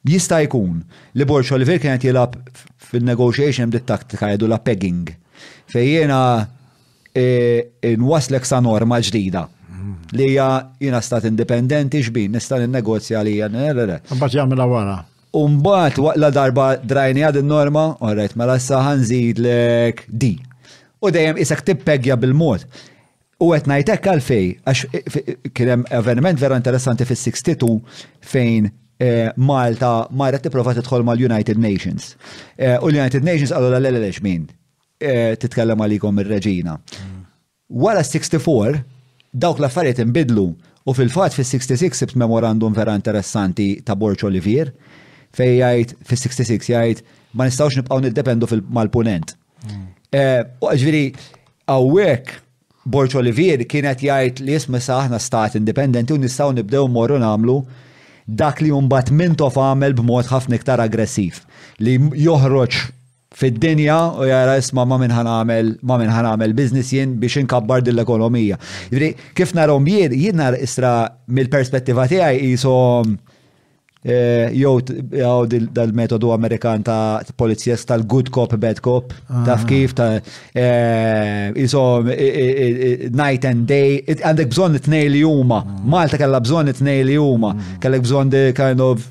jista' jkun li Borċ Olivier kienet jilab fil-negotiation b'dit taktika jgħidu la pegging. Fej jiena eh, nwaslek sa norma ġdida li hija jiena stat indipendenti xbin nista' ninnegozja li jiena. Mbagħad jagħmilha wara. U mbagħad waqt la darba drajni għad in-norma, orrejt, mela issa ħanżidlek di. U dejjem isek tippeggja bil-mod. U qed ngħid hekk għalfej, għax kien hemm avveniment vera interessanti fis-62 fejn eh, Malta marret tipprova tidħol mal-United Nations. Eh, u l-United Nations qalu la le le min eh, titkellem għalikom ir-reġina. Wara s-64, dawk l-affarijiet inbidlu u fil-fatt fis-66 sibt memorandum vera interessanti ta' Borg Olivier fejn jgħid, fis-66 jgħid, ma nistgħux nibqgħu niddependu mal-Punent. Jiġifieri hawnhekk Borg Olivier kien qed jgħid li isma' issa aħna stat indipendenti u nistgħu nibdew immorru nagħmlu dak li mbagħad Mintoff għamel b'mod ħafna iktar aggressiv li joħroġ fid-dinja u jara isma' ma' min ħanamel ma' min ħanamel business jien biex inkabbar din l-ekonomija. Jiġri, kif narhom jien, jien nar istra mill-perspettiva tiegħi qishom eh, jew dal-metodu Amerikan ta' polizzjes tal-good cop, bad cop, ah. taf kif ta' qishom eh, eh, night and day, għandek bżonn it-tnej li huma. Ah. Malta kellha bżonn it-tnej li huma, ah. kellek bżonn the kind of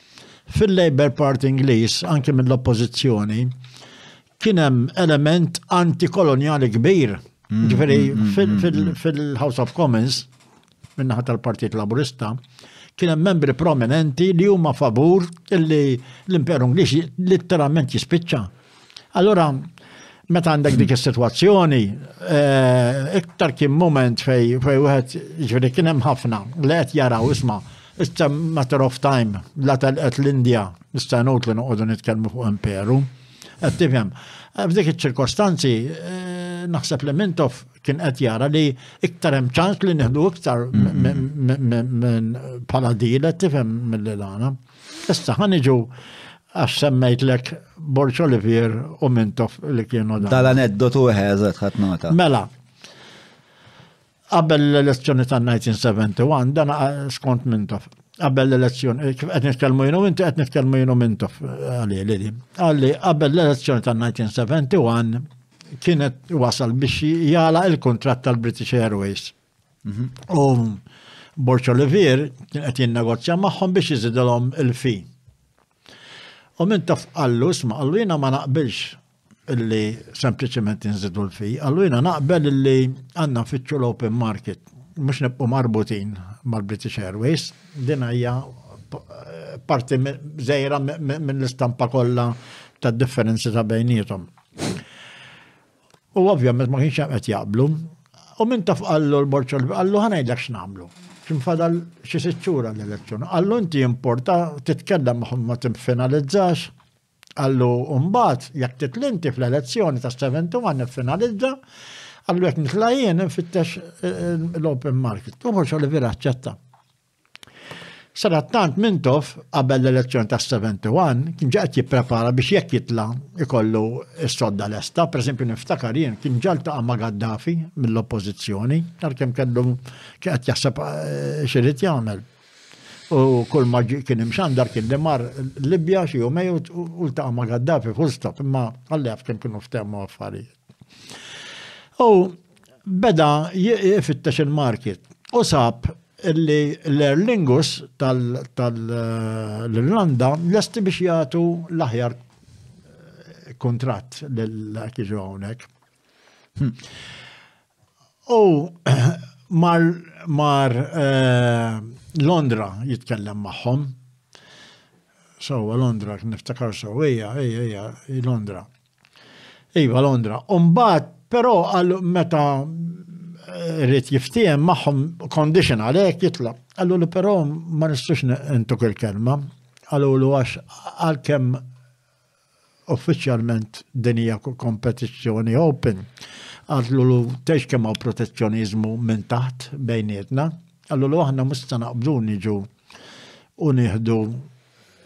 Fil-Labour Party Ingliż, anki mill-Oppożizzjoni, kien hemm element antikolonjali kbir. Mm, Ġifieri mm, mm, fil-House of Commons, minnaħat tal-Partit Laburista, kien hemm membri prominenti li huma favur illi l-Imperu Ingliż litteralment jispiċċa. Allura, meta għandek dik is-sitwazzjoni, eh, iktar kien moment fej fej wieħed ġifieri kien hemm ħafna li qed jaraw isma' issa matter of time la telqet l-Indja nistanut li noqogħdu nitkellmu fuq imperu. Qed tifhem. Eh, f'dik iċ-ċirkostanzi eh, naħseb li Mintof kien qed jara li iktar hemm ċans li nieħdu iktar minn bħala dila tifhem mill-lana. Issa ħan iġu għax semmejtlek Borċ Olivier u Mintof li kienu dan. Dal-aneddotu eħeżet ħat nota. Mela, qabel l-elezzjoni ta' 1971, dan skont Mintof, qabel l-elezzjoni, eh, qed nitkellmu jenu inti qed nitkellmu jenu Mintof eh, għalli li li. Għalli qabel l-elezzjoni ta' 1971 kienet wasal biex jala il-kontrat tal-British Airways Mhm. U Borċ Olivier kien qed jinnegozja magħhom biex jiżidilhom il-fi. U minn taf qallu, isma' qallu jiena ma naqbilx illi sempliċement inżidu l-fi, qallu jiena naqbel illi għandna nfittxu l-open market, mhux nibqgħu marbutin mal-British Airways, din hija parti żejra minn l-istampa kollha tad-differenzi ta' bejnietom. U ovvjament ma kienx hemm qed jaqblu. U minn taf qallu l-Borċol qallu ħa ngħidlek x'nagħmlu. X'infadal xi sitt xhur għall-elezzjoni. Qallu inti importa titkellem magħhom ma tiffinalizzax. Qallu mbagħad jekk titli inti fl-elezzjoni tas-71 niffinalizza. Qallu jekk nitla' jien infittex eh, l-open market. U Borċol Oliviera aċċetta. Sadattant Mintoff qabel l-elezzjoni tas-71 kien ġaqet jipprepara biex jekk jitla' ikollu s-sodda lesta, pereżempju niftakar jien kien ġa ltaqa' ma' Gaddafi mill-Oppożizzjoni għalkemm kellu kien qed jaħseb eh, x'irid jagħmel. U kull ma kien imxandar kien li mar Libja xi jumej u ltaqa' ma' Gaddafi full stop imma għalli jaf kemm kienu ftehmu affarijiet. U beda jifittex il-market u sab li l-Aer Lingus tal-Irlanda lesti biex jagħtu l-aħjar kuntratt lil-dak jiġu hawnhekk. Hm. U mar mar eh, Londra jitkellem magħhom. Sewwa Londra, niftakar sewwa, ejja, ejja, ejja, Londra. Iva Londra. U mbagħad però għal meta rrid jiftiehem magħhom condition għalhekk jitla'. Qallu li però ma nistux intuk il-kelma. Qallu lu għax għalkemm uffiċjalment din hija kompetizzjoni open, għadlu lu tgħix kemm hawn protezzjoniżmu minn taħt bejnietna. Qallu lu aħna mhux se naqbdu niġu u nieħdu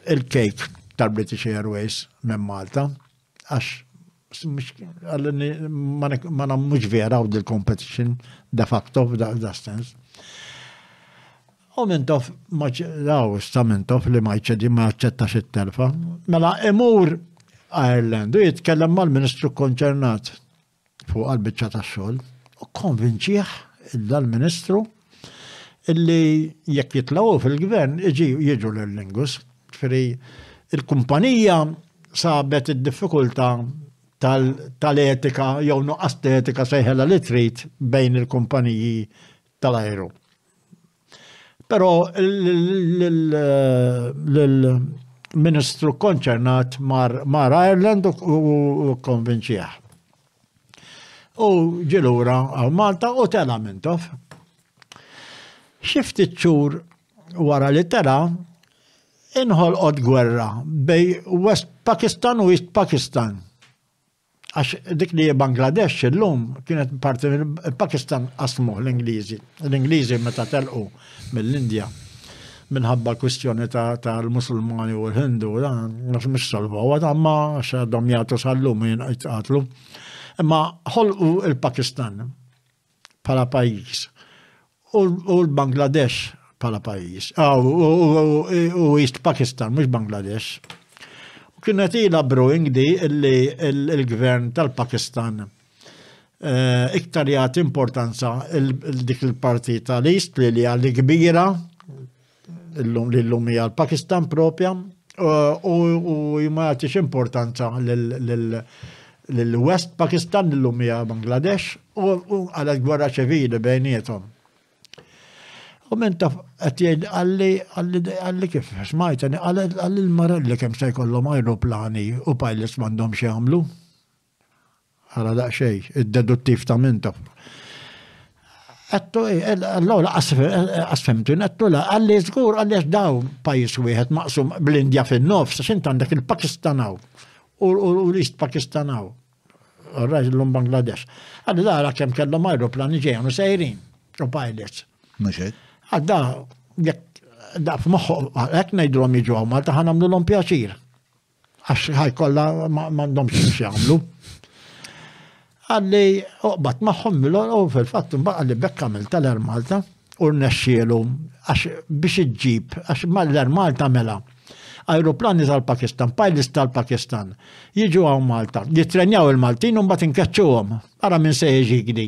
il-kejk tal-British Airways minn Malta, għax ma nammux vera u dil-competition de facto f'da sens. U minn tof, daw sta minn tof li ma jċedi ma jaċċettax it-telfa, mela imur Ireland u jitkellem mal-Ministru konċernat fuqha l-biċċa tax-xogħol u kkonvinċih dal-Ministru illi jekk jitlgħu fil-gvern jiġu l Lingus. Ġifieri il-kumpanija sabet id-diffikultà tal-etika jew nuqqas etika sejħela li trid bejn il-kumpaniji tal-ajru. Però l-Ministru konċernat mar Ireland u konvinċieħ. U ġilura għal Malta u tela mintof. Xifti ċur wara li tela inħolqot gwerra bej West Pakistan u East Pakistan. Għax dik li Bangladesh illum kienet parti mill-Pakistan qasmuh l-Ingliżi. L-Ingliżi meta telqu mill-Indja minħabba l-kwistjoni tal-Musulmani u l-Hindu, għax mhux salvaw, imma għax għadhom jagħtu sal-lum jitqatlu. Imma ħolqu l-Pakistan. bħala pajjiż u l-Bangladesh bħala pajjiż. Ah, u East Pakistan, mhux Bangladesh. U kienet ila brewing di li l-gvern tal-Pakistan eh, iktar jagħti importanza dik il-parti tal-East li li għalli kbira Illum li llum hija l-Pakistan propja u ma jagħtix importanza lill-West Pakistan illum hija Bangladesh u għalet gwerra ċivili bejnietom. U minn taf qed jgħid għalli għalli kif smajtani għalli l-marelli kemm se jkollhom ajruplani u pajlis m'għandhom x'jagħmlu. Ara daqsxejn, id-deduttiv ta' minta. Għattu, eh, eh, allora, għasfemtu, għattu la, għalli zgur, għalli għax daw pajis wieħed maqsum bl-Indja fin-nofs, għax int għandek il-Pakistanaw u l-East Pakistanaw. Rajt l-lum Bangladesh. Għalli dara kem kellhom aeroplani ġejn u sejrin, u pilots. Muxek. Għadda, jek, da f'moħħu, għek najdrom iġu għamal taħan għamlu l-om pjaċir. Għax ħaj kollha ma għandhomx x'jagħmlu. Għalli uqbad magħhom milon u fil-fatt imbagħad għalli bekk għamil tal-Air Malta u rnexxielu għax biex iġġib għax mal-Air Malta mela aeroplani tal-Pakistan, pilots tal-Pakistan, jiġu għaw Malta, jitrenjaw il-Maltin un bat inkeċċuhom. Ara minn se jiġi gdi.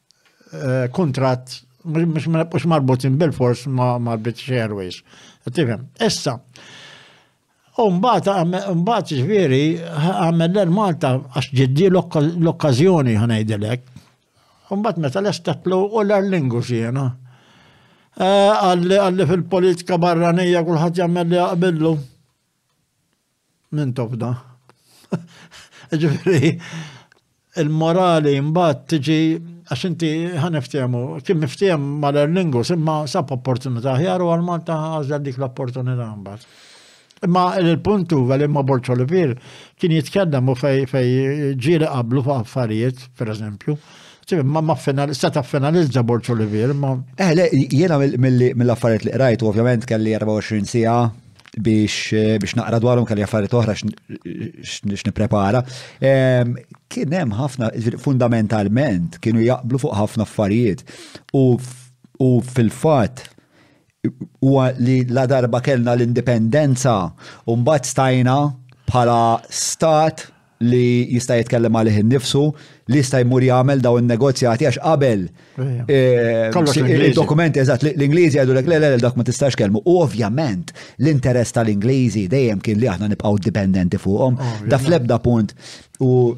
eh, kuntratt mhux marbutin bil-fors ma' British Airways. Tifhem. Issa, Umbat, umbat ġviri, għamel l-Malta, għax ġiddi l-okkazjoni ħanajdilek. Umbat meta l-estatlu u l-arlingu xjena. Eh, għalli fil-politika barranija kullħat jgħamel li għabillu. Min tobda? Ġifieri, il-morali mbagħad tiġi għax inti ħa niftehmu, kien miftiehem mal-Aer Lingus imma sab opportunità ħjar u għal-Malta għażel dik l-opportunità mbagħad. Imma il-punt huwa li ma Borċo Olivier kien jitkellem u fej fej ġieli qablu fuq affarijiet, pereżempju, ma ma seta finalizza Borċo Olivier, ma. Eh, jiena mill-affarijiet li qrajt, ovvjament kelli 24 sija biex eh, biex naqra dwarhom kelli affarijiet oħra x'nipprepara. Ehm, kien hemm ħafna fundamentalment kienu jaqblu fuq ħafna affarijiet u fil-fatt huwa li la darba kellna l-indipendenza u mbagħad stajna bħala stat li jista' jitkellem għalih innifsu, li jista' jmur jagħmel dawn in-negozjati għax qabel eh, il-dokument eżatt l-Ingliżi għadu lek le dak ma tistax kelmu. U ovvjament l-interess tal-Ingliżi dejjem kien li aħna nibqgħu dipendenti fuqhom. Da fl-ebda punt u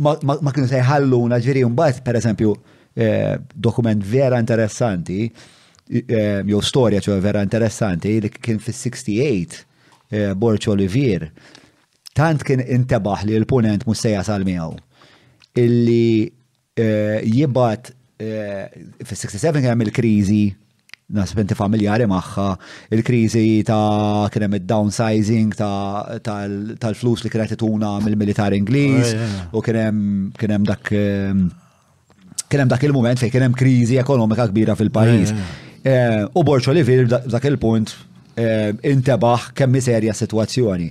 ma kienu se jħalluna ġieri mbagħad pereżempju eh, dokument vera interessanti eh, jew storja ċew vera interessanti li kien fis-68 Borċ Olivier tant kien intebaħ li l-punent mhux se jasal miegħu illi eh, jibat eh, fis-67 kien hemm il-kriżi nasib inti familjari magħha, il-kriżi ta' kien hemm id-downsizing tal-flus li kienet ituna mill-militar Ingliż u kien hemm dak eh, kien hemm dak il-mument fejn kien hemm kriżi ekonomika kbira fil-pajjiż. Eh, eh. Eh, u Borċo li vir dak il-punt intebaħ kemm serja situazzjoni.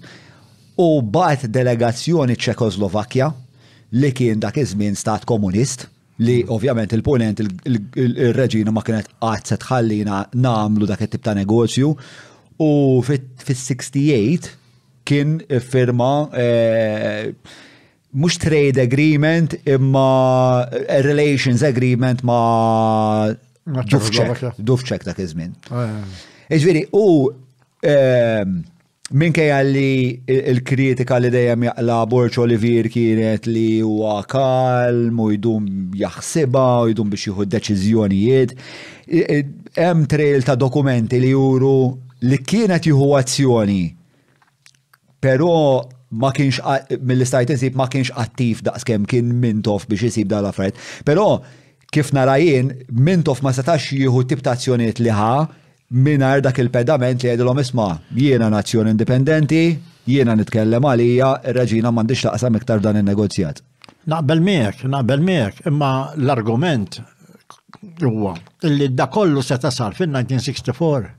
U bat delegazzjoni ċekoslovakkja li kien dak iż-żmien stat komunist li mm. ovvjament il-ponent il-reġina ma kienet qatt se tħallina namlu dak it-tip ta' negozju u fis-68 kien firma mhux trade agreement imma relations agreement ma' Dufċek, Dufċek dak iż-żmien. Ah, Iġviri, u ehm, minkejja li il-kritika li dejjem jaqla Borċ Olivier kienet li huwa kalm u jdum jaħsibha u jdum biex jieħu deċiżjonijiet, hemm trail ta' dokumenti li juru li kienet jieħu azzjoni Però ma kienx mill-istajt insib ma kienx attiv daqskemm kien Mintoff biex isib dan l-affarijiet. Però kif nara jien, Mintoff ma setax jieħu tip ta' azzjonijiet li ħa mingħajr dak il-pedament li jgħidilhom isma' jiena nazzjon indipendenti, jiena nitkellem għalija, ir-Reġina m'għandhiex taqsam iktar f'dan in-negozjat. Naqbel miegħek, naqbel miegħek, imma l-argument huwa li dakollu seta' sar fin-1964.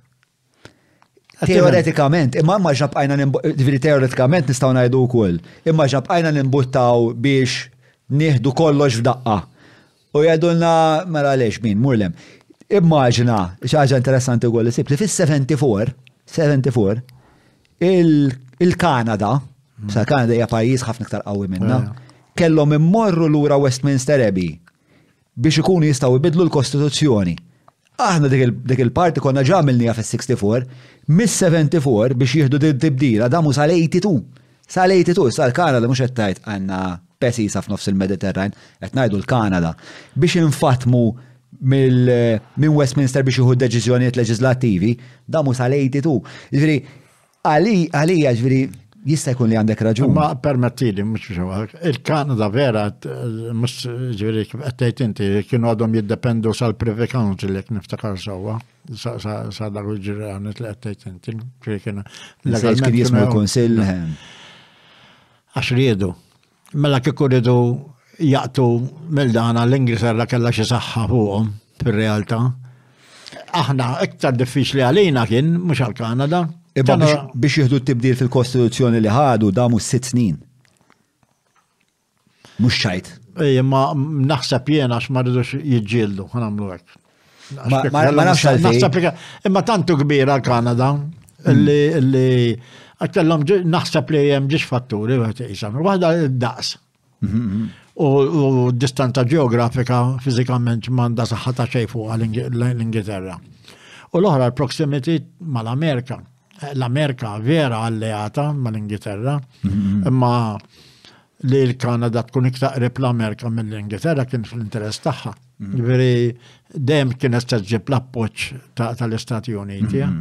Teoretikament, imma ma ġabqajna ġifieri teoretikament nistgħu ngħidu wkoll. Imma ġabqajna nimbuttaw biex nieħdu kollox f'daqqa. U jgħidulna mela għaliex min murlem. Immaġina, xi ħaġa interessanti wkoll isib li fis-74, 74, il-Kanada, mm. sa Kanada hija pajjiż ħafna iktar qawwi minna, kellhom immorru lura Westminster Abbey biex ikunu jistgħu jbidlu l-Kostituzzjoni. Aħna dik il-parti konna ġa għamilniha fis-64, mis-74 biex jieħdu din tibdila damu sal-82. Sal-82, sal-Kanada mhux qed tgħid għandna pesisa f'nofs il-Mediterran, qed ngħidu l-Kanada. Biex infatmu minn Westminster biex jieħu deċiżjonijiet leġislattivi, damu sal-82. Jiġri, Għali, għalija, ġviri, jista' jkun li għandek raġun. Ma permettili, mux biex il-Kanada vera, mux ġviri, għattajt inti, kienu għadhom jiddependu sal-Privy Council, jek niftakar sawa, sa dak ġviri għanet li għattajt inti, ġviri kienu. L-għazmin jismu l-Konsil. Għax riedu. Mela kieku rridu jaqtu mill dana l-Ingilterra kellha xi saħħa fuqhom fir-realtà. Aħna iktar diffiċli għalina kien mhux għal Kanada. Imma biex jieħdu t-tibdil fil-Kostituzzjoni li ħadu damu sitt snin. Mhux ċajt. Imma naħseb jiena x'ma rridux jiġġieldu, ħanamlu hekk. Ma nafx għalfejn. Imma tantu kbira l-Kanada li għattellom naħseb li jem ġiġ fatturi għet jisam. Għada daqs. U distanza ġeografika fizikament manda saħħata xej fuq l-Ingilterra. U l-oħra l-proximity mal-Amerika. L-Amerika vera alleata mal-Ingilterra, imma li l-Kanada tkun iktar qrib l-Amerika mill-Ingilterra kien fl-interess tagħha. Mm. Veri, dejjem kienet se ġib l-appoġġ tal-Istati Uniti. Mm.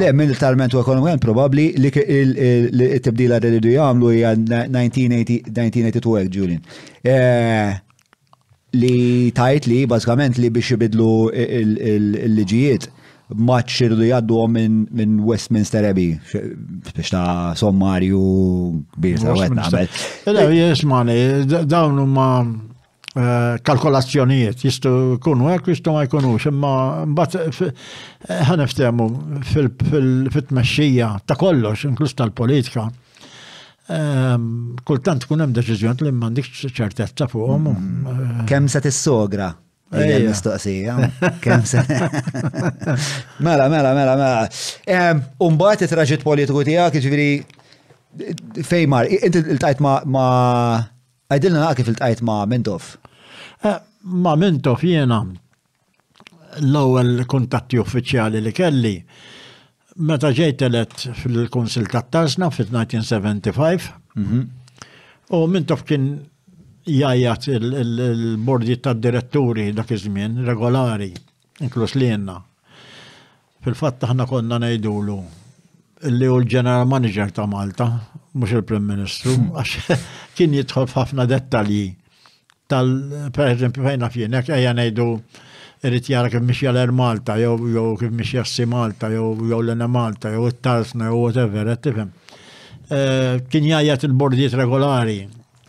Le, militarment u ekonomikament probabbli li t-tibdila li rridu jagħmlu hija 1982 Julian. Eh, li tajt li bażikament li biex ibidlu l-liġijiet maċ xirdu jaddu minn Westminster Abbey, biex ta' sommarju kbir ta' għet għamel. Ila, jismani, dawn huma eh, kalkolazzjonijiet jistu kunu hekk jistu ma jkunux, imma mbagħad eh, ħaniftehmu fit-tmexxija ta' kollox, inkluż tal-politika, Ehm, kultant tkun hemm deċiżjoni li m'għandix ċertezza fuqhom. Mm-hmm. Kemm se tissogra? Ejja mistoqsija. Kemm se. Mela, mela, mela, mela. Ehm, Umbagħad it-traġit politiku tiegħek, jiġifieri fejmar, inti l-tajt ma ma għajdilna kif il-tajt ma Mintof. Eh, ma Mintof jiena l-ewwel kuntatti uffiċjali li kelli meta ġejt elett fil-Kunsil tat-Tarsna fit-1975. Mhm. U mintof kien jajjat il-bordi tad-diretturi dak iż-żmien regolari, inkluż li jenna. Fil-fatt aħna konna ngħidulu li hu l-General Manager ta' Malta, mhux il-Prim Ministru, hmm. għax kien jidħol f'ħafna dettalji tal per eżempju fejn naf jien, ejja ngħidu irrit jara kif mhix jaler Malta, jew jew kif mhix jassi Malta, jew jew l Malta, jew it-tarsna, jew whatever, qed tifhem. Eh, kien jgħajjat il-bordijiet regolari,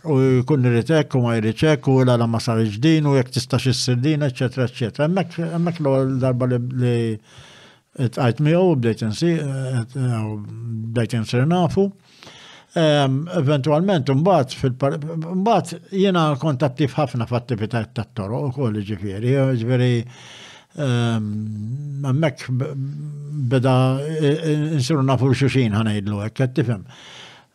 u jkun irrit hekk u ma jridx hekk u l-għala ma sarx din u jekk tista' xissir din, eċetera, eċetera. Hemmhekk l-ewwel darba li tqajt miegħu bdejt bdejt insir nafu. Eventualment imbagħad fil-imbagħad jiena kont attiv ħafna f'attivitajiet tat-toroq ukoll ġifieri, ġifieri hemmhekk beda insiru nafu xuxin ħanejdlu hekk, qed tifhem.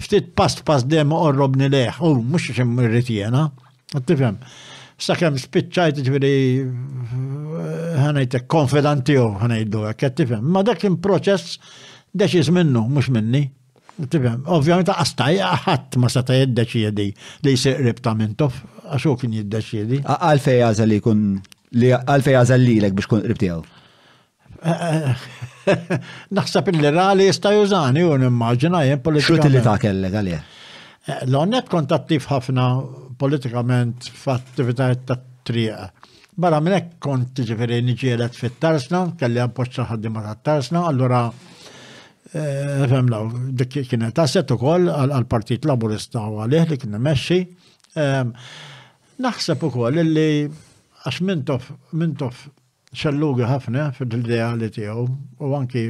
Ftit pass pass dejjem oqorrobni lejh, u mhux xi irrid jiena. Tifhem? Sakemm spiċċajt ġifieri ħanajtek konfidant tiegħu ħanajdu hekk, qed tifhem. Ma dak kien proċess deċiż minnu, mhux minni. Tifhem, ovvjament qastaj ħadd ma seta' jiddeċiedi li jsir qrib ta' mintof, għax hu kien jiddeċiedi. Għalfej għażel li jkun li għalfej għażel lilek biex tkun qrib tiegħu? Naħseb li rali jista' jużani u nimmaġina jien politika. X'utilità kellek għalih? Eh, L-onnet kont attiv ħafna politikament f'attivitajiet ta' triq. Barra minn hekk kont ġifieri niġielet fit-tarsna, kelli appoġġa ħaddiema tat-tarsna, allura eh, fem law, dik kienet asset ukoll għall-Partit Laburista u għalih li kien imexxi. Ehm, naħseb ukoll li għax mintof mintof Xellugi ħafna fl-ideali tiegħu u anki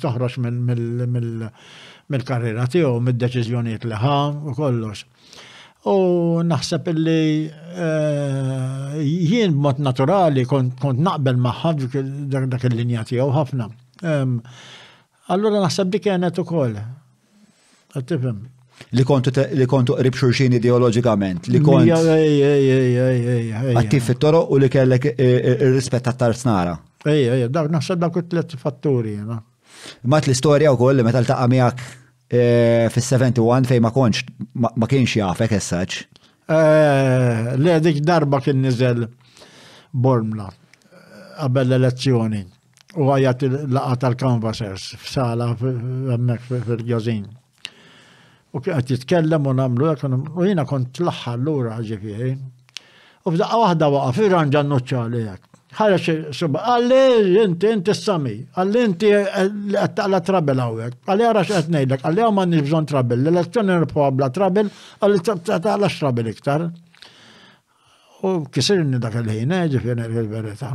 toħroġ mill-karriera tiegħu, mid-deċiżjonijiet li ħa u kollox. U naħseb illi eh, jien b'mod naturali kont naqbel maħħad dak il-linja tiegħu ħafna. Allura naħseb dik għenet ukoll. Qed tifhem. Li kontu li kontu qrib xulxin ideoloġikament, li kont. Attiv fit-toro u li kellek eh, eh, ir-rispett tat-tar snara. Ej, ej, dak naħseb dak it-tlet fatturi, jena. Mat l-istorja u koll li meta l-taqqa miegħek eh, fis-71 fejn ma konċ ma kienx jafek essaċ. Eh, le dik darba kien niżel Bormla eh, qabel l-elezzjoni. u għajat il-laqa tal-Canvassers f'sala hemmhekk fil-Gazin. U kien qed jitkellem u nagħmlu u jiena kont l-aħħar lura ġifieri. U f'daqqa waħda waqa' fi ranġa nuċċali hekk. Ħareġ suba, għalli inti inti s-sami, għalli inti qed taqla trabel hawnhekk. Għalli għara x'qed ngħidlek, għalli hawn m'għandniex bżonn trabel, l-elezzjoni nirfgħu bla trabel, għalli taqla trabel iktar. U kisirni dak il-ħin, eh, ġifieri l-verità.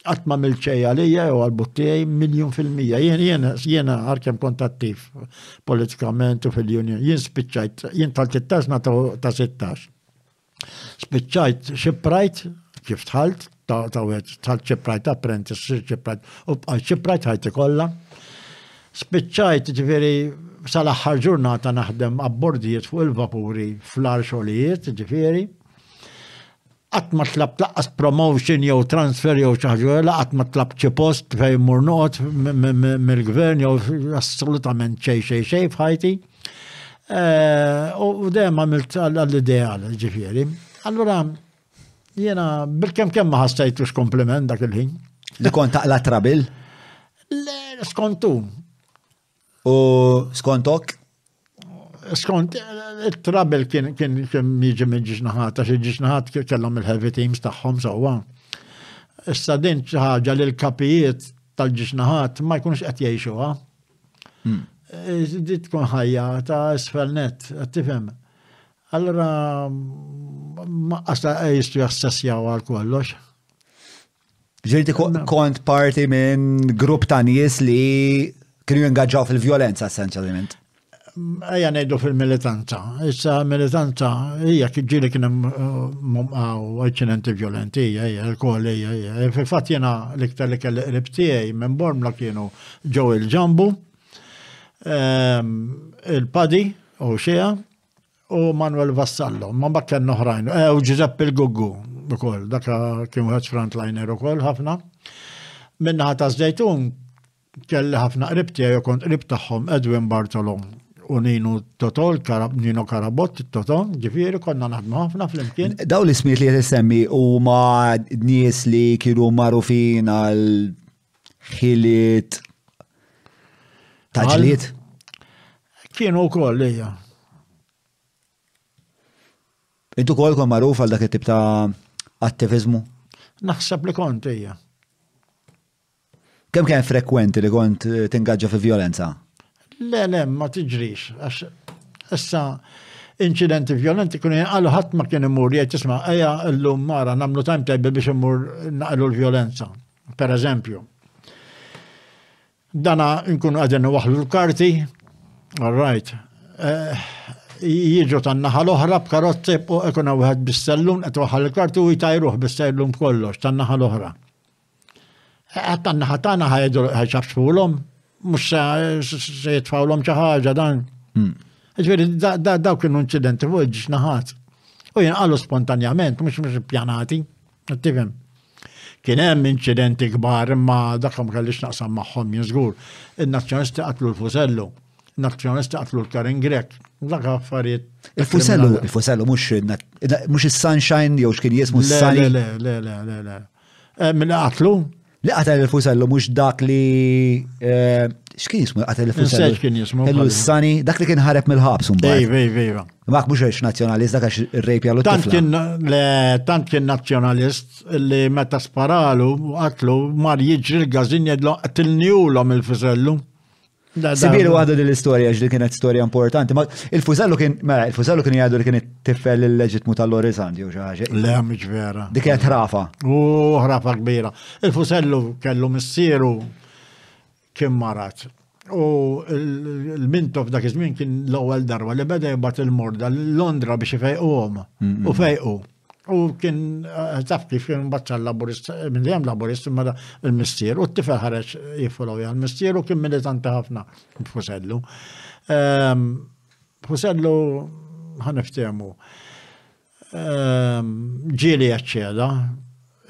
Qatt m'għamilt xejn għalija jew għal but tiegħi miljun fil-mija. Jien jien jiena għalkemm kont attiv politikament u fil-union, jien spiċċajt, jien tal-13 nata ta' 16. Spiċċajt xiprajt kif tħalt ta' ta' wieħed tħalt xiprajt apprentice, sir xiprajt u bqajt xiprajt ħajti kollha. Spiċċajt ġifieri sal-aħħar ġurnata naħdem abbordijiet fuq il-vapuri fl-arxolijiet ġifieri. Qatt ma tlabt laqqas promotion jew transfer jew xi ħaġa, la qatt ma tlabt xi post fejn mur noqgħod mill-gvern jew assolutament xejn xejn xejn f'ħajti. Eh, u dejjem għamilt għall-ideal, ġifieri. Allura jiena bil-kemm kemm ma ħassajtux kompliment dak il-ħin. Li kont taqla trabil? Le, skontu. U skontok? Skont, il-trouble kien kien kien jiġi minn ġiġnaħat, għax il-ġiġnaħat kellhom il-heavy teams tagħhom sewwa. Issa din xi ħaġa li l-kapijiet tal-ġiġnaħat ma jkunx qed jgħixuha. Hmm. Eh, di tkun ħajja ta' isfel net, tifhem. Allora, ma qasta jistu jassessjaw għal kollox. Ġirti kont parti minn grupp ta' nies li kienu jingaġġaw fil-vjolenza essenzjalment. Ejja ngħidu fil-militanza. Issa militanza hija ġieli kien hemm uh, inċidenti vjolenti, hija l-koll hija. Fil-fatt jiena l-iktar li kelli qrib tiegħi minn Bormla kienu ġew il-ġambu, ehm, il-padi u xejja, u Manuel Vassallo, ma ma kien oħrajn, eh, u Giuseppe il-Guggu, u koll, daka kien wieħed frontliner u koll ħafna. Minna ħata zdejtun, kelli ħafna qrib tiegħi u kont qrib tagħhom Edwin Bartolo u Nino Totol, Karab, Nino Karabot, Totol, ġifieri konna naħdmu ħafna flimkien. Daw l-ismiet li qed issemmi huma nies li kienu magħrufin għal Ħiliet. Taġliet? Kienu u koll, lejja. Intu kol kon maruf għal dak it-tip ta' attivizmu? Naħseb li kont ejja. Kem kien frekwenti li kont eh, tingaġġa fi violenza? Le, le, ma tiġrix. Għax issa incidenti violenti kun għallu ħadd ma kien imur jgħid isma' ejja llum mara nagħmlu time table biex imur naqlu l-violenza. Per eżempju, dana nkunu għadin waħlu l-karti, all right, eh, jiġu tan naħa l-oħra b'karozzi u ikun wieħed bis-sellun qed waħal il-karti u jtajruh bis-sellun kollox tan naħa l-oħra. Qed tan naħa tagħna ħajdu ħaxafxulhom, mhux se jitfawlhom xi ħaġa dan. Hmm. Ġifieri dawk kienu inċidenti fuq ġnaħat. U jinqalu spontanjament, mhux mhux pjanati. Tifhem? Kien hemm inċidenti kbar imma dak ma kellix naqsam magħhom jien żgur. In-Nazzjonisti qatlu l-Fusellu. Nazzjonisti qatlu l-Karen Grek. Dak affarijiet. Il-Fusellu, il-Fusellu mhux is-Sunshine jew x'kien jismu s-Sani. Le, le, le, le, le. Min qatlu? Li qatel il-fusellu mhux dak li eh, x'kien jismu li qatel il-fusellu? Insejt kien jismu. Il-Lussani, dak li kien ħareb mill-ħabs mbagħad. Ej, ej, ej. Mak mhux għax nazzjonalist dak għax ir-rejp jallu Tant kien le, tant kien nazzjonalist li meta sparalu qatlu mar jiġri l-gażin jgħidlu qatilniulhom il-fusellu. Sibiru għadu din l-istorja ġli kienet storja importanti. Ma il-fużellu kien, mela, il-fużellu kien jgħadu li kien tifel il-leġitmu tal-Lorizant jew xi ħaġa. Le, mhix vera. Dik kienet ħrafa. U ħrafa kbira. Il-fużellu kellu missieru kien marat. U l-mintu f'dak iż-żmien kien l-ewwel darba li beda jibgħat il-morda Londra biex ifejquhom. U fejqu. U kien eh, taf kif kien mbaċċar laburist, eh, minn dejjem laburist imma il-mistier, u t-tifel ħareġ jiffollow għal mistier u kien militanti ħafna b'Fusellu. Ehm, Fusellu ħaniftemu ehm, ġieli jaċċeda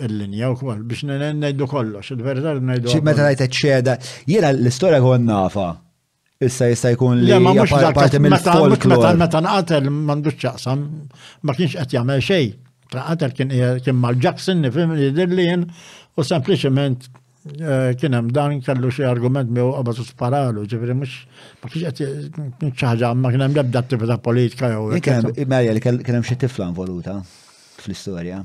il-linja u koll biex nejdu kollox, il-verità nejdu. Xi meta rajt ċeda, jiena l-istorja kon nafa Issa jista' jkun li hija parti mill-folklore. Meta nqatel m'għandux ċaqsam, ma kienx qed jagħmel xejn. Qatel kien kien mal-Jackson nifhem li dillien u sempliċement eh, kien hemm dan kellu xi argument miegħu qabad sparalu, ġifieri mhux ma kienx qed ċaħġa ma kien hemm l-ebda attività politika jew. Kien hemm xi tifla involuta fl-istorja.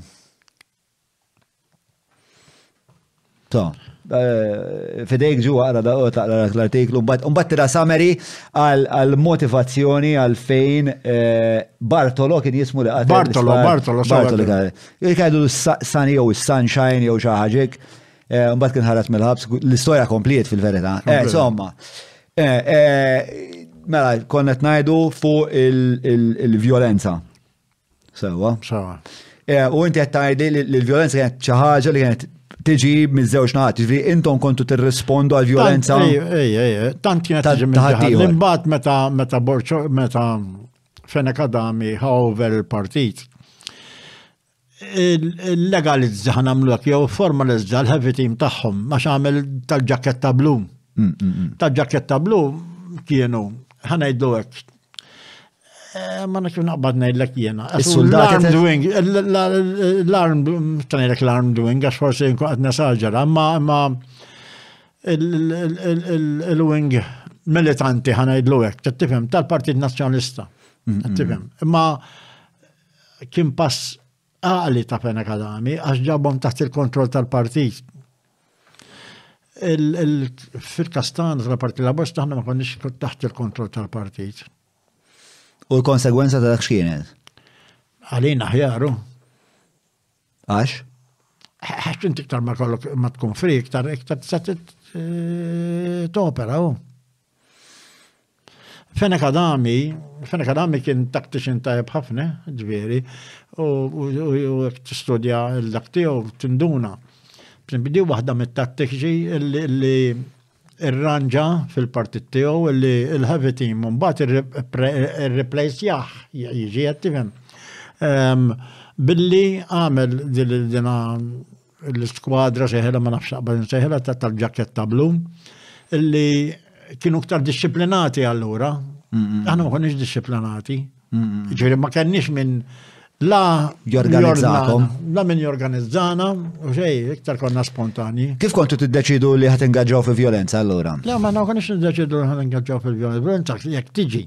Ta. Eh, fidejk ġu għara da taqra l-artiklu, mbagħad tira sameri għal motivazzjoni għal fejn eh, Bartolo kien jismu li għadda. Bartolo, Bartolo, Bartolo. Kajdu s-sani jew s-sunshine jew xaħġek, eh, mbagħad kien ħarat mill-ħabs, l-istoria kompliet fil-verità. Insomma, mela, konnet najdu fuq il-violenza. Sewa. Sewa. Eh, u inti qed tgħidli li l-vjolenza kienet xi ħaġa li kienet tiġi miż-żewġ naħat, ġifi intom kontu tirrispondu għal violenza. Ej, ej, ej, tant kienet tiġi mill Imbagħad meta meta Borċo meta Fenek Adami ħawver il-partit. Il-legalizza ħan għamlu għak, jew formalizza l-heavy team tagħhom, ma xamel tal-ġaketta blu. Mm, mm, mm. Tal-ġaketta blu kienu ħanajdlu għek Eh, ma nafx naqbad ngħidlek jiena. L-arm doing, l-arm, tanilek l-arm doing, għax forsi nkun qed nesaġera, ma ma il-wing militanti ħanajdlu hekk, tifhem tal-Partit Nazzjonalista. Tifhem. Imma kien pass Għaqli ta' pena kalami għax ġabhom taħt il-kontroll tal-partit. Fil-kastan tal-partit l-abbos taħna ma konniex taħt il-kontroll tal-partit. U l-konsegwenza ta' dak x'kienet? Għalina ħjaru. Għax? Għax inti iktar ma kollok ma tkun fri, iktar iktar t-opera, u. Fenek Adami, Fenek Adami kien tactician tajb ħafna, ġveri, u t-studja l-dak tiegħu tinduna. Bdi waħda mit-tattiċi li irranġa fil-partit tiegħu li l-heavy team mbagħad ir-replace jaħ jiġi qed tifhem. Ehm, billi għamel dil-dina l-iskwadra seħela ma nafx naqbad seħela ta' tal-ġaketta blu illi kienu ktar disciplinati allura. Aħna ma konniex disciplinati. Ġifieri ma kenniex minn la jorganizzakom. La minn jorganizzana, u xej, iktar konna spontani. Kif kontu tiddeċidu li ħat ingaġġaw fi violenza allura? La, ma na konniex niddeċidu li ħat ingaġġaw fi violenza, jek tiġi.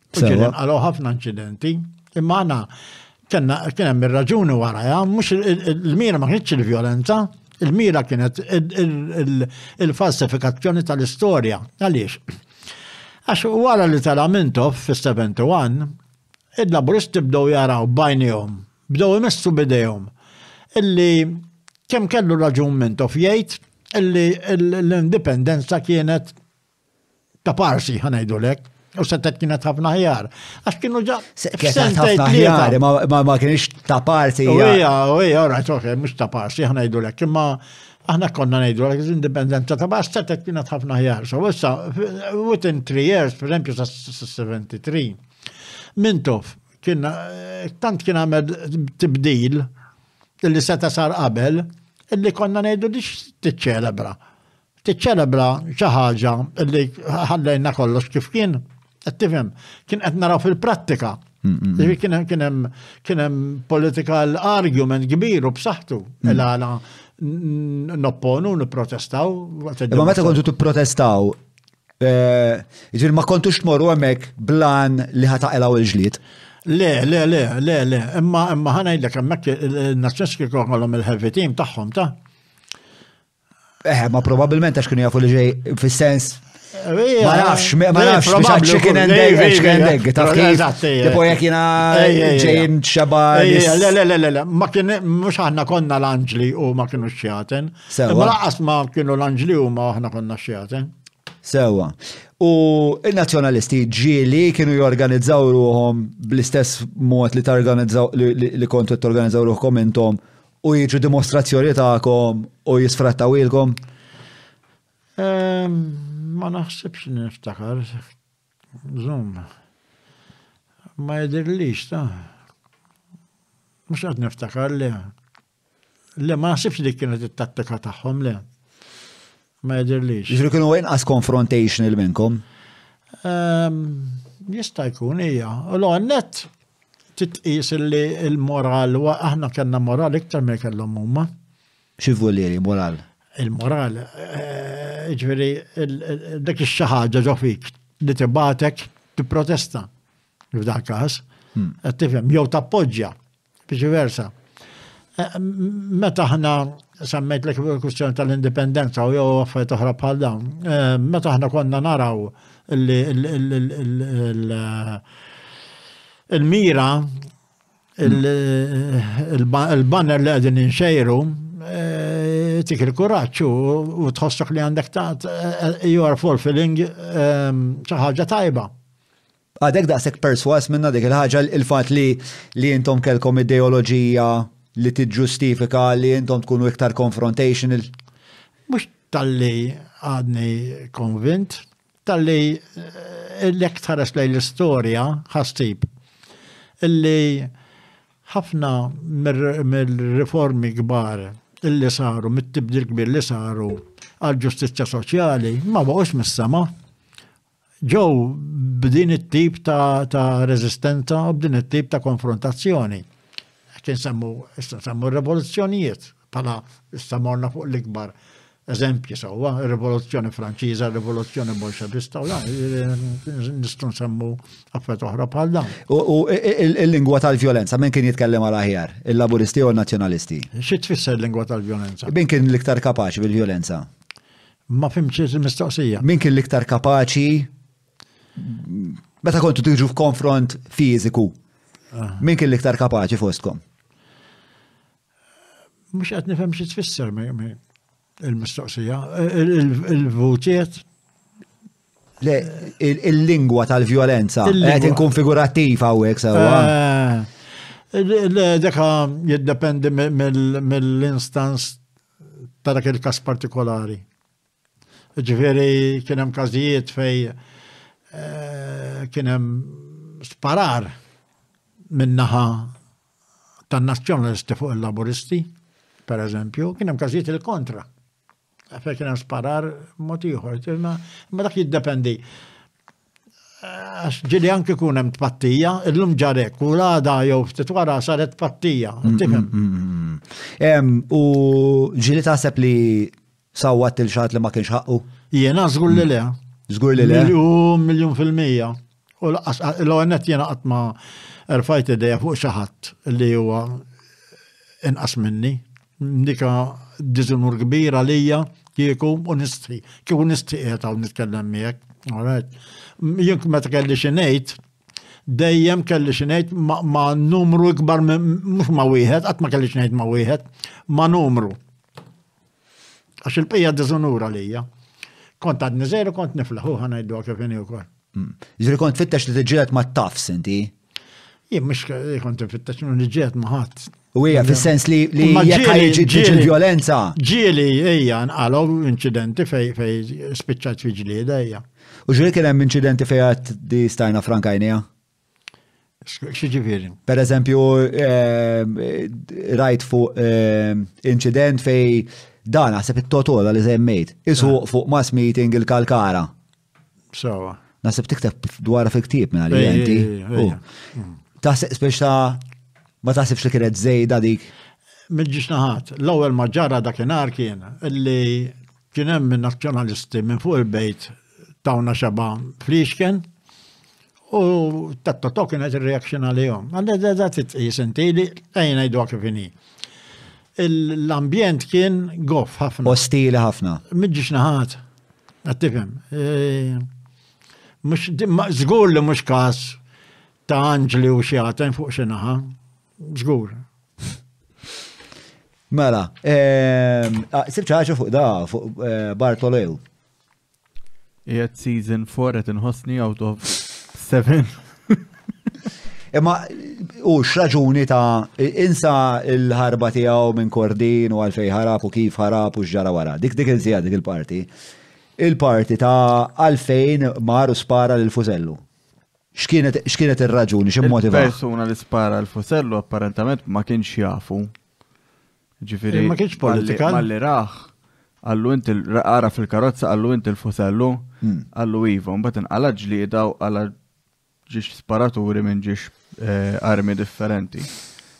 Ġirin għalu ħafna incidenti, imma għana kena kena mir raġuni wara, ja, mux il-mira ma kienx il-violenza, il-mira kienet il-falsifikazzjoni tal-istoria. Għaliex? Għax wara li tala Mintoff fis-71, il-laburisti bdow jaraw bajnijom, bdow imessu bidejom, illi kem kellu raġun Mintoff jgħid illi l-indipendenza kienet ta' parsi ħanajdulek, u setet kienet ħafna ħjar. Għax kienu ġa. Kienet ħafna ħjar, ma kienx ta' parsi. U hija, u hija, ora, ċoħe, mux ta' parsi ħanajdulek, imma aħna konna ngħidu għal l-indipendenza ta' bas setet kienet ħafna ħjar. So issa within three years, per esempio sa 73. Mintof kien tant kien għamel tibdil illi seta sar qabel illi konna ngħidu dix tiċċelebra. tiċċelebra xi ħaġa li ħallejna kollox kif kien, qed tifhem, kien qed naraw fil-prattika. Kien hemm political argument kbir u b'saħħtu mm. il-għala nopponu, nipprotestaw. Ma meta kontu tipprotestaw, eh, ġir ma kontux tmorru hemmhekk blan li ħataqilgħu il-ġlied. Le, le, le, le, le, imma imma ħanajdlek hemmhekk il-nazzjonski kollhom il-heavy team tagħhom ta' Eh, ma probabilment għax kienu jafu li ġej fis-sens Ma nafx, ma nafx, ma nafx, chicken and egg, chicken and egg, taf kif. Tipo jek jina ġejn xaba. Le, le, le, le, le, ma kien, mux ħanna konna l-anġli u ma kienu xjaten. Ma laqas ma kienu l-anġli u ma ħna konna xjaten. Sewa. U il-nazjonalisti ġili kienu jorganizzaw ruħom bl-istess mod li targanizzaw li kontu t-organizzaw ruħkom intom u jiġu dimostrazzjoni tagħkom u jisfrattaw ilkom? Ehm, ma naħsibx niftakar. Zum. Ma jidirlix ta' mux għad niftakar li. Le, ma nasibx li kienet it-tattika tagħhom le. Ma jidhirlix. Jiġri kienu inqas confrontational minnkom? Ehm, jista' jkun hija. U l net titqis li l-moral wa aħna kellna moral iktar ma kellhom huma. Xi vulieri moral? Il-moral, eh, ġifieri dik ix-xi ħaġa ġo fik li tibgħatek tipprotesta f'dak każ. Hmm. Qed tifhem jew tappoġġja. Viċiversa. Eh, meta aħna semmejt l kwistjoni tal-indipendenza u jew affarijiet oħra bħal dawn, eh, meta aħna konna naraw il-mira il-banner li għedin inxejru, eh, tik il-kuraċ u tħossok li għandek ta' you are fulfilling ehm, ħaġa tajba. Għadek daqshekk persważ minnha dik il-ħaġa il-fatt li li intom kellkom ideoloġija li tiġġustifika li intom tkunu iktar confrontational? Mhux talli għadni konvint, talli eh, l-ek tħares lej l-istorja ħassib illi ħafna mill-riformi kbar illi saru, mit-tibdil kbir li saru għal ġustizzja soċjali ma baqgħux mis-sema. ġew b'din it-tip ta' reżistenza u b'din it-tip ta' konfrontazzjoni. Qed insemmu issa nsemmu r-rivoluzzjonijiet bħala issa morna fuq l-ikbar eżempji sewwa, ir-rivoluzzjoni Franċiża, r-rivoluzzjoni Bolxevista u nistgħu nsemmu affet oħra bħal dan. U il-lingwa tal-vjolenza min kien jitkellem għal aħjar, il-Laburisti u n-Nazzjonalisti? Xi tfisser lingwa tal-vjolenza? Min kien l-iktar kapaċi bil-vjolenza? Ma fimx il-mistoqsija. Min kien l-iktar kapaċi meta kontu tiġu f'konfront fiżiku? Ah. Min kien l-iktar kapaċi fostkom? Mux għat nifem xie tfisser il-mistoqsija. Il-vutiet Le, il-lingwa tal-violenza, għed inkun figurativ għawek sawa. Eh, Deka jiddependi mill-instans ta' dak il-każ partikolari. Ġifieri kien hemm każijiet fej eh, kien hemm sparar min-naħa tan-nazzjonalisti fuq il-laburisti, per eżempju, kien hemm każijiet il-kontra. Fej kien hemm sparar mod ieħor, imma dak jiddependi. Għax ġili anki kun hemm tpattija, illum ġarek u l-għada jew ftit wara saret tpattija. Mm, mm, mm, u ġili taħseb li sawwat il-xat li ma kienx ħaqqu? Jena żgur li le. Żgur li le. Miljun, miljun fil-mija. U l-għonet jena għatma rfajt ideja fuq xaħat li huwa inqas minni. Dika diżunur kbir għalija kieku u nistħi. Kieku nistħi qiegħed hawn nitkellem miegħek. Alright. Jien meta kelli xi ngħid, dejjem kelli xi ngħid ma' numru ikbar mhux ma' wieħed, qatt ma kelli xi ngħid ma' wieħed, ma' numru. Għax il-pija diżunur għalija. Kont għadni żejru kont niflaħu ħanajdu kif inhi wkoll. Ġri kont fittax li tiġġieled ma' tafs inti? Jien mhux kont fittax li tiġġieled ma' ħadd. U hija fis-sens li li jekk ħajġiġ il-vjolenza. Ġieli hija nqalgħu inċidenti fej fej spiċċat fi ġlieda hija. U ġri kien hemm inċidenti fejn għad di stajna frankajnija? X'ġifieri? Per eżempju, ehm, rajt fuq ehm, incident fej dan naħseb it-totola li żemmejt. Isu ah. fuq mass meeting il-kalkara. Sawa. Naħseb tikteb dwar fi ktib minn għalli jenti. Mm. Taħseb biex ta' ma taħsibx li kienet zejda dik. Mġiġ naħat, l-ewwel maġġara dakinhar kien li Kien hemm in-Nazzjonalisti minn fuq il-bejt tawna xeba fliexken u tat-toto kienet ir-reaction għalihom. Għandha da titqis inti li ejn ngħidu kif inhi. L-ambjent kien goff ħafna. Ostili ħafna. Miġġiex naħat. Qed tifhem. E, mhux żgur li mhux każ ta' anġli u xi fuq xi naħa. Ġgur. Mela, ehm, ah, sibt ħaġa fuq da, fuq eh, Bartoleu. Jgħet season 4 għet nħosni out of 7. Imma u xraġuni ta' insa il-ħarba tiegħu minn kordin u għalfej ħarab u kif ħarab u xġara wara. Dik dik il dik il-parti. Il-parti ta' għalfejn mar u spara l-fuzellu. X'kienet ir-raġuni, x'immotivah? Il-persuna li spara l-fusellu apparentament ma kienx jafu. Ġifieri ma kienx politikan. Malli raħ, għallu inti l-raqara fil-karozza għallu inti l-fusellu, għallu hmm. iva, mbagħad inqala ġlieda u għala ġiex sparaturi minn ġiex eh, armi differenti.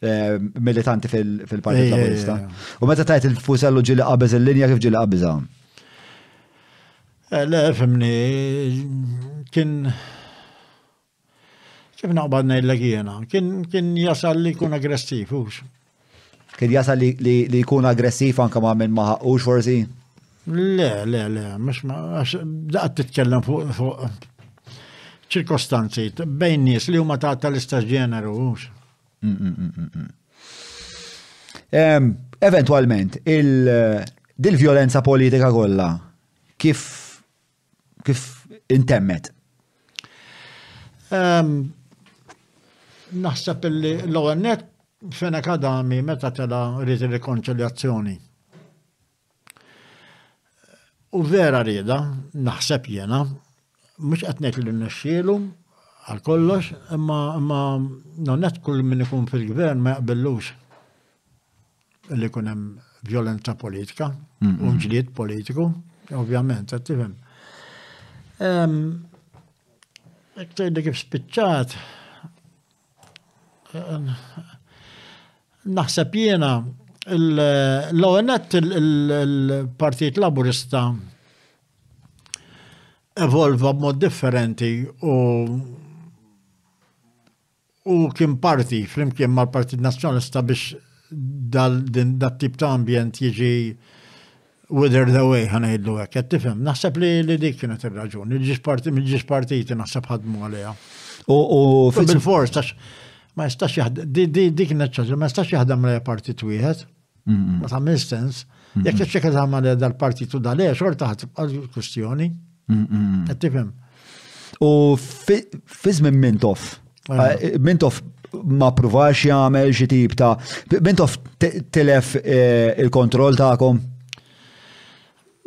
Eh, militanti fil-Partit eh, Laburista. U meta tajt il-fusellu ġili qabeż il-linja kif ġili qabeża? Eh, le, fimni, kien kif naqbad nejlek jena, kien jasal li kun aggressiv, ux. Kien jasal li jkun aggressiv anka ma' minn maħaqux forsi? Le, le, le, mux ma, għax daqt titkellem fuq ċirkostanzi bejn nies li huma ta' tal-istess ġeneru, mux. Mm, mm, mm, Eventualment, il-dil-violenza politika kollha kif kif intemmet? Naħseb li l-ewwel net fena kadami meta tela rrid ir-rikonċiljazzjoni. U vera rieda, naħseb jena, mux għatnek li n-nexxielu, għal kollox, imma imma nonnet kull min ikun fil-gvern ma jaqbillux li kunem violenza politika, unġliet politiku, ovvjament, għattifem. Ektajda kif spiċċat, Naħseb jiena l-ONET il-Partit Laburista evolva b'mod differenti u u kien parti flimkien mal-Partit Nazzjonalista biex dal-tip ta' ambjent jiġi wither the way ħa ngħidlu hekk, qed tifhem. Naħseb li li dik kienet ir-raġuni, il-ġiex partiti naħseb ħadmu għaliha. U fil-fors tax ma jistax jaħdem, dik kienet ċaġa, ma jistax jaħdem għaliha partit wieħed. Ma tagħmel sens. Jekk ċekka tagħmel dal-partitu dal-e, xorta ħatibqa' l-kwistjoni. Qed tifhem. U fi żmien Mintoff, ah. eh, Mintoff ma provax jagħmel xi tip ta' Mintoff tilef eh, il-kontroll tagħkom?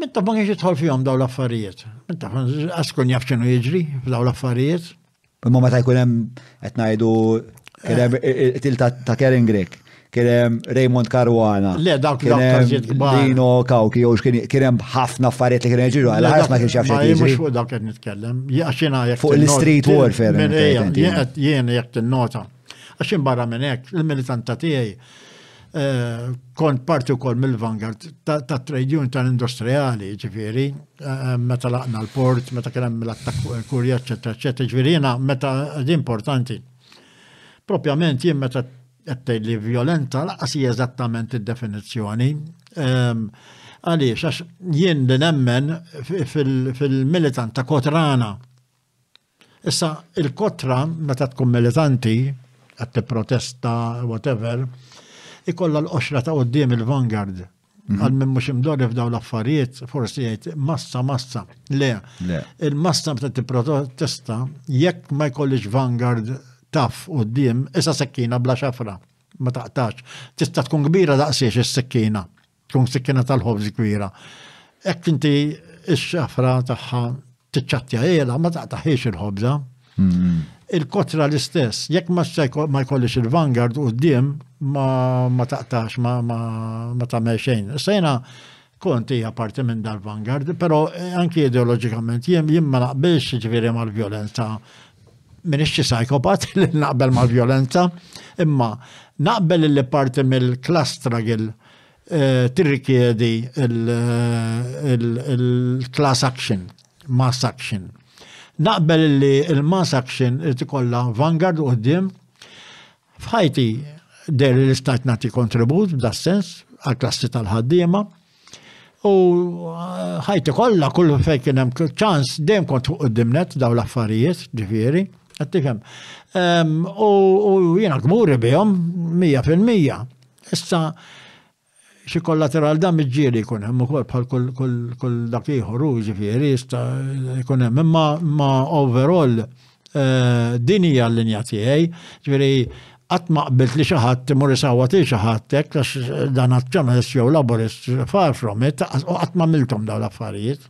Mintoff ma kienx jidħol fihom dawn l-affarijiet. Mintoff għaskun jaf x'inhu jiġri f'dawn l-affarijiet. Imma meta jkun hemm qed ngħidu kien hemm il ta' Karen Grek, kien hemm Raymond Caruana. Le dawk kien hemm Dino Kawki jew kien hemm ħafna affarijiet li kien jiġri għal ħares ma kienx jaf xejn. Ma mhux fuq dawk qed nitkellem. Fuq l-street warfare. Jien jekk tinnota. Għax jien barra minn hekk, il-militanta tiegħi eh, kont parti wkoll mill-vanguard tat trade union tal-industrijali, ġifieri, eh, meta laqna l-port, meta kien hemm l-attakk fuq il-kurja, eċetera, eċetera, ġifieri jiena meta di importanti. Propjament jien meta qed li violenta laqas hija eżattament id-definizzjoni. Ehm, għaliex, għax jien li nemmen fil-militant ta' kotrana Issa, il-kotra, meta tkun militanti, qed tipprotesta, whatever, ikollha l-qoxra ta' qudiem il-vanguard. Mhm. Għal minn mhux imdorri f'daw l-affarijiet, forsi jgħid massa massa. Le, il-massa meta tipprotesta, jekk ma jkollix vanguard taf qudiem, issa sekkina bla xafra, ma taqtax. Tista' tkun kbira daqsiex is-sekkina. tkun sikkina tal-ħobż kbira. Ek inti ix-xafra tagħha tiċċattja ela ma taqtaħiex il-ħobża. Mm-hmm. Il-kotra l-istess, jekk ma jkollix il-vanguard u d-dim ma taqtax ma tagħmel xejn. Sejna kont hija parti minn dal-vanguard, però eh, anki ideoloġikament jien jien ma naqbilx ġifieri mal-vjolenza minix xi psychopat li naqbel mal-vjolenza, imma naqbel li parti mill-klastragil tirrikjedi il-class action, mass action. Naqbel li il-mass action irid ikollha vanguard u qudiem f'ħajti deri l-istat nagħti kontribut b'das sens għal-klassi tal-ħaddiema u ħajti kollha kull fejn kien hemm ċans dejjem kont fuq qudimnet daw l-affarijiet ġifieri. Għattifem. U jena gmuri bijom, mija fil-mija. Issa xi kollateral dam iġġieli jkun hemm ukoll bħal kull dak ieħor u ġifieri jista' jkun hemm. Imma ma overall eh, din hija l-linja tiegħi, ġifieri qatt ma qbilt li xi ħadd imur isawwat il xi ħadd hekk għax dan nazzjonalist jew laburist far from it, u qatt ma miltom dawn l-affarijiet.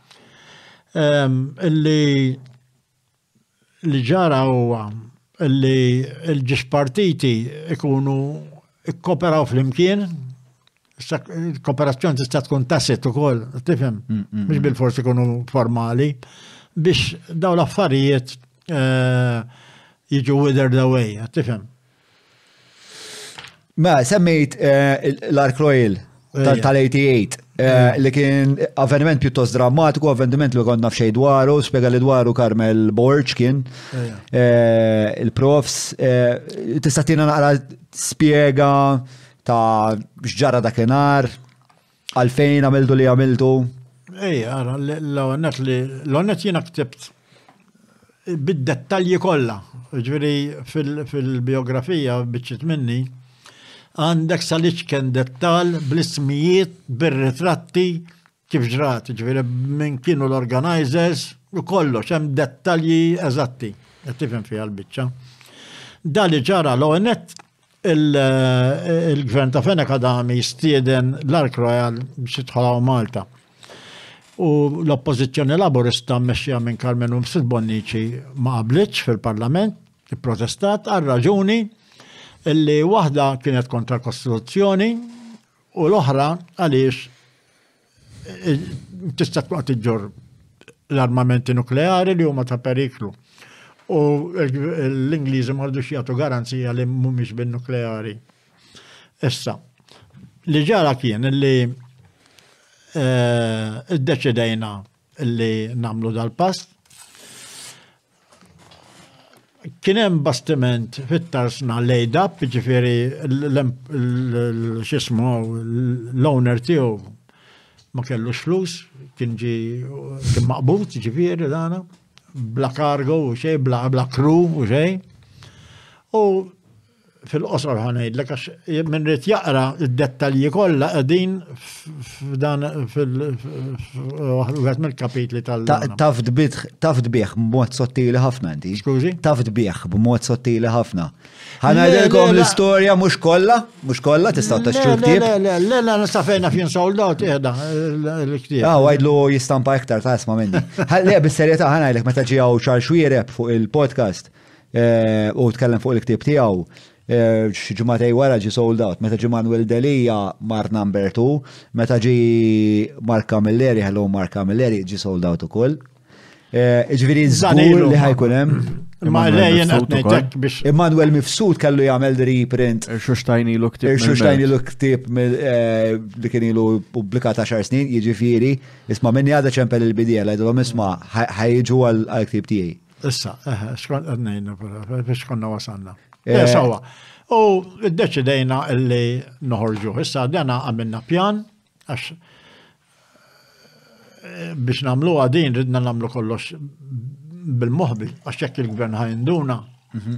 Illi li ġara huwa illi l-ġiex partiti ikunu ikkoperaw fl-imkien, kooperazzjoni tista' tkun tasit ukoll, tifhem, mm, mm, mhux mm. bil-fors ikunu formali, biex daw l-affarijiet eh, jiġu wither the way, tifhem. Ma, mela, semmejt eh, l-Ark Royal tal-88 eh, li kien avveniment pjuttost drammatiku, avveniment li konna fxej dwaru, spiega li dwaru Karmel Borċ kien eh, il-profs. Tista' tina naqra spiega ta' xġara dakinhar. Għalfejn għamiltu li għamiltu? Ej, għara, l-għonet li l-għonet jena ktibt bid-dettalji kollha, ġviri fil-biografija biċċit minni, għandek sal-iċken dettal bl-ismijiet, bir-ritratti, kif ġrat, ġviri minn kienu l-organizers, u kollox, hemm dettalji eżatti, qed tifhem fiha l-biċċa. Dali ġara l-onet Il-gvern ta' Fenek Adami jistieden l-Ark Royal biex jitħolaw Malta. U l-oppozizjoni laburista mmexxija minn Carmen Umsit Bonnici ma qablitx fil-parlament, protestat għal raġuni illi waħda kienet kontra l-Kostituzzjoni u l-oħra għaliex tista' twaqt iġġor l-armamenti nukleari li huma ta' periklu. U l-Ingliżi ma rridux jagħtu garanzija li mhumiex bin-nukleari. Issa, li ġara kien li eh, iddeċidejna li namlu dal-pass. Kien hemm bastiment fit-tarsna l-ADAP, ġifieri x'ismu l-owner tiegħu ma kellux flus, kien ġi kien maqbut ġifieri dana, bla kargo u xej, bla, bla kru u xej. U fil-qosor ħanajdlek għax minn rrit jaqra id-dettalji kollha qegħdin f'dan fil-wieħed mill-kapitli tal Taf tbih b'mod sottili ħafna inti. Skużi? Taf tbih b'mod sottili ħafna. Ħanajdilkom l-istorja mhux kollha, mhux kollha tista' tixtru ktieb. Le, le, le, le, nista' fejn naf jinsold out qiegħda l-ktieb. Ah, għajdlu jistampa iktar ta' isma' minni. Le, bis-serjetà ħanajdlek meta ġi hawn xar xwiereb fuq il-podcast. eh, u tkellem fuq il-ktib tiegħu eh, ġimatej wara ġi sold out, meta ġi Manuel Delija mar number 2, meta ġi Mark Camilleri, hello Mark Camilleri, ġi sold out ukoll. Eh, ġviri żgur li ħajkun hemm. Ma lejjen għatnejtek biex. Immanuel Mifsud kellu jagħmel reprint. Irxuxtajn ilu ktib. Irxuxtajn ilu ktib eh, li kien ilu publikat 10 snin, jiġifieri, isma' minni għadha ċempel il-bidjela, jgħidulhom isma' ħajġu għal-ktib tiegħi. Issa, eħe, xkont qed ngħidna biex konna wasalna. Eh, eh, sawa. U ddeċidejna li noħorġu. Issa dena għamilna pjan għax eh, biex namlu għadin ridna namlu kollox bil-moħbi, għax jekk il-gvern ħajnduna, mhm.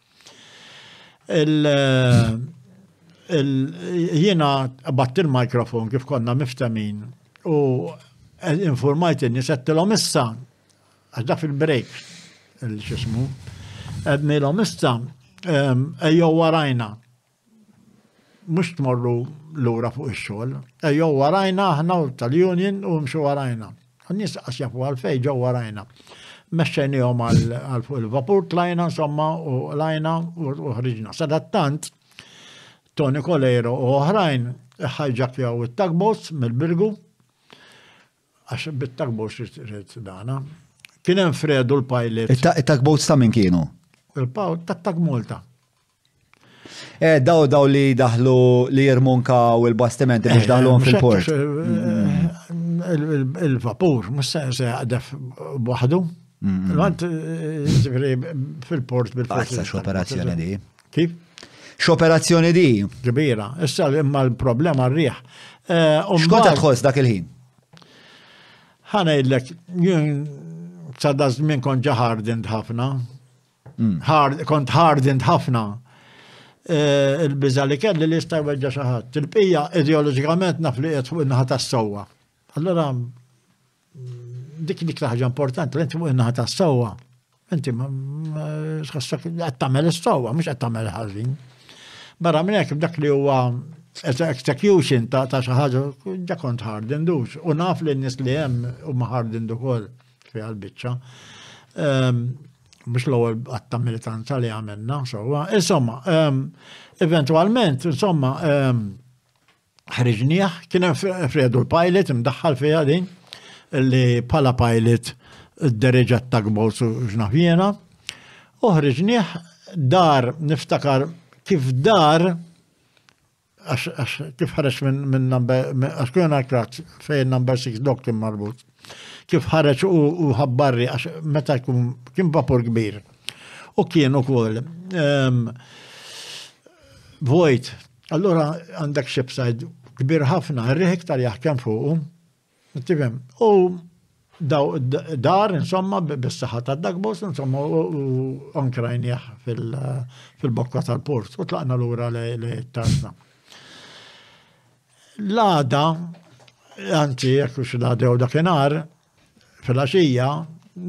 Jiena batt il-mikrofon kif konna miftemin u informajt in-nies għedtilhom issa għadda fil-break l-ġismu. Għednilhom issa ejjew warajna. Mhux tmorru lura fuq ix-xogħol. Ejjew warajna aħna u tal-union u mxu warajna. N-nies qas jafu għalfejn ġew warajna. Mexxejnihom għal fuq il-vapur tlajna insomma u lajna u ħriġna. Sadattant, Tony Colero u oħrajn ħajġakjaw it-tugboats mill-birgu għax bit-tugboats rrit dana. Kien hemm Fredu l-pilot. It-tugboats ta' min kienu? Il-paw ta' tag Malta. Eh, daw daw li daħlu li jirmunkaw il-bastimenti biex eh, daħluhom eh, fil-port. Il-vapur, mux se jaqdef waħdu. Għant, fil-port bil-port. Għassa x'operazzjoni di. Kif? X'operazzjoni di. Kbira, issa imma l-problema rriħ. Xkont tħoss dak il-ħin? ħana jillek, jien sa dażmin kon ġaħardin ħafna, Hmm. Kont hardened ħafna eh, il-biża li kelli li jista' jweġġa xi ħadd. Il-bqija ideoloġikament naf li qed fuq in-naħa tas-sewwa. Allora dik dik ħaġa importanti, l-inti fuq in-naħa tas-sewwa. Inti ma tħossok qed tagħmel is-sewwa, mhux qed tagħmel ħażin. Barra minn hekk dak li huwa execution ta' ta' xi ħaġa ġa kont hardened u naf li n-nies li hemm huma hardened ukoll fi għal-biċċa. Ehm, mux l-ewwel għatta militanza li għamilna, insomma, insomma, ehm, eventualment, insomma, ehm, ħriġnieh, kien hemm Fredu l-pilot imdaħħal fiha din li pala pilot d-dereġa t-tagbows u ġnafjena. U ħriġnieh dar niftakar kif dar Għax kif ħareġ minn number, għax kien għal krat fejn number 6 dok kien marbut. Kif ħareġ u ħabbarri għax meta kien vapur kbir. U kien ukoll ehm, vojt, allura għandek xibsajd kbir ħafna, rriħ iktar jaħkem fuq, Tifhem, u daw dar, insomma, bis-saħħa ta' dagbos, insomma, u ankrajnieh fil-bokka tal-port, u tlaqna lura li tasna. L-għada, anzi, jekk u xil-għada u dakinar, fil-axija,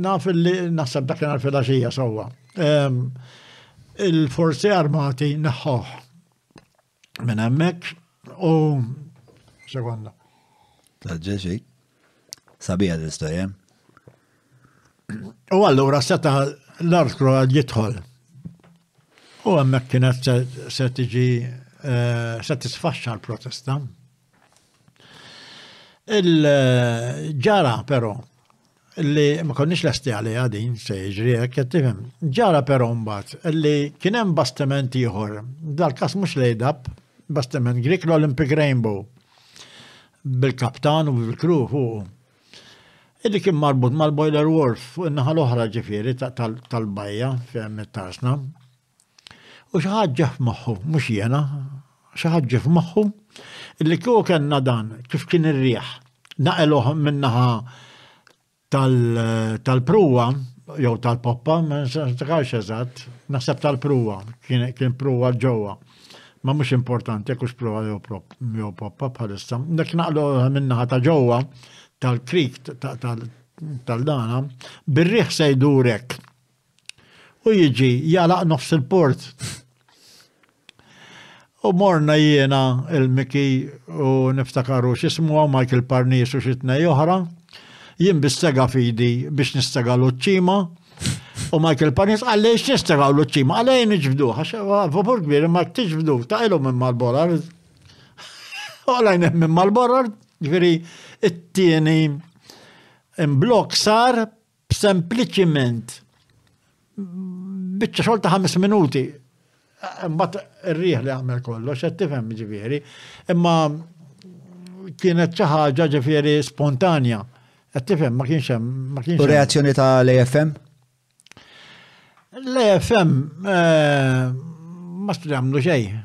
naf li naħseb dakinar fil-axija sowa. Ehm, il-forzi armati neħħoħ Minn hemmhekk u sekonda. Taġġel xejn. Sabija l-istorja. U allura seta l-art kroad jidħol. U hemmhekk kienet se tiġi eh, se tisfaxxa l-protesta. Il-ġara però li ma konniex lesti għaliha din se jiġri hekk qed tifhem. Ġara però mbagħad li kien hemm bastiment ieħor, dal-każ mhux l-ADAP, bastiment Greek l-Olympic Rainbow bil-kaptan u bil-kru fuq. Illi kien marbut mal-Boiler Wharf fuq in-naħa l-oħra ġifieri tal-bajja fejn tarsna. U xi ħadd ġah f'moħħu, mhux jiena, xi ħadd ġie f'moħħu li kieku kellna dan kif kien ir-riħ naqilgħuh min-naħa tal-pruwa jew tal-poppa, ma niftakarx eżatt, naħseb tal-pruwa, kien pruwa ġewwa. Ma mhux importanti jekk hux pruwa jew poppa bħalissa. Nek naqlu min-naħa ta' ġewwa tal-krik tal-dana, bir-riħ se jdurek. u jiġi jagħlaq nofs il-port. U morna jiena il-Miki u niftakar u x'ismu hawn Michael Parnis u xi tnej oħra, jien bis-sega fidi biex nistegalu ċ-ċima, U Michael Panis għallej x'nistega u l-ċima, għallej nġbdu, għax vapur kbir ma tiġbdu, ta' ilu minn mal-borar. Għallajn minn mal-borar, ġviri, it-tieni blok sar B'sempliċiment biċċa xogħol ta' ħames minuti. Mbagħad ir-riħ li għamel kollox qed tifhem ġifieri. Imma kienet xi ħaġa ġifieri spontanja. Qed tifhem ma kienx hemm ma kienx. Reazzjoni ta' l-AFM? L-AFM eh, ma stri għamlu xejn.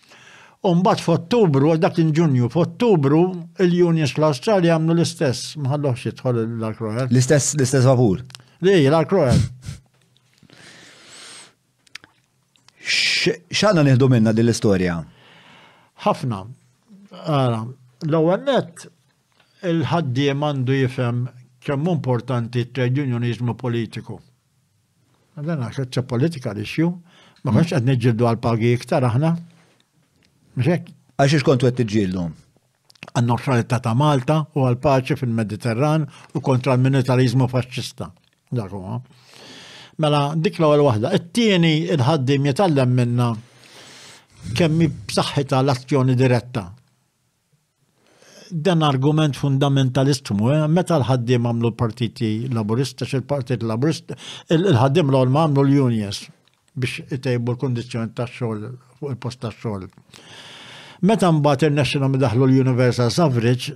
U mbagħad f'Ottubru, għax dak kien Ġunju, f'Ottubru il-unions fl-Awstralja għamlu l-istess, ma ħalluhx jidħol l-Ark Royal. L-istess l-istess vapur. Li l-Ark Royal. X'għandna nieħdu minna din l-istorja? Ħafna. Ara, l-ewwel nett il-ħaddiem għandu jifhem kemm importanti t-trade unionizmu politiku. Dan għax it's a political issue, ma konx qed niġġieldu għal pagi iktar aħna. Mxek? Għax ix kontu qed tiġġieldu? Għan-neutralità ta' Malta u għal paċi fil-Mediterran u kontra l-militarizmu faxxista. Dak huwa. Mela dik l-ewwel waħda. It-tieni il-ħaddim jitgħallem minna kemm b'saħħitha l-azzjoni diretta Dan argument fundamentalist mu, eh? Meta l-ħaddiem għamlu l-partiti laburista, xil partit laburista, il-ħaddiem l ma għamlu l-unions biex itejbu l-kondizjoni ta' xogħol fuq il-post ta' xogħol. Meta mbagħad irnexxilhom idaħlu l-universal suffrage,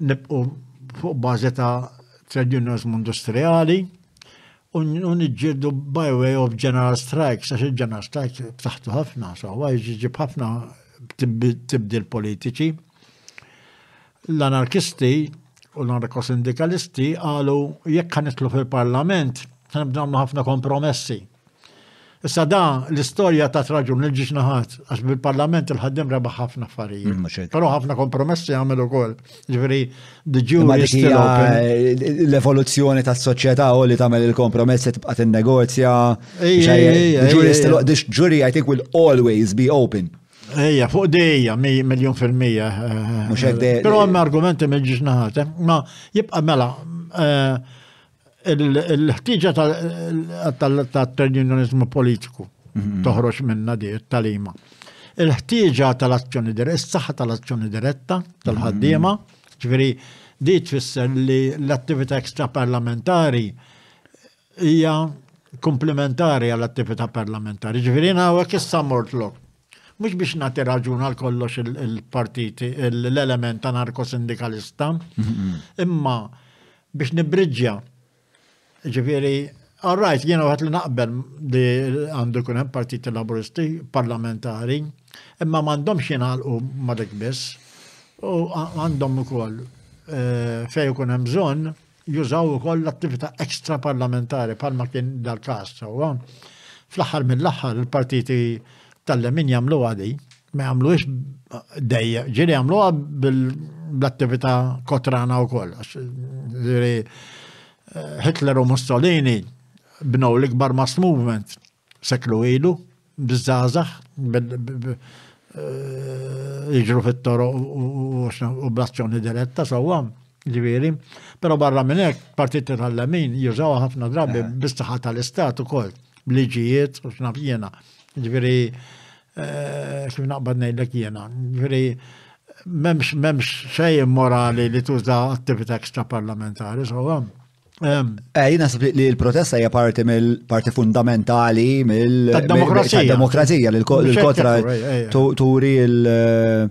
Nibqu fuq bażi ta' trade unions industrijali u niġġieldu by way of general strikes, għax il-general strikes b'saħħtu ħafna, so għaj ġiġib ħafna tibdil politiċi. L-anarkisti u l-anarkosindikalisti għalu jekk ħanitlu fil-parlament, ħanibdaw ħafna kompromessi. Issa da l-istorja ta' traġun il ġiġ naħat, għax bil-parlament il-ħaddim rebaħ ħafna affarijiet. Mm, Però ħafna kompromessi għamil ukoll. Ġifieri the jury is still open. Eh, l-evoluzzjoni tas soċjetà u li tagħmel il-kompromessi tibqa' tinnegozja. This jury I think will always be open. Ejja, fuq dejja, miljon fil-mija. Eh, Pero għam argumenti meġġiġ naħat. Eh. Ma jibqa mela, Il-ħtiġa tal-trade unionizmu politiku mhm. toħroġ minna di talima. Il-ħtiġa tal-azzjoni diretta, is-saħħa tal-azzjoni diretta tal-ħaddiema, mhm. ġveri di tfisser li l-attività extraparlamentari hija komplementari għall-attività parlamentari. Ġveri nawek issa mort lok. Mux biex nati raġun għal kollox il-partiti, l-element anarko-sindikalista, mhm. imma biex nibbriġġja. Ġifieri, all right, jiena wieħed li naqbel li għandu jkun hemm partiti laburisti parlamentari, imma m'għandhomx jingħalqu ma' dik biss. U għandhom ukoll eh, fejn ikun hemm bżonn jużaw ukoll l-attività ekstra parlamentari bħalma kien dal-każ sewwa. Fl-aħħar mill-aħħar il-partiti tal-lemin jagħmlu għadi Ma jagħmluhiex dejja, ġieli jagħmluha bl-attività kotrana wkoll. Ġieli eh, Hitler u Mussolini bnow l-ikbar mass movement seklu ilu, bizzazax, iġru eh, fit-toro u blazzjoni diretta, sawa, ġviri. Pero barra minn hekk, partiti tal-lemin jużaw ħafna drabi eh. bis-saħħa tal-istat ukoll, bliġijiet u xnaf jiena. Ġviri, Eh, kif naqbad ngħidlek jiena. Ġifieri m'hemmx m'hemmx xejn morali li tuża attività ekstra parlamentari so hemm. Eh, jina li l-protesta hija parti mill-parti fundamentali mill-demokrazija li l-kontra turi il-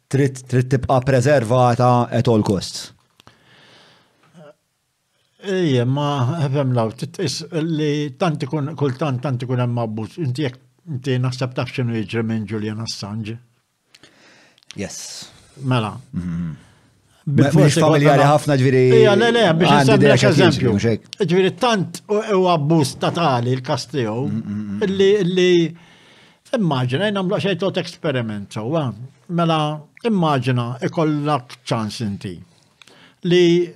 trid tibqa' preservata at all costs. Ejja, ma ħefem law, titqis li tant ikun kultant tant ikun hemm abbuż. Inti jekk inti naħseb taf x'inhu jiġri minn Julian Assange. Yes. Mela. Mhm. Mux familjari ħafna ġviri. Ija, le, le, biex nsemmilek eżempju. Ġviri, tant u abbus tatali l-kastiju, mm, mm, mm, li immaġina, jina mluq xej tot eksperiment, sowa, mela immaġina ikollak ċans inti li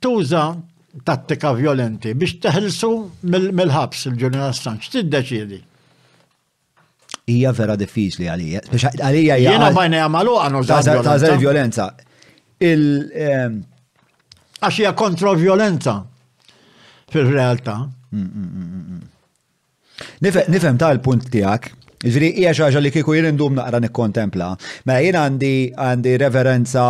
tuża tattika violenti biex teħilsu mill-ħabs il-ġurnal Assange, tiddeċidi. Hija vera diffiċli għalija. Għalija hija. Jiena bajna jagħmalu għanu tażel violenza. Il ehm, għax hija kontrovjolenza fil-realtà. Mm, mm, mm, Nifhem ta' l-punt tiegħek Ġri, hija xaġa li kieku jien indum naqra nikkontempla. Mela jien għandi għandi reverenza,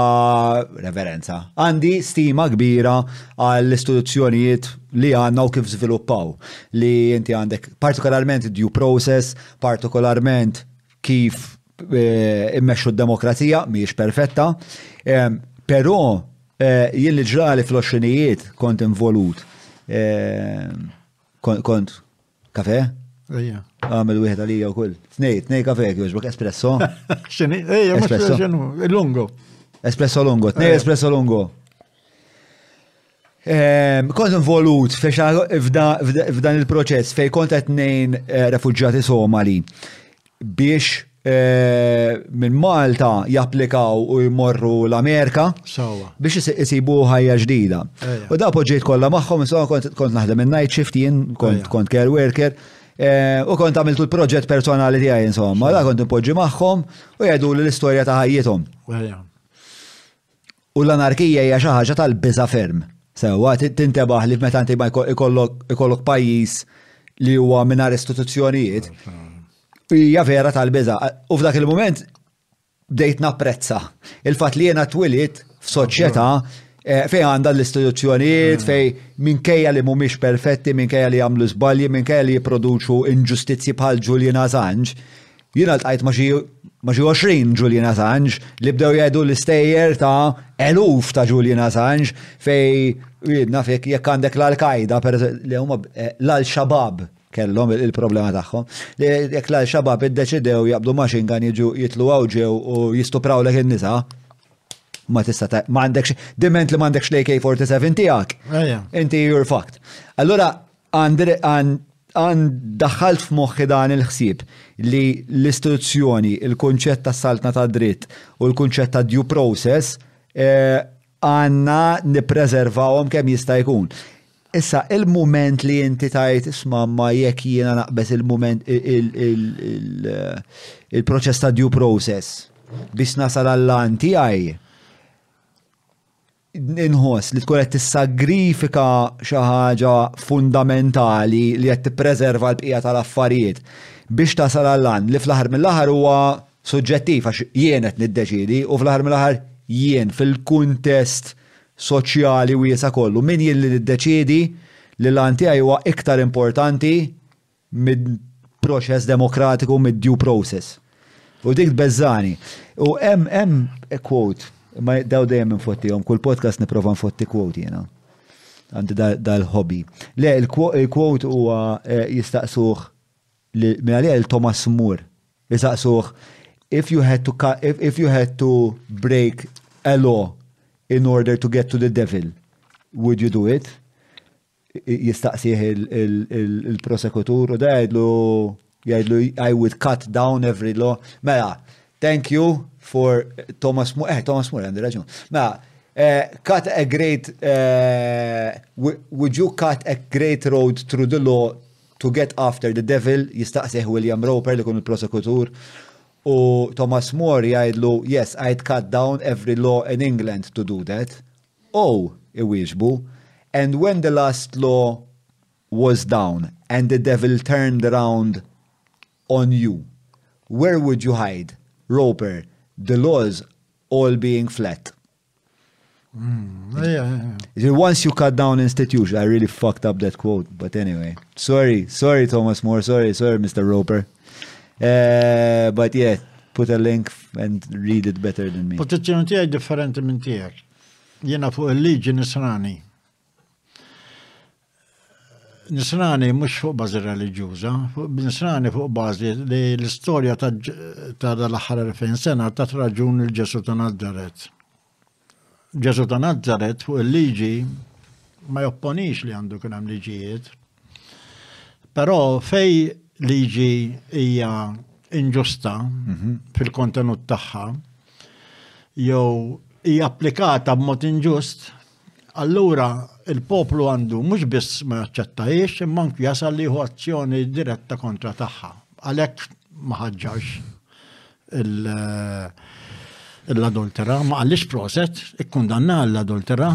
reverenza, għandi stima kbira għall-istituzzjonijiet li għandna u kif żviluppaw. Li inti għandek partikolarment id-due process, partikolarment kif eh, immexxu d-demokrazija, mhijiex perfetta. Eh, però eh, jien li ġrali fl-20ijiet kont involut kont Kafe? Ejja. Għamil wieħed għalija u kull. Tnej, tnej kafe jogħġbok espresso. Xini, ejja, espresso. Lungo. Espresso lungo, tnej espresso lungo. Ehm, kont involut f'dan il-proċess fej kont qed nejn eh, refuġġjati Somali biex minn Malta japplikaw u jmorru l-Amerika biex isibu ħajja ġdida. U da poġġejt kollha magħhom, kont naħdem in-night shift jien, kont care worker. Eh, u kont għamiltu l-proġett personali tiegħi insomma, la kont impoġġi magħhom u jgħidu l-istorja ta' ħajjithom. U l-anarkija hija xi ħaġa tal-biża' ferm. Sewwa, tintebaħ li meta inti ma jkollok pajjiż li huwa mingħajr istituzzjonijiet, hija vera tal-biża'. U f'dak il-mument bdejt napprezza il-fatt li jiena twilid f'soċjetà eh, fej għandha l-istituzzjonijiet, mm. fej minkejja li mhumiex perfetti, minkejja li jagħmlu żbalji, minkejja li jipproduċu inġustizzji bħal Julian Assange, Jiena ltqajt ma' xi ma' xi għoxrin Julian Assange li bdew jgħidu l-istejjer ta' eluf ta' Julian Assange fejn riedna fik jekk għandek l-Al-Qaeda per li huma l-Al-Shabaab kellhom il-problema tagħhom. Li jekk l-Al-Shabaab iddeċidew jaqbdu machine gun jiġu jitlu hawn ġew u jistuprawlek in-nisa ma tista' ta' ma għandekx diment li ma għandekx l-AK-47 tiegħek. Inti you're fucked. Allura Għan daħħalt f'moħħi dan il-ħsieb li l-istituzzjoni, il-kunċett ta' saltna tad-dritt u l-kunċett ta' due process għandna nippreservawhom kemm jista' jkun. Issa, il-mument li inti tgħid isma' ma jekk jiena naqbeż il-mument il-proċess ta' due process biex nasal għall-għan tiegħi, inħoss li tkun qed tissagrifika xi ħaġa fundamentali li qed tippreserva l-bqija tal-affarijiet biex tasal għall-għan li fl-aħħar mill-aħħar huwa suġġettiv għax jien qed niddeċiedi u fl-aħħar mill-aħħar jien fil-kuntest soċjali wiesa' kollu min jien li niddeċiedi li l-għan tiegħi huwa iktar importanti mid-proċess demokratiku, mid-due process. U dik tbeżżagħni. U hemm hemm quote, imma daw dejjem infottihom, kull podcast nipprova nfotti quote jiena. Għandi dal-hobby. Le, il-quote huwa eh, jistaqsuh minn għalija il-Thomas Moore. Jistaqsuh, if you had to if, if you had to break a law in order to get to the devil, would you do it? jistaqsih il-prosekutur u da jgħidlu jgħidlu I would cut down every law. Mela, thank you for Thomas Moore, eh, Thomas Moore għandi raġun. Mela, eh, cut a great, eh, would you cut a great road through the law to get after the devil, jistaqsih William Roper li kun il-prosekutur. U Thomas Moore jgħidlu, yes, I'd cut down every law in England to do that. Oh, iwieġbu, and when the last law was down and the devil turned around on you, where would you hide? Roper, the laws all being flat. Mm, yeah, yeah. Once you cut down institutions, I really fucked up that quote. But anyway, sorry, sorry, Thomas More, sorry, sorry, Mr. Roper. Eh, but yeah, put a link and read it better than me. Pozizjoni tiegħi differenti minn tiegħek. Jiena fuq il-liġi nisrani. Nisrani mhux fuq bażi reliġjuża, nisrani fuq bażi li l-istorja ta' dal-aħħar 2000 sena ta' raġun il-Ġesu ta' Nazzaret. Ġesu ta' Nazzaret fuq il-liġi ma jopponix li għandu kien hemm liġijiet. Però fej liġi hija inġusta mhm. fil-kontenut tagħha jew hija applikata b'mod inġust, allura il-poplu għandu mhux biss ma jaċċettajiex imma anke jasal li azzjoni diretta kontra tagħha. Għalhekk ma ħaġġax l-adultera, ma għallix proset, ikkundanna l-adultera,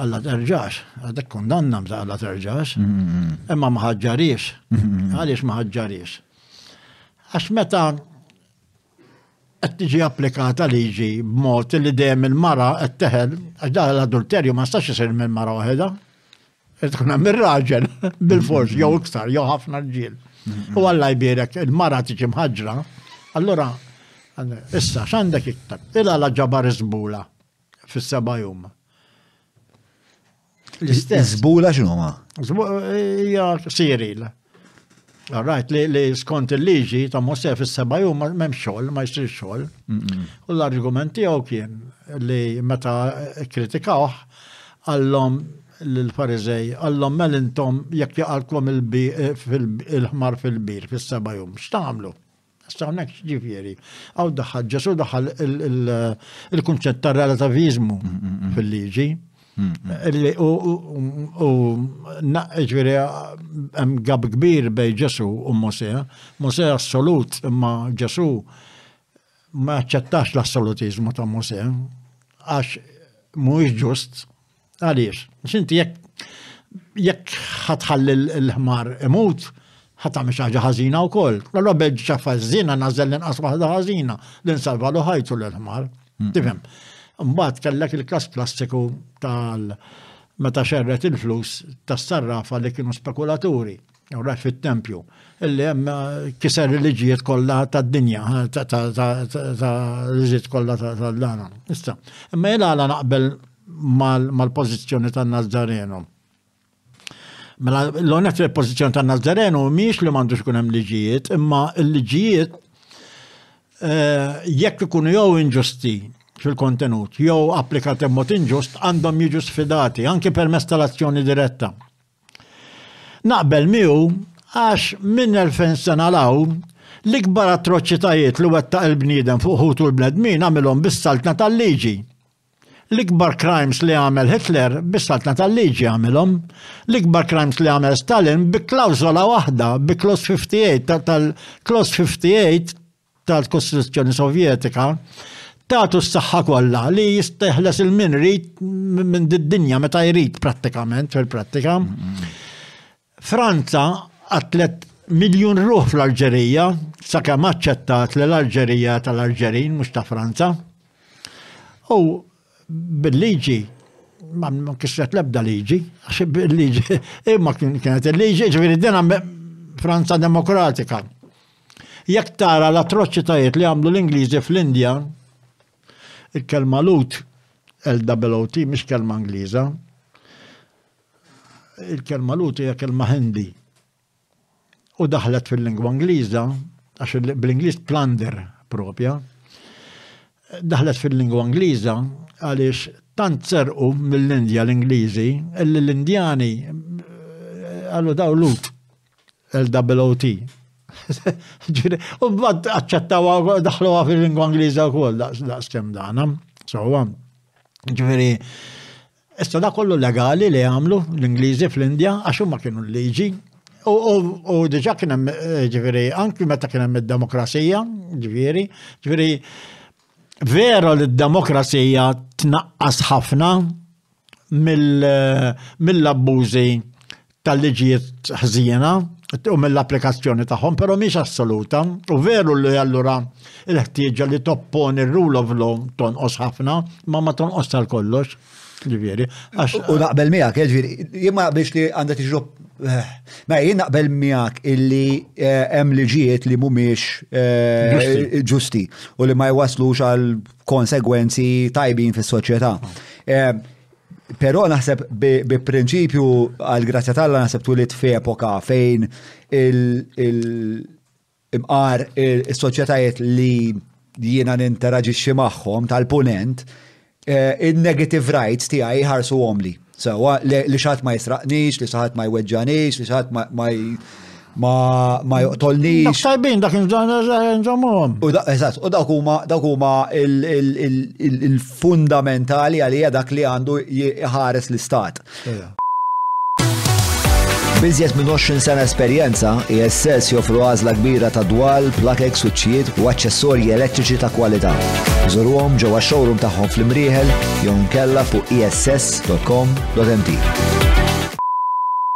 għalla terġax, għadek kundanna mza għalla terġax, imma maħġarix, għalix maħġarix. Għax meta qed tiġi applikata liġi b'mod li dejjem il-mara qed teħel, għax dan l-adulterju ma stax isir minn mara waħedha. Tkun hemm ir-raġel bil-fors jew iktar jew ħafna rġiel. U Alla jbierek il-mara tiġi mħaġġra, allura issa x'għandek iktar? Ila la ġabar iżbula fis-seba' jum. L-istess. Iżbula x'inhuma? Hija siril. Rajt li, li skont il-liġi ta' Mosef is-seba' jum m'hemm xogħol, ma jsir xogħol. U l-argument tiegħu kien li meta kritikaw għallhom l-Farizej, għallhom mel intom jekk jaqalkom eh, il-ħmar fil-bir fis-seba' jum, x'tagħmlu? Issa hawnhekk x'ġifieri? Hawn daħħal Ġesù daħħal il-kunċett ta' relativiżmu mm, mm, mm. fil-liġi. U ġifieri hemm gab kbir bej Ġesù u Mosè. Mosè assolut imma Ġesù ma aċċettax l-assolutizmu ta' Mosè għax mhuwiex ġust Għaliex? Xinti jekk jekk ħatħalli l-ħmar imut, ħatam xaġa ħażina u koll. Allora bel ċaffa ż-żina nażel l-inqas waħda ħażina li nsalva l ħajtu l-ħmar. Mm. Tifhem. Mbagħad kellek il-kas klassiku tal- meta xerret il-flus tas-sarrafa li kienu spekulaturi. Jew raħ fit-tempju, illi hemm eh, kiser reliġijiet kollha tad-dinja, eh, ta' riżiet kollha tal-dana. Issa, imma jela għala naqbel mal-pożizzjoni tan-Nazarenu. Mela l-onet il-pożizzjoni tan-Nazarenu mhijiex li m'għandux ikun hemm liġijiet, imma l-liġijiet eh, jekk ikunu jew inġusti fil-kontenut jew applikat mod inġust għandhom jiġu sfidati anke permess tal-azzjoni diretta. Naqbel miegħu għax minn elfejn sena 'l hawn, l-ikbar atroċitajiet li wettaq il-bniedem fuq ħutu l-bnedmin għamilhom bis-saltna tal-liġi. L-ikbar crimes li għamel Hitler bis-saltna tal-liġi għamilhom. L-ikbar crimes li għamel Stalin bi klawżola waħda, bi clause 58 tal-clause 58 tal-kostruzzjoni Sovjetika, tagħtu s-saħħa kollha li jisteħles il min rid minn did-dinja meta jrid prattikament fil-prattika. Franza qatlet miljun ruħ fl-Alġerija, sakemm aċċettat li l-Alġerija tal-Alġerin mhux ta' Franza. U bil-liġi ma kisret lebda liġi, għax il-liġi, imma kienet il-liġi, ġviri dina Franza Demokratika. Jekk tara l-atroċitajiet li għamlu l-Ingliżi fl-Indja, il-kelma lut, L-double-O-T, mhix kelma Ingliża. Il-kelma lut hija kelma Hindi. U daħlet fil-lingwa Ingliża, għax bl-Ingliż plunder propja, daħlet fil-lingwa Ingliża għaliex tant serqu mill-Indja l-Ingliżi, l-Indjani eh, għallu daw lut. LWT. U bad aċċettaw daħlu fil-lingwa Ingliża wkoll daqs kemm dana. Sewwa. Ġifieri, issa da kollu legali li għamlu l-Ingliżi fl-Indja għax huma kienu l-liġi U diġa kien hemm eh, ġifieri anki meta kien hemm id-demokrazija, ġifieri, ġifieri vera li d-demokrazija tnaqqas ħafna mill-abbużi tal-liġijiet ħżiena u mill-applikazzjoni tagħhom, però mhix assoluta, u veru li allura il-ħtieġa li topponi r-rule of law tonqos ħafna, ma ma tonqos tal-kollox. Ġifieri, għax. U naqbel miegħek, eh, ġifieri, jien ma naqbilx li għandha tiġi eh, Ma jien naqbel miegħek illi eh, hemm liġijiet li mhumiex ġusti u li ma jwaslux għal konsegwenzi tajbin fis-soċjetà. Eh, Pero naħseb bi prinċipju għal grazzja tal-la naħseb tulit fi epoka fejn il-imqar il-soċjetajiet li jiena ninteraġixxi magħhom tal-punent, eh, il-negative rights tiegħi ħarsu għomli. Sewa, li xaħat ma jisraqnix, li xaħat ma jweġġanix, li xaħat ma ma joqtolnix. Tajbin dak nżommhom. U eżatt, u dak huma dak huma il-fundamentali għalija dak li għandu jħares l-istat. Bizjes minn 20 sena esperjenza, ISS e joffru għażla kbira ta' dwal, plakek, suċċijiet u aċċessorji elettriċi ta' kwalità. Żurhom ġewwa showroom tagħhom fl-Imrieħel jew nkella fuq ess.com.mt.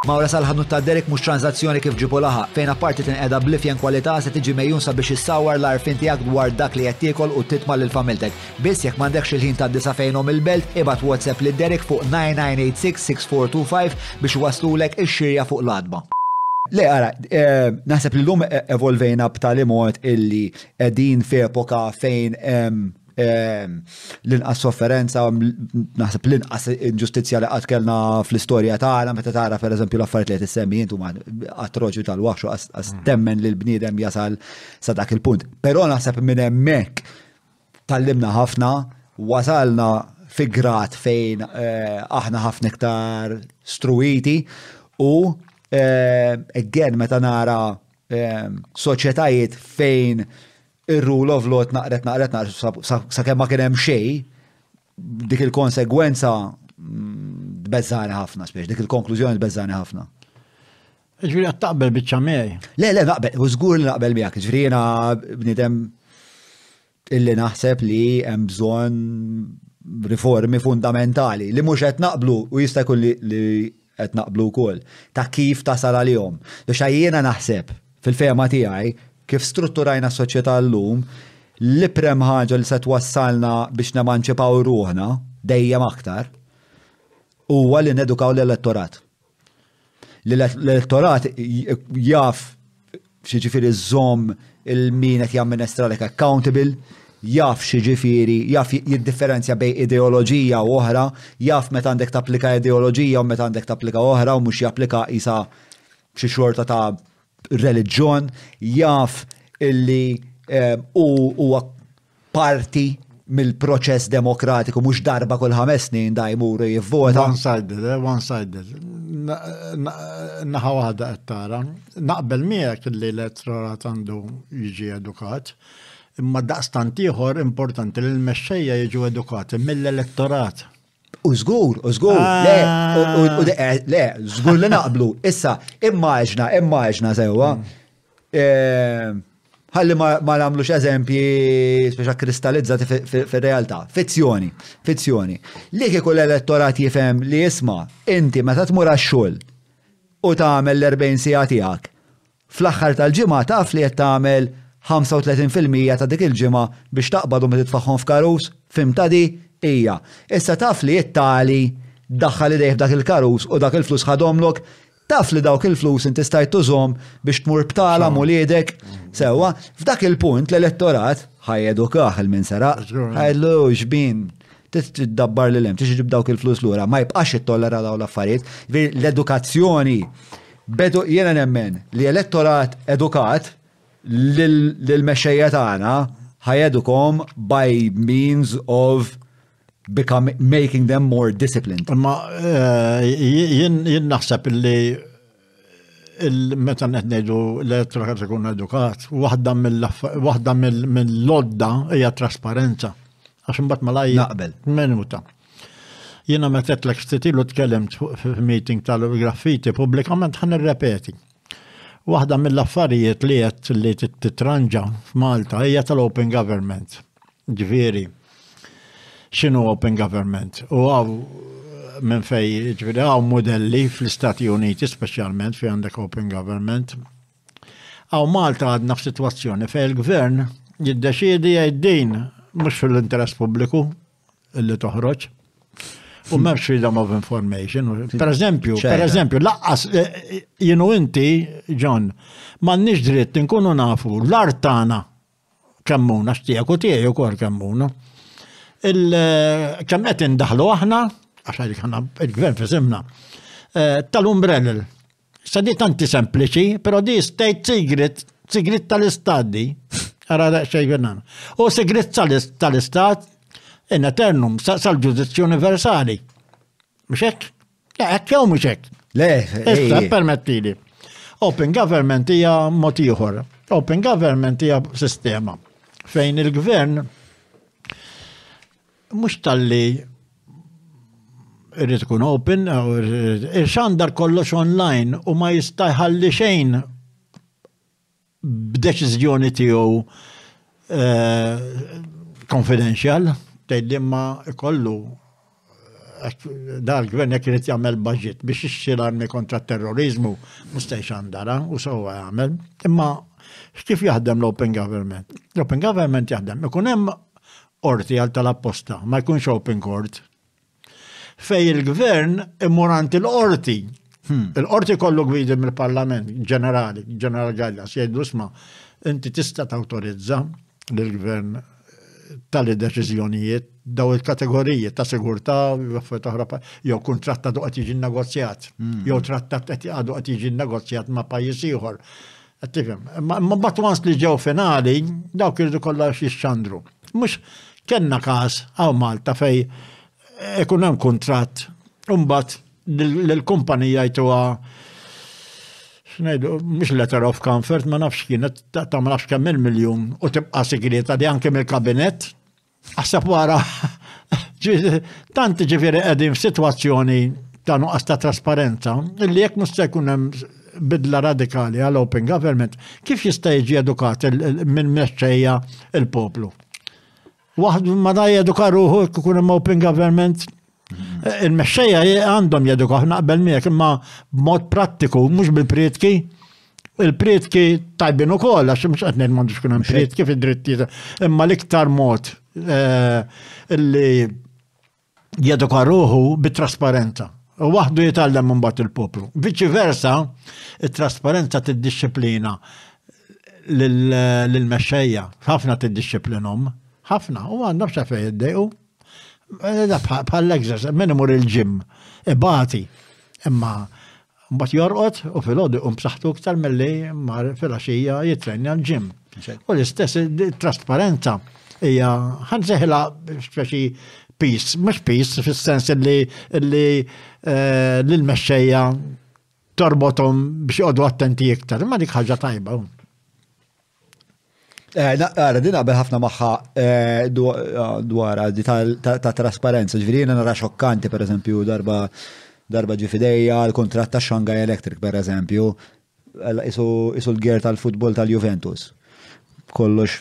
Mawra sal-ħanut ta' Derek mhux tranzazzjoni kif ġibu laħa, fejn apparti tinqeda blifjen kwalità se tiġi mejjun sabiex issawar l-arfin tiegħek dwar dak li qed tiekol u titma' lil familtek. Biss jekk m'għandekx il-ħin ta' disa' fejnhom il-belt, ibgħat WhatsApp lil Derek fuq 9986-6425 biex iwasslulek ix-xirja fuq l-għatba. Le, ara, naħseb li llum evolvejna b'tali mod illi qegħdin f'epoka fejn l-inqas sofferenza, naħseb l-inqas inġustizzja li qatt kellna fl-istorja tagħna meta tara pereżempju l-affarijiet li qed issemmi intu ma atroċi tal-waħxu għas temmen li l-bniedem jasal sa dak il-punt. Però naħseb minn hemmhekk tallimna ħafna, wasalna fi grad fejn eh, aħna ħafna iktar struwiti u eh, again meta nara eh, soċjetajiet fejn ir-rule of law tnaqret naqret naqret sakemm ma kien hemm xejn dik il-konsegwenza mm, tbeżżani ħafna spiex, dik il-konklużjoni tbeżżani ħafna. Ġviri għat taqbel bieċa miegħi. Le, le, naqbel, u żgur li naqbel miegħek, ġviri jiena bnidem illi naħseb li hemm bżonn riformi fundamentali li mhux qed naqblu u jista' jkun li qed naqblu wkoll, ta' kif tasal għalihom. Biex għaj jiena naħseb, fil-fehma tiegħi, kif strutturajna s-soċjetà llum, l-iprem ħaġa li se twassalna biex nemanċipaw ruħna, dejjem aktar, huwa li nedukaw l-elettorat. Li l-elettorat jaf X'jiġifieri żżomm il-min qed jamminestralek accountable, jaf x'jiġifieri, jaf jiddifferenzja bejn ideoloġija u oħra, jaf meta għandek tapplika ideoloġija u meta għandek tapplika oħra u mhux japplikaha qisha b'xi xorta ta' reliġjon, jaf illi hu huwa parti mill-proċess demokratiku mhux darba kull ħames snin da jmuru jivvota. One sided, eh, one sided. Naħa waħda qed tara. Naqbel miegħek li l-elettorat għandu jiġi edukat, imma daqstant ieħor importanti li l-mexxejja jiġu edukati mill-elettorat. U zgur, u zgur, le, eh, le, zgur li naqblu. Issa, immaġna, immaġna sewa. Eh, ħalli ma namlux eżempji speċa kristallizzati fil-realtà. Fizzjoni, fizzjoni. Li kieku l-elettorat jifhem li jisma, inti meta tmur għax-xogħol u tagħmel l-40 sija tiegħek Fl-aħħar tal-ġimgħa taf li qed tagħmel 35 fil-mija ta' dik il-ġimgħa biex taqbadhom u titfagħhom f'karus? Fhimtha di? Ija. Issa taf li t-tali daħħal idejh f'dak il-karus u dak il-flus ħadhomlok? Taf li dawk il-flus inti stajt tużhom biex tmur b'tagħlam uliedek? Sewwa, f'dak il-punt l-elettorat ħa jedukah il-min seraq. Ħajdlu xbin tiddabbar lil hemm, tixġib dawk il-flus lura, ma jibqax ittollera dawn l-affarijiet. L-edukazzjoni B'hekk jiena nemmen li elettorat edukat lill-mexxejja tagħna ħa jedukhom by means of making them more disciplined. Imma jien naħseb li meta qed ngħidu l-elettorat ikun edukat, waħda mill-lodda hija t-trasparenza. Għax imbagħad malajr. Naqbel. Minuta. Jiena meta għedtlek ftit ilu tkellimt f'meeting tal-graffiti pubblikament ħan irrepeti. Waħda mill-affarijiet li għedt li titranġa f'Malta hija tal-open government. Ġifieri, x'inhu open government? U għaw minn fej, ġifieri għaw modelli fl-Istati Uniti speċjalment fi għandek open government. Għaw Malta għadna f'sitwazzjoni fej il-gvern jiddeċiedi jgħid din mhux fil-interess pubbliku, li toħroġ. U hmm. memx freedom of information. Hmm. Per eżempju, per eżempju, laqqas, eh, eh, jenu inti, John, ma nix dritt nkunu nafu l-artana kemmuna, xtijak u tijaj u kol kemmuna. Il-kemmet eh, indaħlu aħna, għax għalik ħana il-gvern fisimna, tal-umbrell Sa di tanti sempliċi, pero di state sigrit, sigrit tal-istat di. Ara daqxej għannan. U sigrit tal-istat, in eternum, sal-ġudizzju universali. Mxek? Ek, jew mxek? Le, Issa, permettili. Open government hija mod ieħor. Open government hija sistema fejn il-gvern Mhux talli irrid ikun open, xandar kollox online u ma jista' jħalli xejn b'deċiżjoni tiegħu eh, confidential, tgħidli ma ikollu dar gvern jekk irid jagħmel budget biex ixxi l-armi kontra terrorizmu mustaj xandara u sewwa jagħmel. Imma kif jaħdem l-Open Government? L-Open Government jaħdem ikun hemm qorti għal talab posta, ma jkunx open court. Fej il-gvern immur għand il-qorti. Hmm. Il-qorti kollu gwidi mill-parlament, ġenerali, ġeneral Gajla, sjeddu sma, inti tista' tawtorizza l-gvern eh, tali deċiżjonijiet daw il-kategoriji ta' sigurtà affarijiet oħra jew kun trattat qed jiġi negozjat, hmm. jew trattat qed għadu qed jiġi negozjat ma' pajjiż ieħor. Qed tifhem. Imma imma mbagħad once li ġew finali, dawk iridu kollha jixxandru. Mhux kellna każ hawn Malta fej ikun hemm kuntratt u mbagħad l-kumpanija jtuha xnejdu, mux letter of comfort, ma nafx kienet, ta' ma nafx kemm il-miljon, u tibqa sigrieta di anke mill-kabinet, Aħseb wara, tant ġifieri qegħdin f'sitwazzjoni ta' nuqqas ta' trasparenza, illi jekk mhux se jkun hemm bidla radikali għal open government, kif jista' jiġi edukat minn mexxejja il-poplu? Waħd ma da jeduka ruħu jkun hemm open government Eh, il-mexxejja għandhom jedukaw naqbel miegħek imma b'mod prattiku mhux bil-prietki. Il-prietki tajbin ukoll għax mhux qed ngħid m'għandux kun hemm prietki fid-drittijiet, imma l-iktar mod eh, li jeduka ruħu bit-trasparenza. U waħdu jitgħallem mbagħad il-poplu. Viċi versa, it-trasparenza tiddixxiplina lill-mexxejja, ħafna tiddixxiplinhom, ħafna, u għandhom xafej id-dejqu. Eh, Bħal-exercise, minn imur il-ġim, ibati, imma mbagħad jorqod u fil-ħodu um b'saħħtu iktar milli mar fil-għaxija jittrenja l-ġim. U l-istess trasparenza hija ħanseħilha speċi peace, mhux peace fis-sens li eh, l-mexxejja torbotom biex joqogħdu attenti iktar, imma dik ħaġa tajba. Ara, din naqbel ħafna magħha dwar għaddi ta' trasparenza, ġifieri jiena nara xokkanti pereżempju darba darba ġi fidejja l-kuntratt ta' Shanghai Electric pereżempju, isu l-ger tal-futbol tal-Juventus. Kollox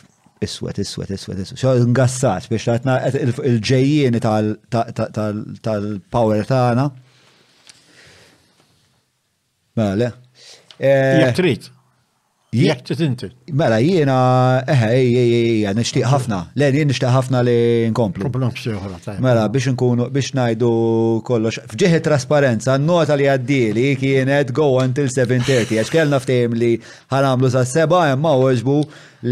iswed, iswed, iswed, iswed. Xogħol ngassat biex tatna il-ġejjieni tal-power tagħna. Mela le. Eh, Jek trid. Jek trid inti. Mela jiena eħe ej ej ej nixtieq ħafna. Le jien nixtieq ħafna li nkomplu. Problem xi oħra tajjeb. Mela biex nkunu biex ngħidu kollox. Fġieħi trasparenza, n-nota li għaddieli kienet go until 7:30 għax kellna ftehim li ħanamlu sa seba' hemm ma oġbu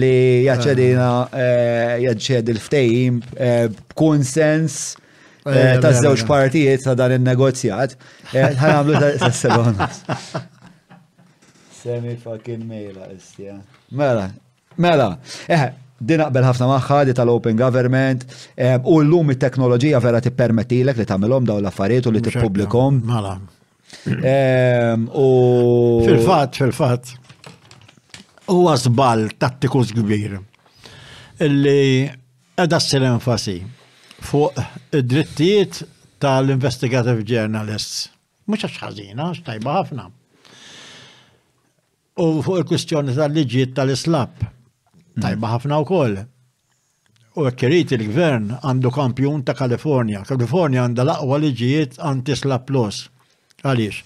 li jaċċedina eh, jaċċed il-ftehim eh, b'kunsens Eh, ta' żewġ partijiet ta' dan il-negozjat, eh, ħanamlu ta' s-sebonus. Semi fucking mejla, istja. Mela, mela, eh, din naqbel ħafna maħħa di tal-open government eh, u l-lum it-teknoloġija vera tippermettilek li tagħmilhom daw l-affarijiet u li tippubblikhom. Mela. U fil-fatt, fil-fatt, huwa żball tattiku kbir illi Qiegħda ssir enfasi fuq id-drittijiet tal-investigative journalists, mhux għax ħażina, għax tajba ħafna. U fuq il-kwistjoni tal-liġijiet tal-islab, tajba ħafna wkoll. U hekk irid il-gvern għandu kampjun ta' Kalifornja. Kalifornja għandha l-aqwa liġijiet anti-slab laws. Għaliex?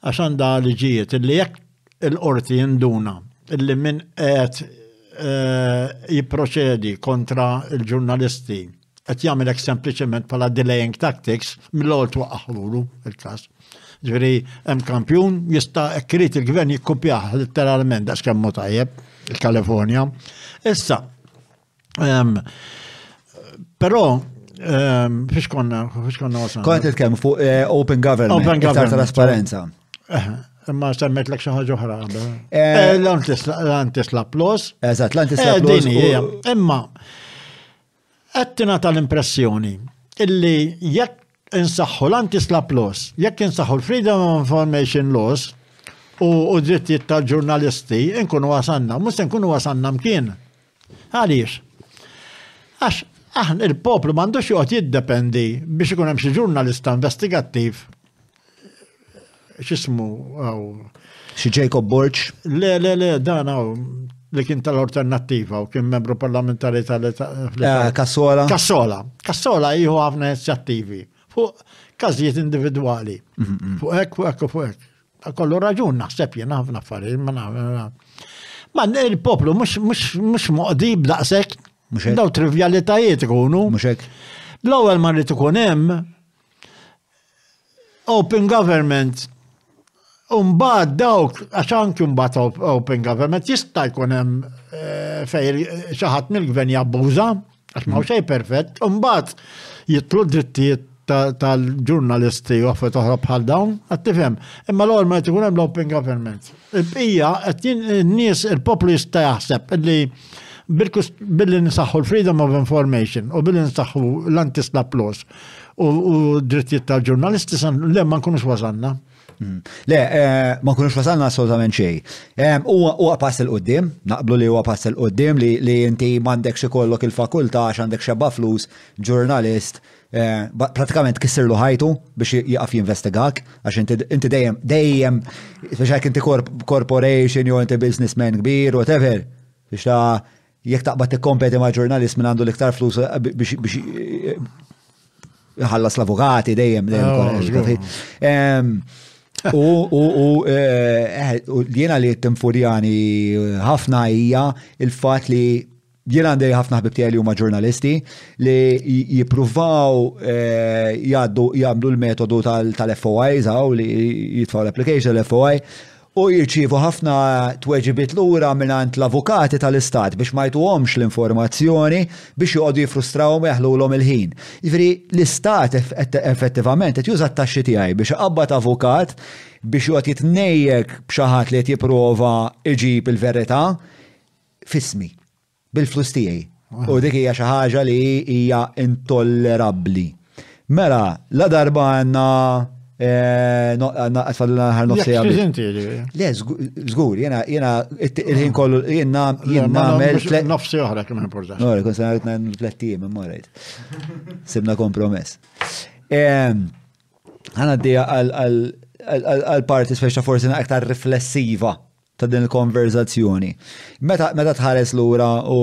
Għax għandha liġijiet illi jekk il-qorti induna illi min qed jipproċedi kontra l-ġurnalisti qed jagħmel hekk sempliċement bħala delaying tactics, mill-ewwel twaqqagħ lulu il-każ. Ġifieri hemm kampjun jista' hekk irid il-gvern jikkupjah letteralment daqskemm hu tajjeb il-Kalifornja. Issa, Però Fiex konna, fiex konna wasan. Kont titkellem fuq eh, open government, open government, trasparenza. Eh, imma semmet l xaħġa oħra. Eh, l-antis la plus. Eżat, l-antis la plus. Imma, għattina tal-impressjoni illi jekk insaħħu l-antis la plus, jekk insaħħu l-freedom of information laws u drittijiet tal-ġurnalisti, nkunu wasanna, mus nkunu wasanna mkien. Għaliex? Għax aħna il-poplu m'għandux joqgħod jiddependi biex ikun hemm xi ġurnalista investigattiv x'ismu għaw. Xi Jacob Borg? Le, le, le, dan għaw li kien tal-alternattiva u kien membru parlamentari tal eh, Kassola. Kassola. Kassola jieħu ħafna inizjattivi fuq każijiet individwali. Mhm, mhm. Fuq hekk, fuq hekk, fuq hekk. Kollu raġun naħseb jena ħafna affarijiet ma Ma il-poplu mhux moqdi b'daqshekk. Daw trivjalitajiet ikunu. L-ewwel ma rrid ikun hemm open government Umbad dawk, għax anki umbad open government, jista' jkun hemm eh, fejn xi ħadd mill-gvern jabbuża. Għax ma' xej perfett, mbagħad jitlu drittijiet tal-ġurnalisti u għaffet oħra bħal dawn, għat tifhem. Imma l-għol ma jtikun hemm l-open government. Il-bqija, n-nies, il-poplu jista' jaħseb li billi nsaħħu l-freedom of information u billi nsaħħu l-antis l-aplos u drittijiet tal-ġurnalisti san lemma nkunux wasanna. Hmm. Le, eh, ma kunux wasalna assolutament xej. Eh, huwa pass il-qoddim, naqblu li huwa pass il-qoddim li inti m'għandekx ikollok il-fakulta għax għandek xebba flus, ġurnalist, eh, pratikament kissirlu ħajtu biex jaqaf jinvestigak, għax inti dejjem, dejjem, biex għak inti corporation, jew inti businessman kbir, whatever, biex ta' Jekk taqbad tikkompeti ma' ġurnalist minn għandu l-iktar flus eh, biex jħallas eh, l-avukati dejjem dejjem. Oh, eh, u jiena li tinfurjani ħafna hija il-fatt li jien għandi ħafna ħbib tiegħi li huma ġurnalisti li jippruvaw eh, jgħaddu jagħmlu l-metodu tal-FOI żaw li jitfgħu l-application tal-FOI u jirċievu ħafna tweġibiet lura mingħand l-avukati tal-Istat biex ma jtuhomx l-informazzjoni biex joqogħdu jiffrustrawhom u jaħlulhom il-ħin. Jiġifieri l-Istat effettivament qed juża t-taxxi tiegħi biex iqabbad avukat biex joqgħod jitnejjek b'xi ħadd li qed jipprova jġib il-verità f'ismi. Bil-flus tiegħi. U dik hija xi ħaġa li hija intollerabbli. Mela, la darba għandna għatfad l-ħar nofsija. Le, zgur, jena, jena, il-ħin kollu, jena, jena, għamel. Nofsi oħra kien importanti. Għora, kun sanajt najn l-tletti, ma marajt. Sibna kompromess. Għana d-dija għal-parti speċa forsi aktar riflessiva ta' din il-konverzazzjoni. Meta, meta tħares lura u,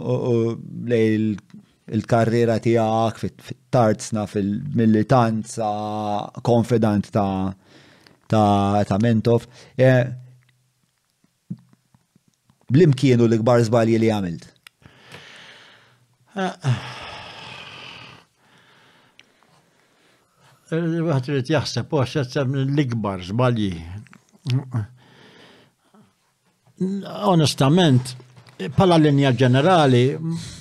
u, lej il-karriera tiegħek fit-tarzna, fil-militanza, konfidant ta' ta', ta Mentov, e, blim kienu l-ikbar żbalji li għamilt? Eh, Waħd irid jaħseb għax qed semmi l-ikbar żbalji. Onestament, bħala linja ġenerali,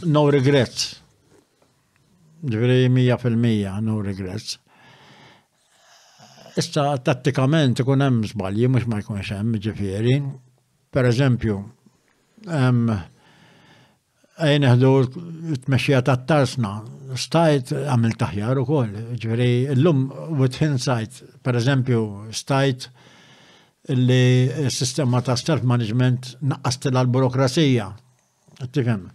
no regrets. Ġifieri 100% no regrets. Issa tattikament ikun hemm żbalji mhux ma jkunx hemm ġifieri. Per eżempju, Ejn neħdu t-tmexxija tat-tarsna. Stajt għamil taħjar ukoll. Ġifieri llum with hindsight, pereżempju, stajt li s-sistema ta' self-management naqqastilha l-burokrazija. Tifhem?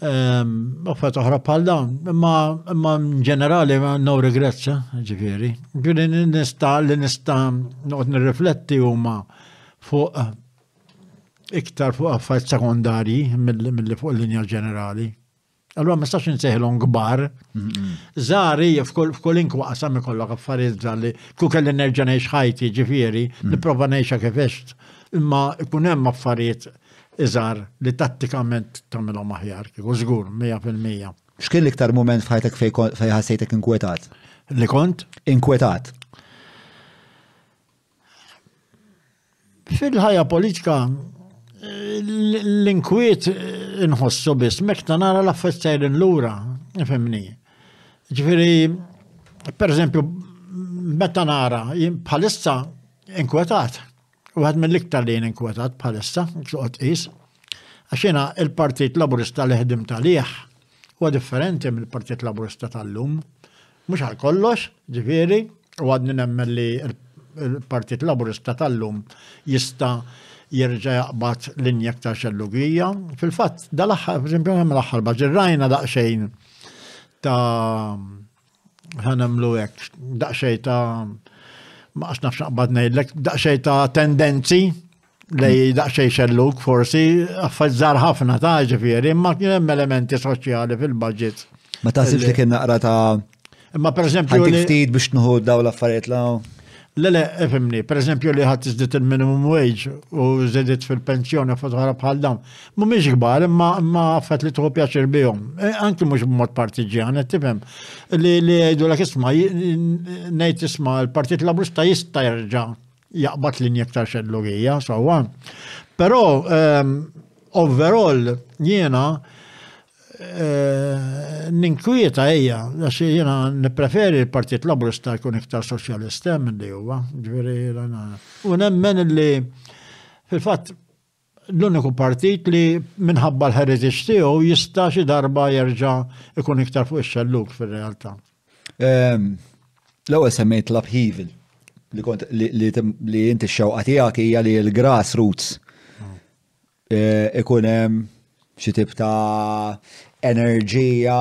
Ehm, Offet oħra bħal dawn, imma ġenerali no regrets, eh, ġifieri. Ġifieri nista' li nista' noqgħod nirrifletti huma fuq iktar fuq affarijiet sekondarji mill-li fuq l-linja ġenerali. Allora ma stax nsejħilhom kbar. Zari f'kull inkwa qasam ikollok affarijiet żgħar li kull kelli nerġa' ngħix ħajti ġifieri, mm. nipprova ngħixha kif ext, imma ikun hemm affarijiet iżgħar li tattikament tagħmilhom aħjar, kieku żgur 100%. X'kien l-iktar moment f'ħajtek fejn ħassejtek inkwetat? Li kont? Inkwetat. Fil-ħajja politika l-inkwiet inħossu biss mek ta' nara l-affett sejrin lura, nifhimni. Ġifieri, per eżempju, meta nara bħalissa inkwetat, u għad mill-iktar li inkwetat bħalissa, xoqgħod qis, għaxina il-Partit Laburista li ħdim tal-liħ, huwa differenti mill-Partit Laburista tal-lum, Mhux għal kollox, ġifieri, u għadni nemmen li l-Partit Laburista tal-lum jista' jerġa' jaqbad linja aktar xellugija. Fil-fatt, dal-aħħar, eżempju, hemm l-aħħar baġir rajna daqsxejn ta' ħanemlu hekk, daqsxejn ta' ma għax nafx naqbad ngħidlek, daqsxejn ta' tendenzi lej daqxej xelluk forsi, affazzar ħafna ta' ġifiri, imma kien hemm elementi soċjali fil-budget. Ma ta' li kien naqra ta' Imma per eżempju. Għandik ftit biex tnuħu daw l-affarijiet law. Le, le, efimni, per eżempju li ħadd iżdit il-minimum wage u żedit fil-pensjoni fotħara bħal dawn. Mhumiex kbar, imma imma affett li tħu pjaċir bihom. E, anki mhux b'mod partiġjan, qed tifhem. Li li jgħidu l isma' ngħid isma' l-Partit Laburista jista' jerġa' jaqbad linja iktar xellugija, sewwa. Però ehm, overall jiena eh, ninkwieta hija, għax jiena nippreferi l-Partit Laburista jkun iktar soċjalista minn li huwa, ġifieri u nemmen li fil-fatt L-uniku partit li minħabba l-heritage tiegħu jista' xi darba jerġa' ikun iktar fuq ix-xellug fir-realtà. Ehm, l-ewwel semmejt l-upheaval li kont li inti x-xewqa tiegħek hija li l-grass roots hmm. eh, ikun hemm xi tip ta' enerġija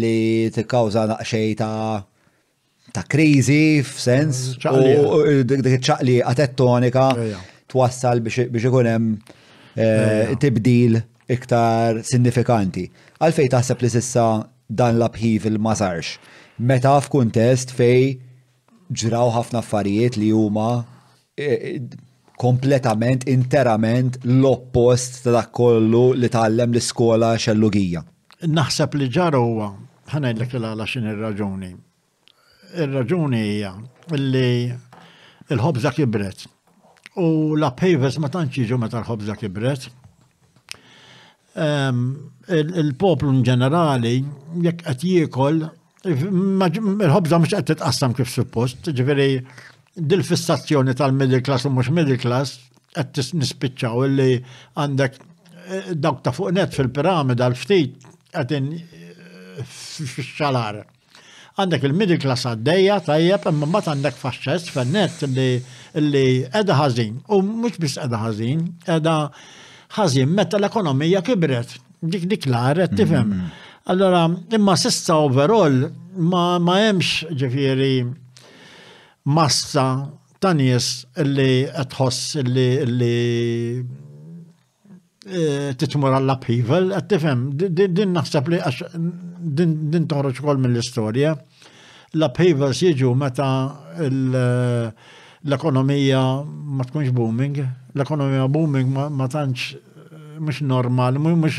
li tikkawża naqxej ta' ta' kriżi f'sens dik iċ-ċaqli atettonika twassal biex ikun hemm eh, tibdil iktar sinifikanti. Għalfej taħseb li sissa dan l-abħiv il masarx meta f'kuntest fej ġraw ħafna affarijiet li huma kompletament, interament l-oppost ta' dak kollu li tgħallem l-iskola xellugija. Naħseb li ġara huwa, ħa ngħidlek il-għala x'inhi r-raġuni. Ir-raġuni hija li l-ħobża kibret u l-upheavals ma tantx jiġu meta l-ħobża kibret. il-poplu in ġenerali, jekk qed jiekol, il-ħobza mhux qed titqassam kif suppost, ġifieri dil-fissazzjoni tal-middle class u mhux middle class qed nispiċċaw illi għandek eh, dawk ta' fuq net fil-piramida l-ftit qegħdin eh, fix-xalar. Għandek il-middle class għaddejja tajjeb imma mbagħad għandek faxxa isfel nett li li qiegħda ħażin u mhux biss qiegħda ħażin, qiegħda ħażin meta l-ekonomija kibret. Dik dik l-għar qed tifhem. Mm-hmm. Allora, imma sissa overall ma ma hemmx ġifieri massa ta' nies li qed tħoss li Eh, titmur għall-upheaval, għed tifem, din naħseb li għax din toħroġ kol mill-istoria. L-upheavals jiġu meta eh, l-ekonomija ma tkunx booming, l-ekonomija booming ma tantx eh, mux normal, mux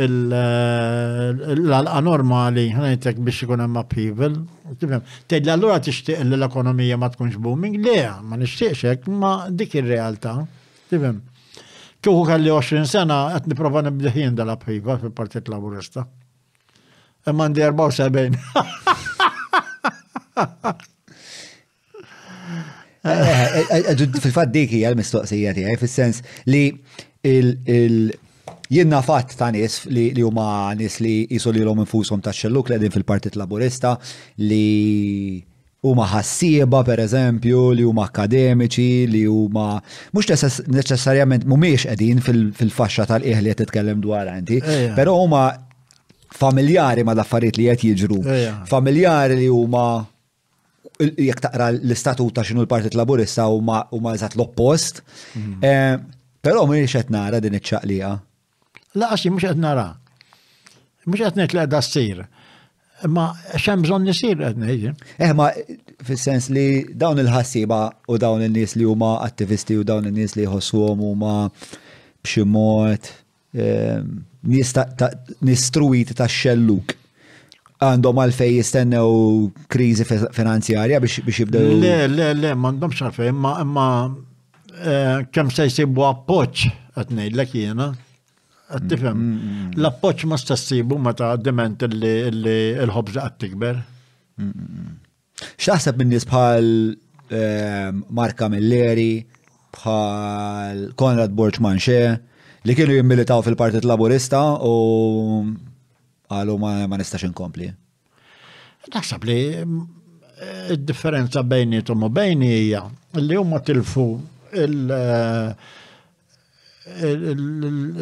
l-alqa normali, ħanajtek biex ikun hemm upheaval. Tgħid allura tixtieq li l-ekonomija ma tkunx booming, le, ma nixtieqx hekk, ma dik ir-realtà. Tifhem? Kieku kelli 20 sena qed nipprova nibdih jien dal-abħiva fil-Partit Laburista. Imma għandi 74. Fil-fatt dik hija l-mistoqsija tiegħi fis-sens li il- Jienna fatt ta' nis li huma nis li jisu li l-om infusom ta' xelluk li għedin fil-Partit Laburista li Huma ħassieba, pereżempju, li huma akkademiċi, li huma mhux neċessarjament mhumiex qegħdin fil-faxxa tal-qiegħ li qed titkellem dwarha inti, però huma familjari ma' l-affarijiet li qed jiġru, familjari li huma jekk taqra l-istatut ta' xinu l-Partit Laburista huma eżatt l-oppost. Però m'iniex qed nara din iċ-ċaqlija. Laqas mhux qed nara. Mhux qed ngħid li qiegħda ssir. Ma xem bżonn isir qed ngħid. Eh ma fis-sens li dawn il-ħassiba u dawn in-nies li huma attivisti u dawn in-nies li jħossuhom huma b'xi mod eh, nistruwiti ta' xelluk għandhom għalfej jistennew krizi finanzjarja biex jibdew. Le, le, le, m'għandhomx għalfej, imma imma Eh, kemm se jsibu appoġġ qed ngħidlek jiena. Qed mm, tifhem. Mm, mm, L-appoġġ ma se ssibu meta diment li l-ħobża qed tikber. X'aħseb minn nies bħal eh, Marka Milleri, bħal Konrad Borċ Manxe, li kienu jimmilitaw fil-Partit Laburista u għalu ma nistax inkompli. Naħseb li id-differenza bejnietom u bejni hija li huma tilfu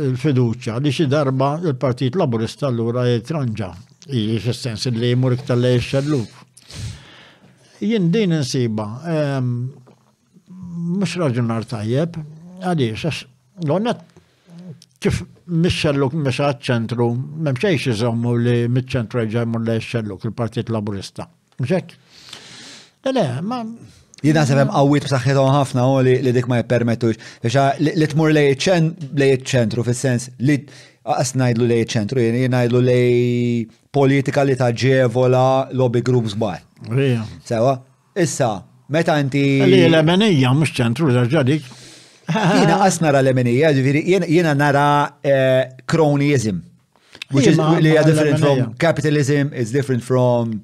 il-fiduċja li xi darba il-Partit Laburista allura jitranġa jiġi fis-sens li jmur iktar lej xelluk. Jien din insiba ehm, Mhux raġunar tajjeb, għaliex għax l-onet kif mix-xelluk mexa ċentru, m'hemm xejn iżommu li miċ-ċentru jerġa' jmur lejn xelluk il-Partit Laburista. Mxek? Le, ma Jina se fem għawit b'saħħithom ħafna u li dik ma jippermettux. Biexa li tmur lej ċentru fis-sens li għas najdlu lej ċentru, jina najdlu lej politika li taġevola lobby groups bar. Sewa, Issa, meta inti. Li l-emenija mhux ċentru l-erġa dik. Jiena qas nara l-emenija, ġifieri jiena nara eh, cronyism. Which is li hija different from capitalism, it's different from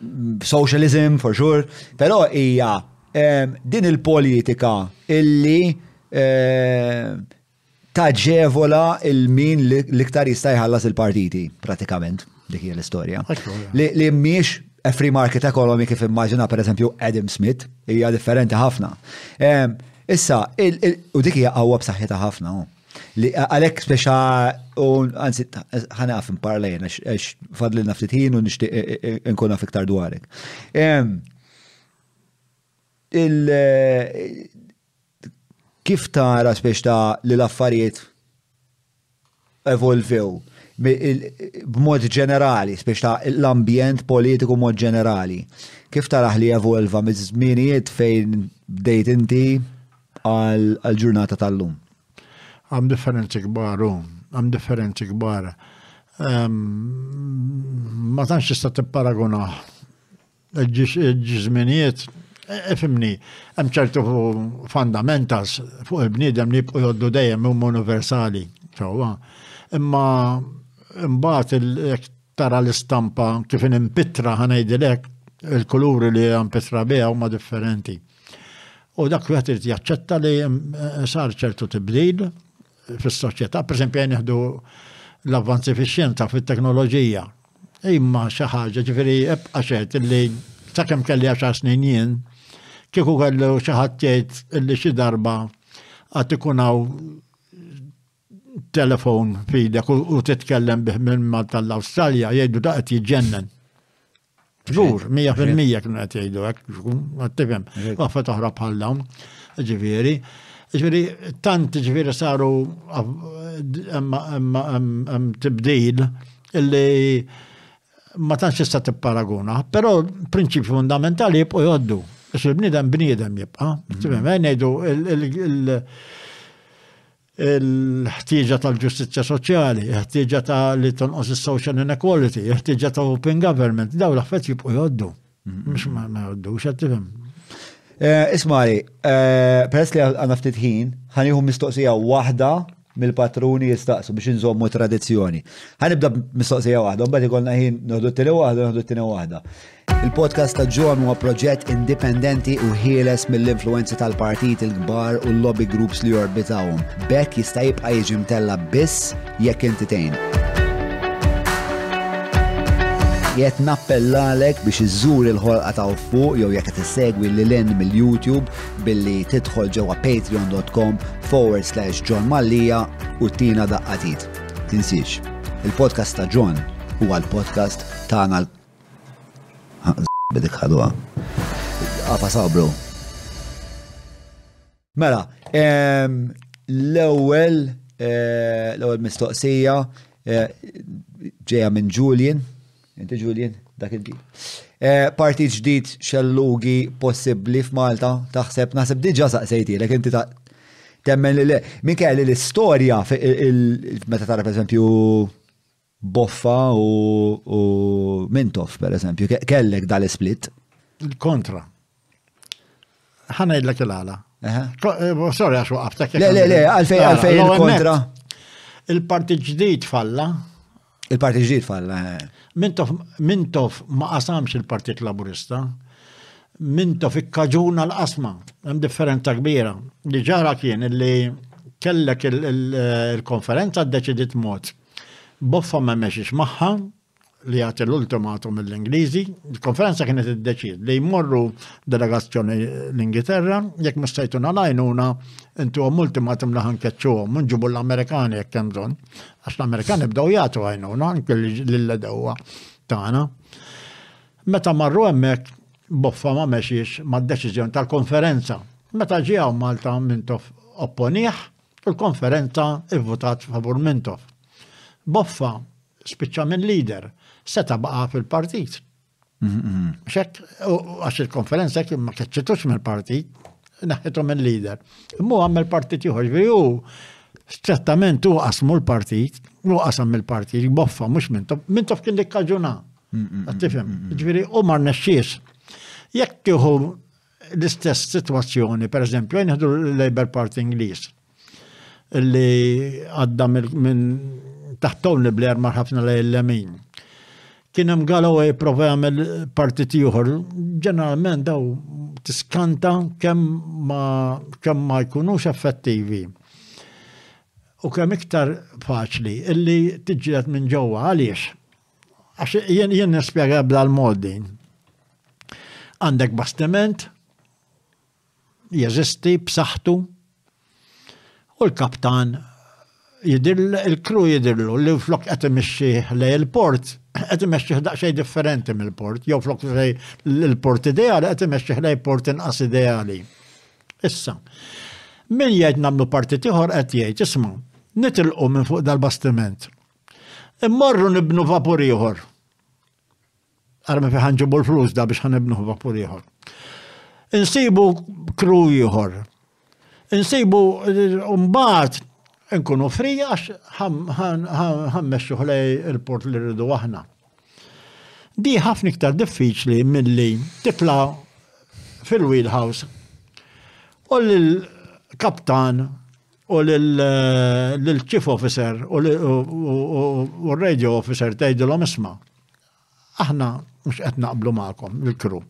mm, socialism for sure, però hija eh, din il-politika illi eh, taġevola il min l-iktar jista' jħallas il-partiti, pratikament, dik hija l-istorja. Li mhix a free market economy kif immaġina per eżempju Adam Smith, hija differenti ħafna. Ehm, issa, u dik hija qawwa b'saħħitha ħafna, li għalhekk speċa u anzi ħana għaf imparlejn għax fadli naftit ħin u nixtieq e, e, e, nkun naf iktar dwarek. Ehm, Kif tara spiex ta' li l-affarijiet evolvew b'mod ġenerali, spiex ta' l-ambjent politiku b'mod ġenerali, kif tarah li evolva miż-żmienijiet fejn bdejt inti għall-ġurnata tal-lum? Hemm differenzi kbar hu, hemm differenzi kbar. Ma tantx tista' tipparagunah Ġiżminijiet, ifimni, hemm ċertu fundamentals fuq il-bniedem li jibqgħu joddu dejjem huma universali, ċewwa. Imma imbagħad jekk tara l-istampa kif impitra ħanajdilek, il-kuluri li impitra biha huma differenti. U dak wieħed irid jaċċetta li sar ċertu tibdil, fis-soċjetà, pereżempju jien nieħdu l-avvanzi fix-xjenza, fit-teknoloġija. Imma xi ħaġa ġifieri ebqa' xed illi sakemm kelli għaxar snin jien, kieku kellu xi ħadd jgħid illi xi darba għad ikun hawn telefon fidek u titkellem bih minn Malta l-Awstralja, jgħidu da qed jiġġennen. Ġur, 100% kienu qed jgħidu hekk, ma tifhem. Waħfa toħra bħal dawn, ġifieri. Ġifieri, tant ġifieri saru tibdil illi ma tantx tista' tipparaguna, però prinċipju fundamentali jibqgħu jgħoddu. Għax il-bniedem bniedem jibqa', tifhem, eh, ngħidu il-ħtieġa tal-ġustizzja soċjali, il-ħtieġa ta' li tonqos is-social inequality, il-ħtieġa ta' open government, daw l-affett jibqu joddu. Mux ma joddu, xattifem. Eh, Ismari, eh, peress li għanna ftit ħin, ħaniħu mistoqsija wahda mill-patruni jistaqsu biex nżommu tradizzjoni. Ħanibda mistoqsija waħda, mbagħad ikollna ħin noħdu t-tieni waħda, noħdu t-tieni waħda. Il-podcast ta' John huwa proġett indipendenti u ħieles mill-influenzi tal-partit il-kbar u l-lobby groups li jorbitawhom. Bekk jista' jibqa' jiġi mtella biss jekk inti tgħin. Jett nappellalek biex iżżur il-ħolqa ta' fuq jew jekk qed issegwi lil hinn mill-YouTube billi tidħol ġewwa patreon.com forward slash John Mallia u tina daqqatit. Tinsiex, il-podcast ta' John huwa l-podcast tagħna l Bidik ħadwa. Għafa sabru. Mela, l-ewwel eh, l-ewwel mistoqsija eh, ġeja minn Julian. Inti Julian, dak il eh, Parti ġdid xellugi possibbli f'Malta, taħseb, naħseb diġa saqsejtilek, inti ta' temmen li le. Minkejja li l-istorja, meta tara per esempio Boffa u, u Mintoff, per eżempju, kellek dal-split. Il-kontra. Ħanajdlek il-għala. Eh, sorry, għax waqaftek. Le, le, le, għalfej, għalfej il-kontra. Il-parti ġdid falla. Il-parti ġdid falla. Eh. Mintoff ma qasamx il-Partit Laburista. Mintoff ikkaġuna l-qasma. Hemm differenza kbira. Li ġara kien li kellek il-konferenza d-deċidit mod Boffa ma mexiex magħha li jagħti l-ultimatum mill-Ingliżi, il-konferenza kienet iddeċied li jmorru delegazzjoni l-Ingilterra jekk mhux se jtuna lajnuna intuhom ultimatum li ħankeċċuhom u nġibu l-Amerikani jekk hemm bżonn. Għax l-Amerikani bdew jagħtu għajnuna anke lill-edewwa tagħna. Meta marru hemmhekk boffa ma mexiex mad-deċiżjoni tal-konferenza. Meta ġie Malta minn tof opponieħ, u l-konferenza ivvutat favur Mintoff. Boffa spiċċa minn leader seta baqa fil-partit. Xek, għax il-konferenza kien ma keċċitux mill-partit, naħħitu minn leader. Mu għamil partit juħoġ vi u strettament u għasmu l-partit, u għasam mill-partit, boffa, mux minn tof, minn tof kien li kaġuna. Għattifem, ġviri, u mar nexxis. Jek tiħu l-istess situazzjoni, per eżempju, għajnħdu l-Labour Party Ingliż li għadda minn taħt Tony Blair marħafna lej l-lemin. Kien hemm Galloway prova jagħmel partit ieħor, ġeneralment daw tiskanta kemm ma kemm ma jkunux effettivi. U kemm iktar faċli illi tiġġieled minn ġewwa għaliex Għax jien jien nispjega bla l-mod din. Għandek bastiment, jeżisti b'saħħtu, u l-kaptan jidir il-kru jidirlu li flok qed imixxi lej il-port, qed imexxi daqsxejn differenti mill-port, jew flok lej il-port ideali qed imexxi lej port inqas ideali. Issa, min jgħid nagħmlu parti ieħor qed jgħid isma' nitilqu minn fuq dal-bastiment Immorru nibnu vapur ieħor. Ara minn fejn ħanġibu l-flus da biex ħanibnu vapur ieħor. Insibu kru ieħor. Insibu mbagħad nkunu fri għax ħammexxu ħlej il-port li rridu aħna. Di ħafna iktar diffiċli milli titla fil-wheelhouse u l-kaptan u l-chief officer u l-radio officer tgħidilhom isma' aħna mhux qed naqblu magħkom il-kru.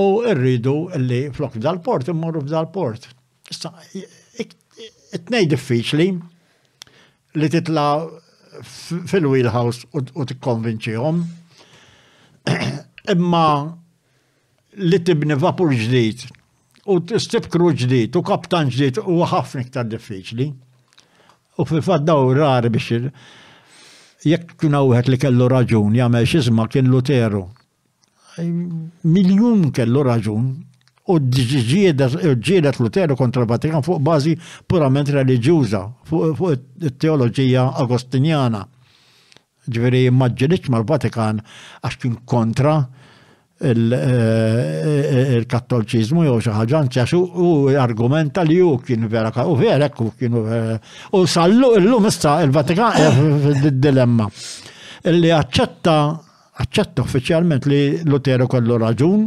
U rridu li flok dal-port immorru f'dal-port. Issa it-tnej diffiċli li titla fil-wheelhouse u tikkonvinċihom. Imma li tibni vapur ġdid u stib kru ġdid u kaptan ġdid huwa ħafna iktar diffiċli. U fil-fatt daw rari biex jekk kien wieħed li kellu raġun jagħmel xi żma kien Luteru. Miljun kellu raġun u ġiedet Luteru kontra Vatikan fuq bażi purament reliġjuża, fuq it-teoloġija Agostinjana. Ġifieri ma ġġilidx mal-Vatikan għax kien kontra il-Kattolċiżmu jew xi ħaġa, anzi għax hu argumenta li hu kien vera u vera hekk hu kien u sallu illum issa il-Vatikan eh, dilemma. Illi aċċetta aċċetta uffiċjalment li Luteru kollu raġun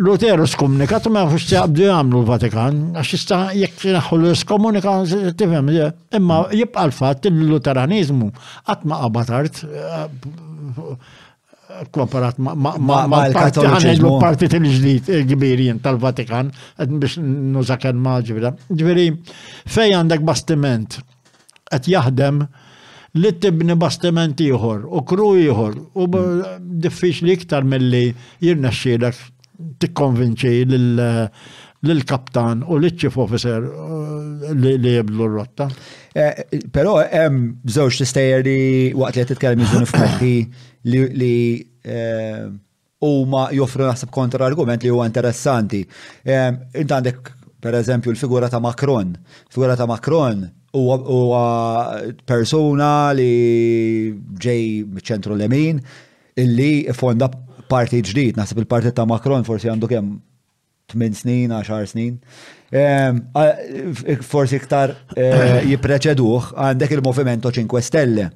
Luteru skomunikat u ma jafux se jaqbdu jagħmlu l-Vatikan, għax jista' jekk naħħu l-eskomunika tifhem imma jibqa' l-fatt li l-Luteraniżmu qatt ma qabad art komparat mal-Katoliċiżmu. Partit il-ġdid il-kbir jien tal-Vatikan biex nuża kelma ġvira. Ġviri, fej għandek bastiment qed jaħdem li tibni bastiment ieħor u kru ieħor u diffiċli iktar milli jirnexxielek tikkonvinċi lill-kaptan u l-chief officer uh, li jibdlu r-rotta. Eh, però hemm żewġ tistejjer li waqt li qed titkellem jiżuni f'moħħi li eh, huma joffru naħseb kontra-argument li huwa interessanti. Int għandek per eżempju l-figura ta' Macron. Figura ta' Macron huwa persuna li ġej ċentru lemin illi fonda partit ġdid. Naħseb il-partit ta' Macron forsi għandu kemm 8 snin, 10 snin. Ehm, forsi iktar eh, jipreċeduħ għandek il-Movimento 5 Stelle.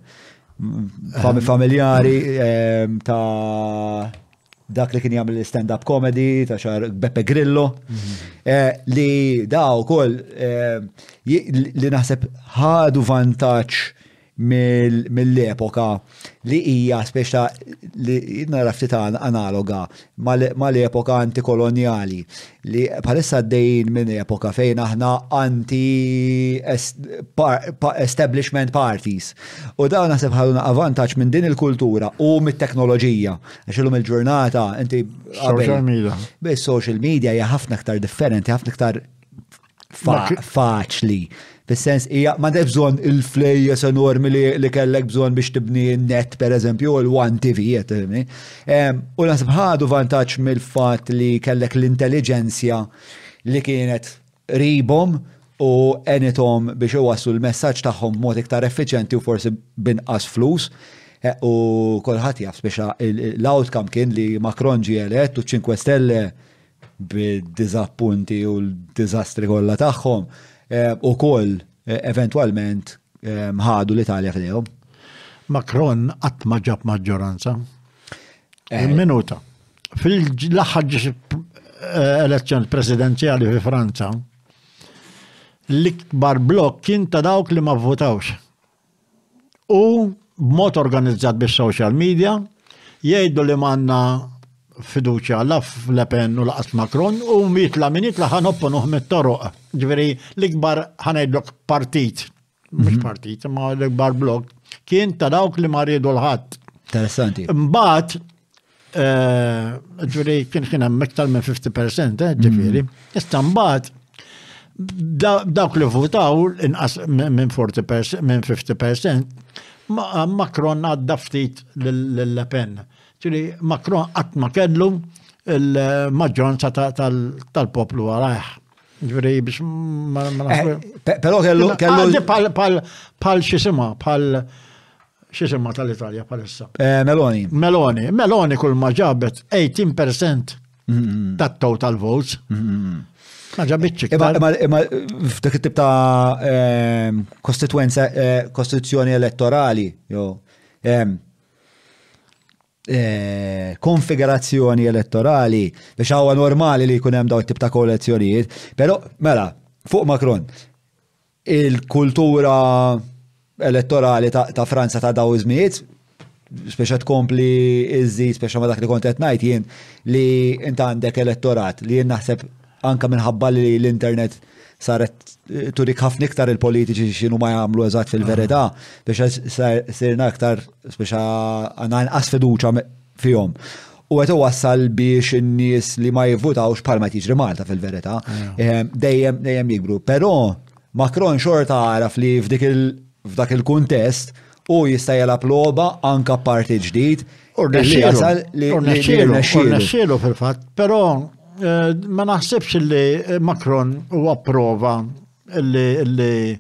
Ehm. Familjari ehm, ta' dak li kien jagħmel stand-up comedy ta' xar Beppe Grillo mhm. eh, li daw kol li naħseb ħadu vantaġġ mill-epoka li hija speċta li nara ftit analoga mal-epoka antikolonjali li bħalissa għaddejjin minn epoka fejn aħna anti establishment parties. U dawn naħseb ħaduna avvantaġġ minn din il-kultura u mit-teknoloġija. Għax illum il-ġurnata inti social media. Bis social media hija ħafna aktar differenti, ħafna aktar faċli. Fis-sens, hija ma def bżonn il-flejjes enormi li, li kellek bżonn biex tibni net, per eżempju, u l-One TV, jatibni. U nasib ħadu vantaġġ mill-fat li kellek l-intelligenzja li kienet ribom u enitom biex iwassu l-messaġġ tagħhom mod iktar effiċenti u forsi binqas flus. Eh, u kolħat jaf, biex l-outcome kien li Macron ġie elett u 5 Stelle bid-diżappunti u l-diżastri kollha tagħhom eh, u koll eh, eventualment eh, ħadu l-Italja fidejhom. Macron qatt ma ġab maġġoranza. Minuta. Fil-aħħar elezzjoni presidenzjali fi Franza, l-ikbar blok kien ta' dawk li ma votawx. u b'mod organizzat bis-social media jgħidu li manna fiduċja la f'Lepen u laqas Macron u mitla min jitla ħan opponuh mit-toroq. Ġveri l-ikbar ħanajdlok partit, mux mhm. partit, ma l-ikbar blok, kien ta' dawk li marridu l-ħadd. Interessanti. Mbaħt, Ġuri, kien kien hemm iktar minn 50%, eh, ġifieri. Mm. Issa mbagħad dawk li votaw inqas minn 40% minn 50% Macron għadda ftit l-Le Pen. Ġuri, Macron qatt ma kellu il-maġġoranza tal-poplu għalajħ. Ġveri, biex ma eh, Pero kellu. Ah, kellu pal xisima, pal Xisimma tal-Italja palissa? Eh, Meloni. Meloni. Meloni kull ma ġabet 18% mm-hmm. tat total votes. Mm-hmm. Ma ġabitx. Imma f'dak it-tip ta' ehm, kostituenza, eh, kostituzzjoni elettorali, jo, ehm, eh, konfigurazzjoni elettorali, biex għawa normali li kunem daw it-tip ta' koalizzjonijiet, pero, mela, fuq Macron, Il-kultura elettorali ta' Franza ta' daw iż-żmijiet speċa tkompli iżżid speċa ma dak li kontet ngħid jien li int għandek elettorat li jien naħseb anka minħabba li l-internet saret eh, turik ħafna iktar il-politiċi xinu ma jagħmlu eżatt fil-verità, biex sirna iktar biex għandna nqas fiduċa fihom. U għet wassal biex n-nies li ma jivvutawx bħalma qed jiġri Malta fil-verità, eh, dejjem dejjem jikbru. Però Macron xorta għaraf li f'dik il- f'dak il-kuntest u jista' jelab logħba anka parti ġdid. Urnaxxielu fil-fatt, però eh, ma naħsibx li Macron u approva li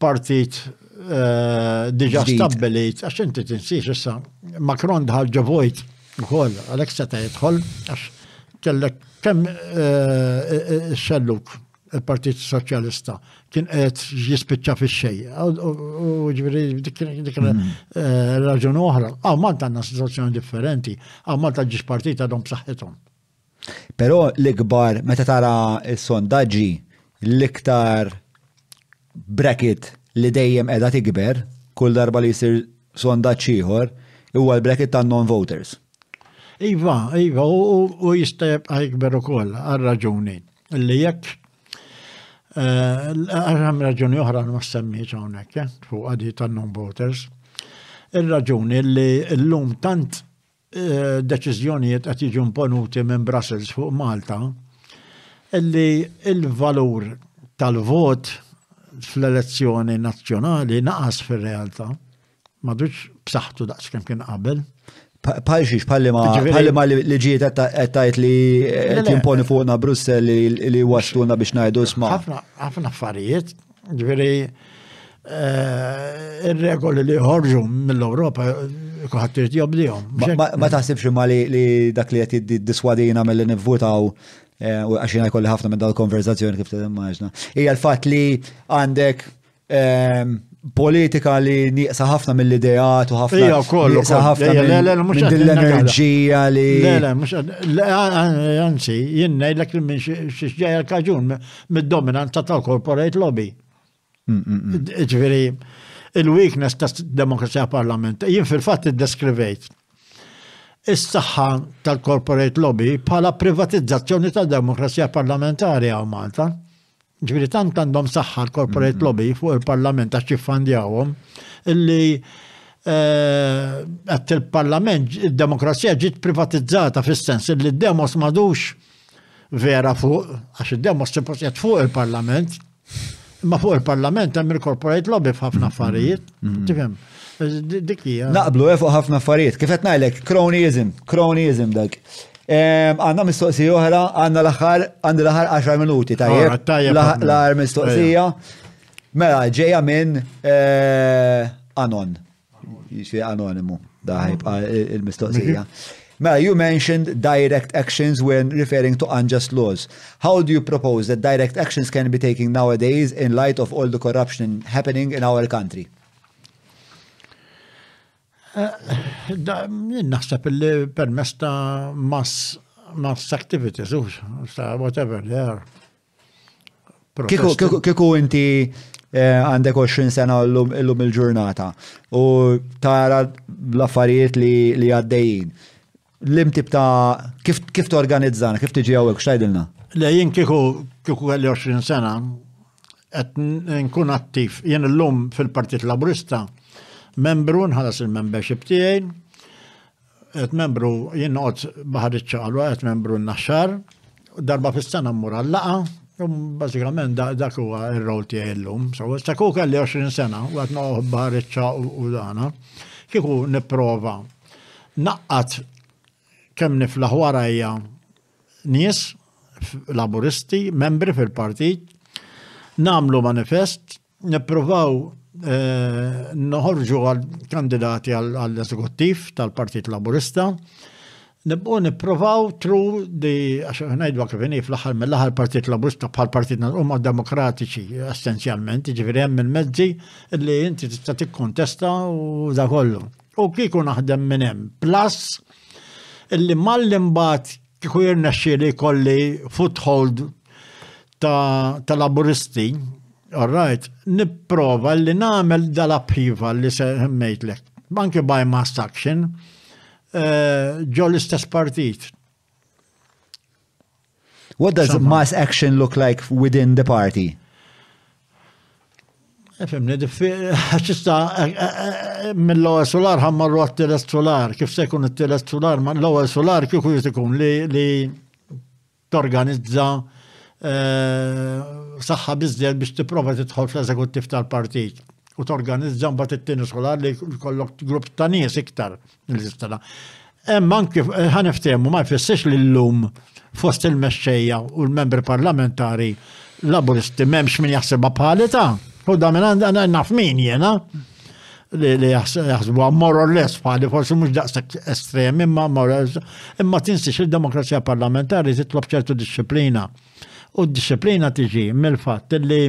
partit eh, diġa stabbilit, għax inti tinsiex issa, Macron dħal ġevojt ukoll, għalhekk seta' jidħol għax kellek kemm eh, xelluk il-Partit Soċjalista kien qed jispiċċa fix-xej. U ġifieri dik mm. eh, raġun oħra. Għaw Malta għandna situazzjoni differenti, għaw Malta ġiex partita dom b'saħħithom. Però l-ikbar meta tara s-sondaġġi l-iktar bracket li dejjem qiegħda tikber kull darba li jsir sondaġġ ieħor huwa l-bracket tan-non-voters. Iva, iva, u jista' jibqa' jikber ukoll għar-raġuni li jekk għax hemm raġuni oħra li ma ssemmietx hawnhekk eh, fuq għadi tan-non-voters. Ir-raġuni li llum tant deċiżjonijiet qed jiġu imponuti minn Brussels fuq Malta illi il-valur tal-vot fl-elezzjoni nazzjonali naqas fir-realtà madux b'saħħtu daqs kemm kien qabel. Bħal xiex, bħal ma bħal ma li ġiet għettajt li timponi fuqna Brussel li wasluna biex najdu sma. Għafna affarijiet Ġveri, eh, il-regoli li ħorġu mill-Europa kuħat trid jobdijom. Ma taħsibx imma li dak li qed jiddiswadina mill-li nivvutaw eh, u għaxina jkolli ħafna minn dal-konverzazzjoni kif t-immaġna. Ija l-fat li għandek ehm, politika li nieqsa ħafna mill-ideat u ħafna. Ija, kollu. Nieqsa ħafna mill-enerġija li. Le, le, mux. Anzi, jinnaj l-ek minn xiex ġeja l-kaġun. mid-dominanza tal-corporate lobby. Ġviri, il-weakness ta' demokrazija parlament, jien fil-fat id-deskrivejt is-saħħa tal-corporate lobby bħala privatizzazzjoni ta' demokrazija parlamentari għaw Malta. Ġviri, tant għandhom saħħa l-corporate lobby fuq il-parlament għax jiffandjawhom illi eh, għat il-parlament, id-demokrazija ġiet privatizzata fis-sens illi d-demos madux vera fuq, għax id-demos tipprotett fuq il-parlament, imma fuq il-parlament hemm il-corporate lobby f'ħafna affarijiet, mm-hmm. tifhem. Dik hija. Naqblu eh, fuq ħafna affarijiet. Kif qed ngħidlek, cronyism, cronyism dak. Għanna mistoqsija oħra, għanna l-axar, għanna l-axar 10 minuti, tajjeb. L-axar mistoqsija. Mela, ġeja minn eh, Anon. Jiswi anonimu, daħib il-mistoqsija. Mela, you mentioned direct actions when referring to unjust laws. How do you propose that direct actions can be taken nowadays in light of all the corruption happening in our country? Eh, naħseb li permess ta' mass mass activities, whatever they are. Kiku inti eh, għandek 20 sena l-lum il-ġurnata u tara l-affarijiet li għaddejjin. Lim tip ta' kif kif torganizzana, kif tiġi għawek, xtajdilna? Le, jien kiku kiku għalli 20 sena, għet nkun attiv, jien l-lum fil-Partit Laburista, membru nħalas il-membership tiegħi, Għet membru jinqot baħar iċċaqlu, għet membru n-naxxar, darba fis-sena mmur għal-laqa, um, bażikament dak huwa r-rol tiegħi llum. So, issa kieku kelli 20 sena, għet noqgħod baħar iċċaqlu u dana, kieku nipprova naqqat kemm niflaħ warajja nies laburisti, membri fil-partit, namlu manifest, Nipprovaw eh, noħorġu għal kandidati għall-eżekuttiv tal-Partit Laburista. Nibqu nipprovaw tru di għax ngħidu kif inhi fl-aħħar mill-aħħar Partit Laburista bħal Partit huma demokratiċi essenzjalment, jiġifieri hemm il-mezzi li inti tista' tikkontesta u da kollu. U kieku naħdem minn hemm. Plus, illi mal-imbat Kieku jirnexxieli kolli foothold ta', ta laburisti, alright, nipprova li nagħmel dal-upheaval li se ħemmejtlek. Anke by mass action, eh, ġo l-istess partit. What does mass action look like within the party? Fimni, ċista mill-ewwel solar ħam marru għat-tielet solar, kif se jkun it-tielet solar, ma l-ewwel solar kieku jrid ikun li torganizza eh, saħħa biżżejjed biex tipprova tidħol fl-eżekuttiv tal-partit u torganizza mbagħad it-tieni solar li jkollok grupp ta' nies iktar l-istola. Hemm anke ħaneftehmu ma jfissirx li llum fost il-mexxejja u l-membri parlamentari laburisti m'hemmx min jaħsibha bħalita. U da minn għandha naf min jiena li jaħsbu more or less bħali forsi mhux daqshekk estremi imma more or less. Imma tinsiex il-demokrazija parlamentari titlob ċertu disċiplina. U d-disciplina tiġi mill-fatt li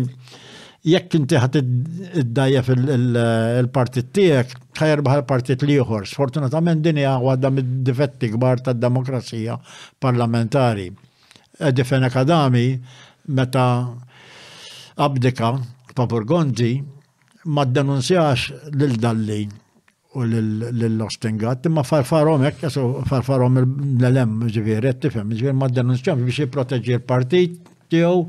jekk inti ħat iddajjef il-partit tiegħek, ħajerbaħ il-partit l-ieħor. Sfortunatament din hija waħda mid-difetti kbar tad-demokrazija parlamentari. Edifena Kadami meta abdika ta' Burgonzi ma denunzjax lil dalli u l-ostingat, imma farfarom hekk, jasu farfarom l-lem, ġifieri, qed tifhem, ġifieri ma denunzjom biex jipproteġi l-partit tiegħu.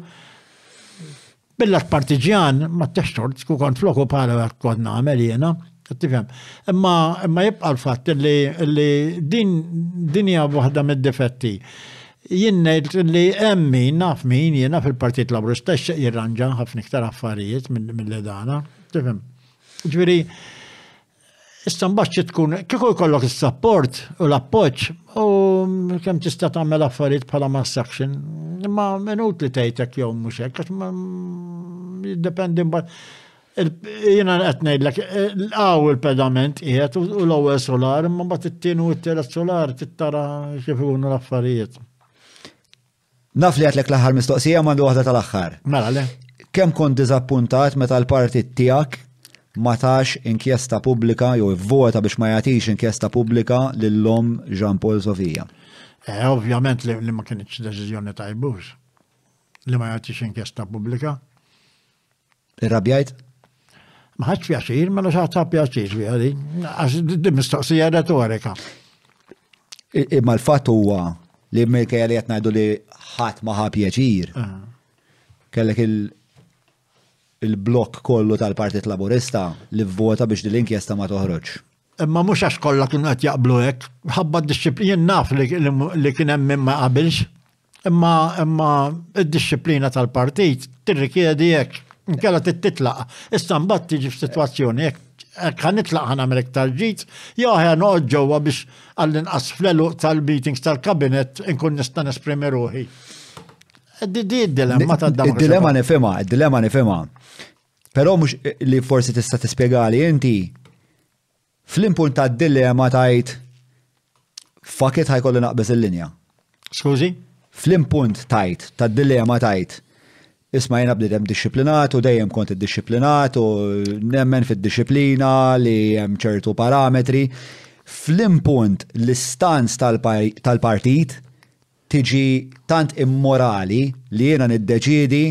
Billat partiġjan ma t-tort, ku kont floku bħala għak kont nagħmel jiena, qed tifhem. Imma imma jibqa' l-fatt li din din hija waħda mid-difetti. Jien ngħid li hemm min naf min jiena fil-Partit Laburista x'seq jirranġa ħafna iktar affarijiet mill-ledana, tifhem. Ġviri, istambaċċi tkun, kieku jkollok il-support u l-appoċ, u kem tista tagħmel affarijiet bħala mass action, imma minut li tgħidek jew mhux hekk, għax ma jiddependi mbagħad. Jiena qed ngħidlek, għaw il-pedament qiegħed u l-ewwel solar, imma mbagħad it-tieni u t-tielet solar tittara kif ikunu l-affarijiet. Naf li għatlek l-aħħar mistoqsija m'għandu waħda tal-aħħar. Mela le. Kemm kont diżappuntat meta l-partit tiegħek ma tax inkjesta pubblika jew ivvota biex ma jagħtix inkjesta pubblika lil omm Jean Paul Sofija? Eh, ovvjament li ma kienx deċiżjoni tajbux li ma jagħtix inkjesta pubblika. Irrabjajt? Ma ħadx pjaċir, mela xaħat ta' pjaċir fiha li, għax din mistoqsija retorika. Imma l-fatt huwa li minkejja li qed ngħidu li ħadd ma ħa pjaċir. Ah. Kellek il- il-blok kollu tal-Partit Laburista li vvota biex dil-inkjesta ma toħroġ. Imma mhux għax kollha kienu qed jaqblu hekk. Minħabba d-dixxiplina, jien naf li kien hemm min ma jqabilx, imma imma d-dixxiplina tal-partit tirrikjedi hekk. Inkella trid titlaq. Issa mbagħad tiġi f'sitwazzjoni hekk hekk ħa nitlaq ħa nagħmel iktar ġid, jew aħjar noqgħod ġewwa biex għall-inqas fl-għeluq tal-meetings tal-Kabinett inkun nista' nesprimi ruħi. Di d-dilemma tad-demokrazija. Id-dilemma nifhimha, id-dilemma nifhimha. Però mhux li forsi tista' tispjegali inti fl-impunt ta' dilemma tajt fakit ħajkolli naqbeż il-linja. Skużi? Fl-impunt tajt ta' dilemma tajt isma' jiena bnidem dixxiplinat u dejjem kont iddixxiplinat u nemmen fid-dixxiplina li hemm ċertu parametri. Fl-impunt l-istanz tal-partit tiġi tant immorali li jiena niddeċiedi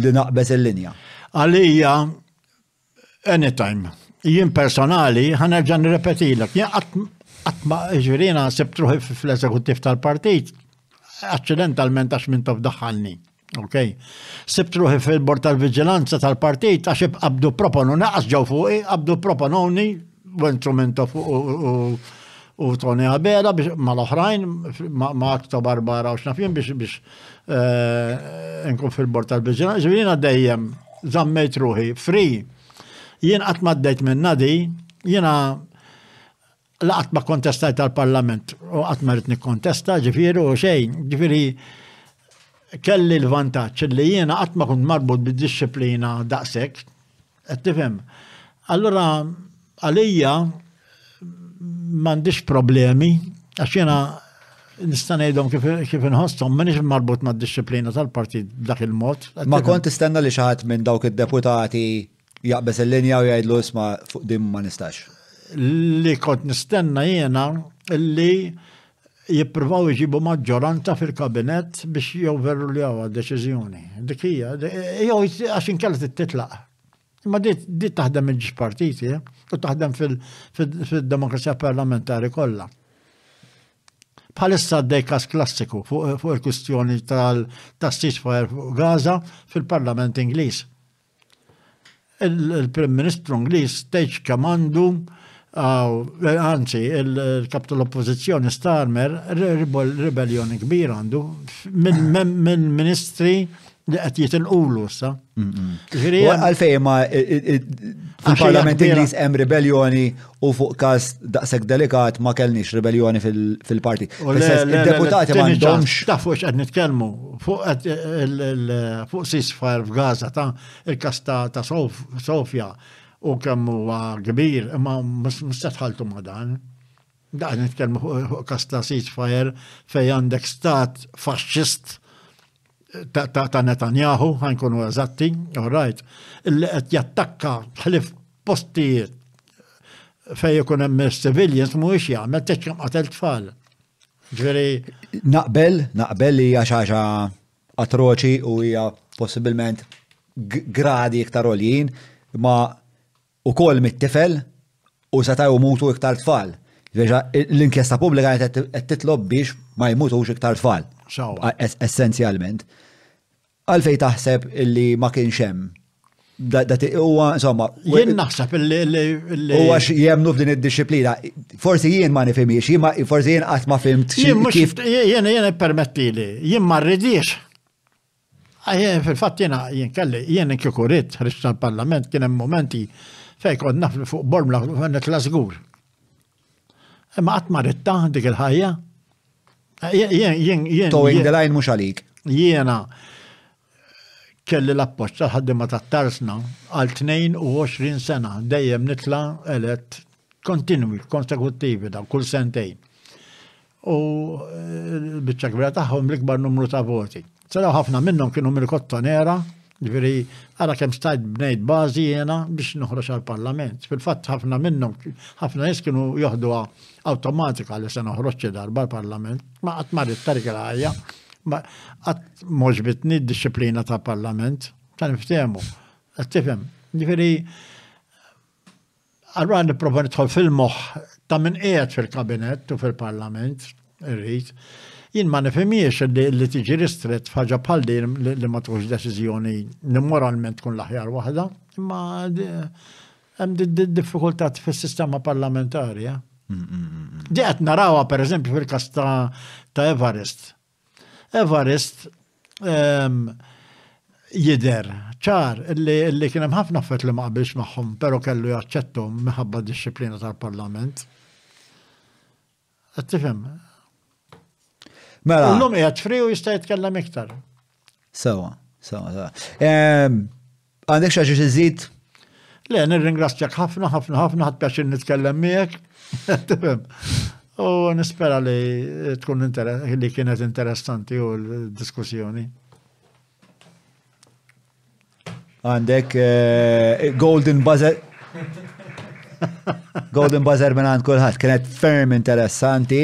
li naqbeż il-linja. Għalija, anytime. Jien personali, ħa nerġa' nirrepetilek, jien qatt ma ġifieri jiena sibt ruħi fl-eżekuttiv tal-partit, aċċidentalment għax minn tof daħħalni. Ok. Sibt ruħi fil-bord tal-vigilanza tal-partit għax abdu proponu naqas ġew fuqi, abdu propononi wentru minto fuq u Tony Abela biex ma l-oħrajn ma aktar barbara u xnafjim biex biex eh, nkun fil-bord tal-vigilanza. Ġivina dejjem zammejt ruħi free. Jien qatt maddejt minna di, jiena Laqat ma kontestajt tal-parlament u qatt ma rrid nikkontesta, ġifieri u xejn, ġifieri kelli l-vantaġġ li jiena qatt ma kont marbut bid-disciplina daqshekk, qed tifhem. Allura għalija m'għandix problemi għax jiena nista' ngħidhom kif inħossom m'iniex marbut mad-disciplina tal-partit dak il-mod. Ma kont tistenna li xi ħadd minn dawk id-deputati Jaqbes il-linja u jgħidlu isma fuq dim ma nistax. Li kont nistenna jiena li jippruvaw iġibu maġġoranza fil-kabinet biex jew veru li għawa deċiżjoni. Dik hija, jew għax inkella titlaq. Imma di taħdem il partiti eh, u taħdem fil-demokrazija parlamentari kollha. Bħalissa għaddej kas klassiku fuq il-kwistjoni tal-ceasefire fuq Gaza fil-Parlament Ingliż. Il-Prim Ministru Ingliż tgħidx kemm għandu anzi, il-kap tal-oppożizzjoni Starmer ribellioni kbir għandu minn ministri li qed jitilqulu sa. Għalfej ma fil-Parlament Ingliż hemm ribellioni u fuq każ daqshekk delikat ma kellniex ribelljoni fil-parti. Il-deputati ma għandhomx. Ta' fuq x'qed nitkellmu fuq ceasefire f'Gaza ta' il-każ ta' Sofja u kemm huwa kbir, imma mhux tħaltu ma' dan. Daqqa nitkellmu fuq każ ta' ceasefire fejn għandek stat faxxist ta' Netanyahu, ħankunu eżatti, right, illi qed jattakka ħlif postijiet fej ikun hemm civilians mhuwiex jagħmel teċ kemm qatel tfal. Ġifieri. Naqbel, naqbel li hija xaġa atroċi u hija possibilment gradi iktar oljin, ma ukoll mit-tifel u setgħu jmutu iktar tfal. L-inkjesta pubblika kienet qed titlob biex ma jmutux iktar tfal. Essenzjalment. Għalfejn taħseb li ma kienx hemm Dati huwa insomma. Jien naħseb li. Huwa jemnu f'din id-disciplina. Forsi jien ma nifimiex, forsi jien qatt ma fimt. Jien kif. Jien jien permetti li jien ma rridiex Jien fil-fatt jiena jien kelli jien kieku rid ħriġt tal-Parlament kien hemm momenti fejn kont naf li fuq bormla nitla' żgur. Imma qatt ma ritta dik il-ħajja. Towing the line mhux għalik. Jiena kelli l-appoġġ tal-ħaddiema tat-tarsna għal 22 sena dejjem nitla' elett kontinwi, konsekuttivi dan kull sentejn. u l-biċċa kbira tagħhom l-ikbar numru ta' voti. Saraw ħafna minnhom kienu mill-Kottonera, ġifieri ara kemm stajt bnejt bażi jiena biex noħroġ għall-Parlament. Fil-fatt ħafna minnhom ħafna nies kienu joħduha awtomatika li se noħroġ darba l-Parlament, ma qatt ma rid tarik il-ħajja, ma qatt moġbitni d-disciplina ta' Parlament, ta' niftehmu. Tifhem, ġifieri Allura nipprova nidħol fil-moħħ ta' min qiegħed fil-Kabinett u fil-Parlament, irrid. Jien ma nifhimiex li tiġi ristrett f'ħaġa bħal din li ma tħux deċiżjoni li moralment tkun l-aħjar waħda, imma hemm diffikultà fis-sistema parlamentari. Eh? Mm, mm, mm, Di qed narawha pereżempju fil-każ ta' Everest. Evarist ehm, jider ċar li kien hemm ħafna affett li ma qabilx magħhom, però kellu jaċċettom minħabba disċiplina tal-Parlament. Qed tifhem? Mela. Illum qiegħed fri u jista' jitkellem iktar. Sewa, sewa, sewa. Ehm, Għandek xi ħaġa iżid? Le, nirringrazzjak ħafna, ħafna, ħafna, ħadd pjaċir nitkellem miegħek. U nispera li tkun li kienet interessanti u l-diskussjoni. Għandek eh, Golden Buzzer. Golden Buzzer minn għand kulħadd kienet ferm interessanti.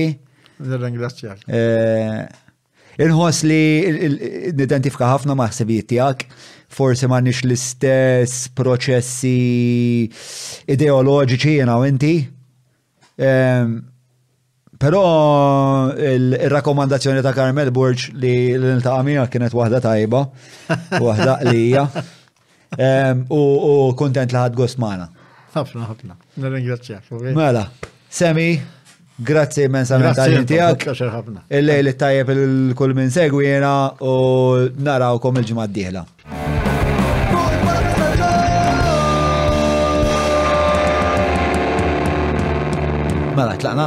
Nirringrazzjak. Eh, Inħoss li nidentifika ħafna ma' ħsibijiet tiegħek, forsi ma' nix l-istess proċessi ideoloġiċi jena u inti. Ehm, Pero il-rakkomandazzjoni ta' Carmel Burġ li l-intaqa' kienet waħda tajba, waħda qlija. U kontent li ħad gost magħna. Ħafna, ħafna. Nirringrazzjak. Mela, Semi, grazzi immens għal tal-ħin tiegħek. Il-lejl tajjeb il-kull minn segwina u narawkom il-ġimgħa d-dieħla. Mela, tlaqna.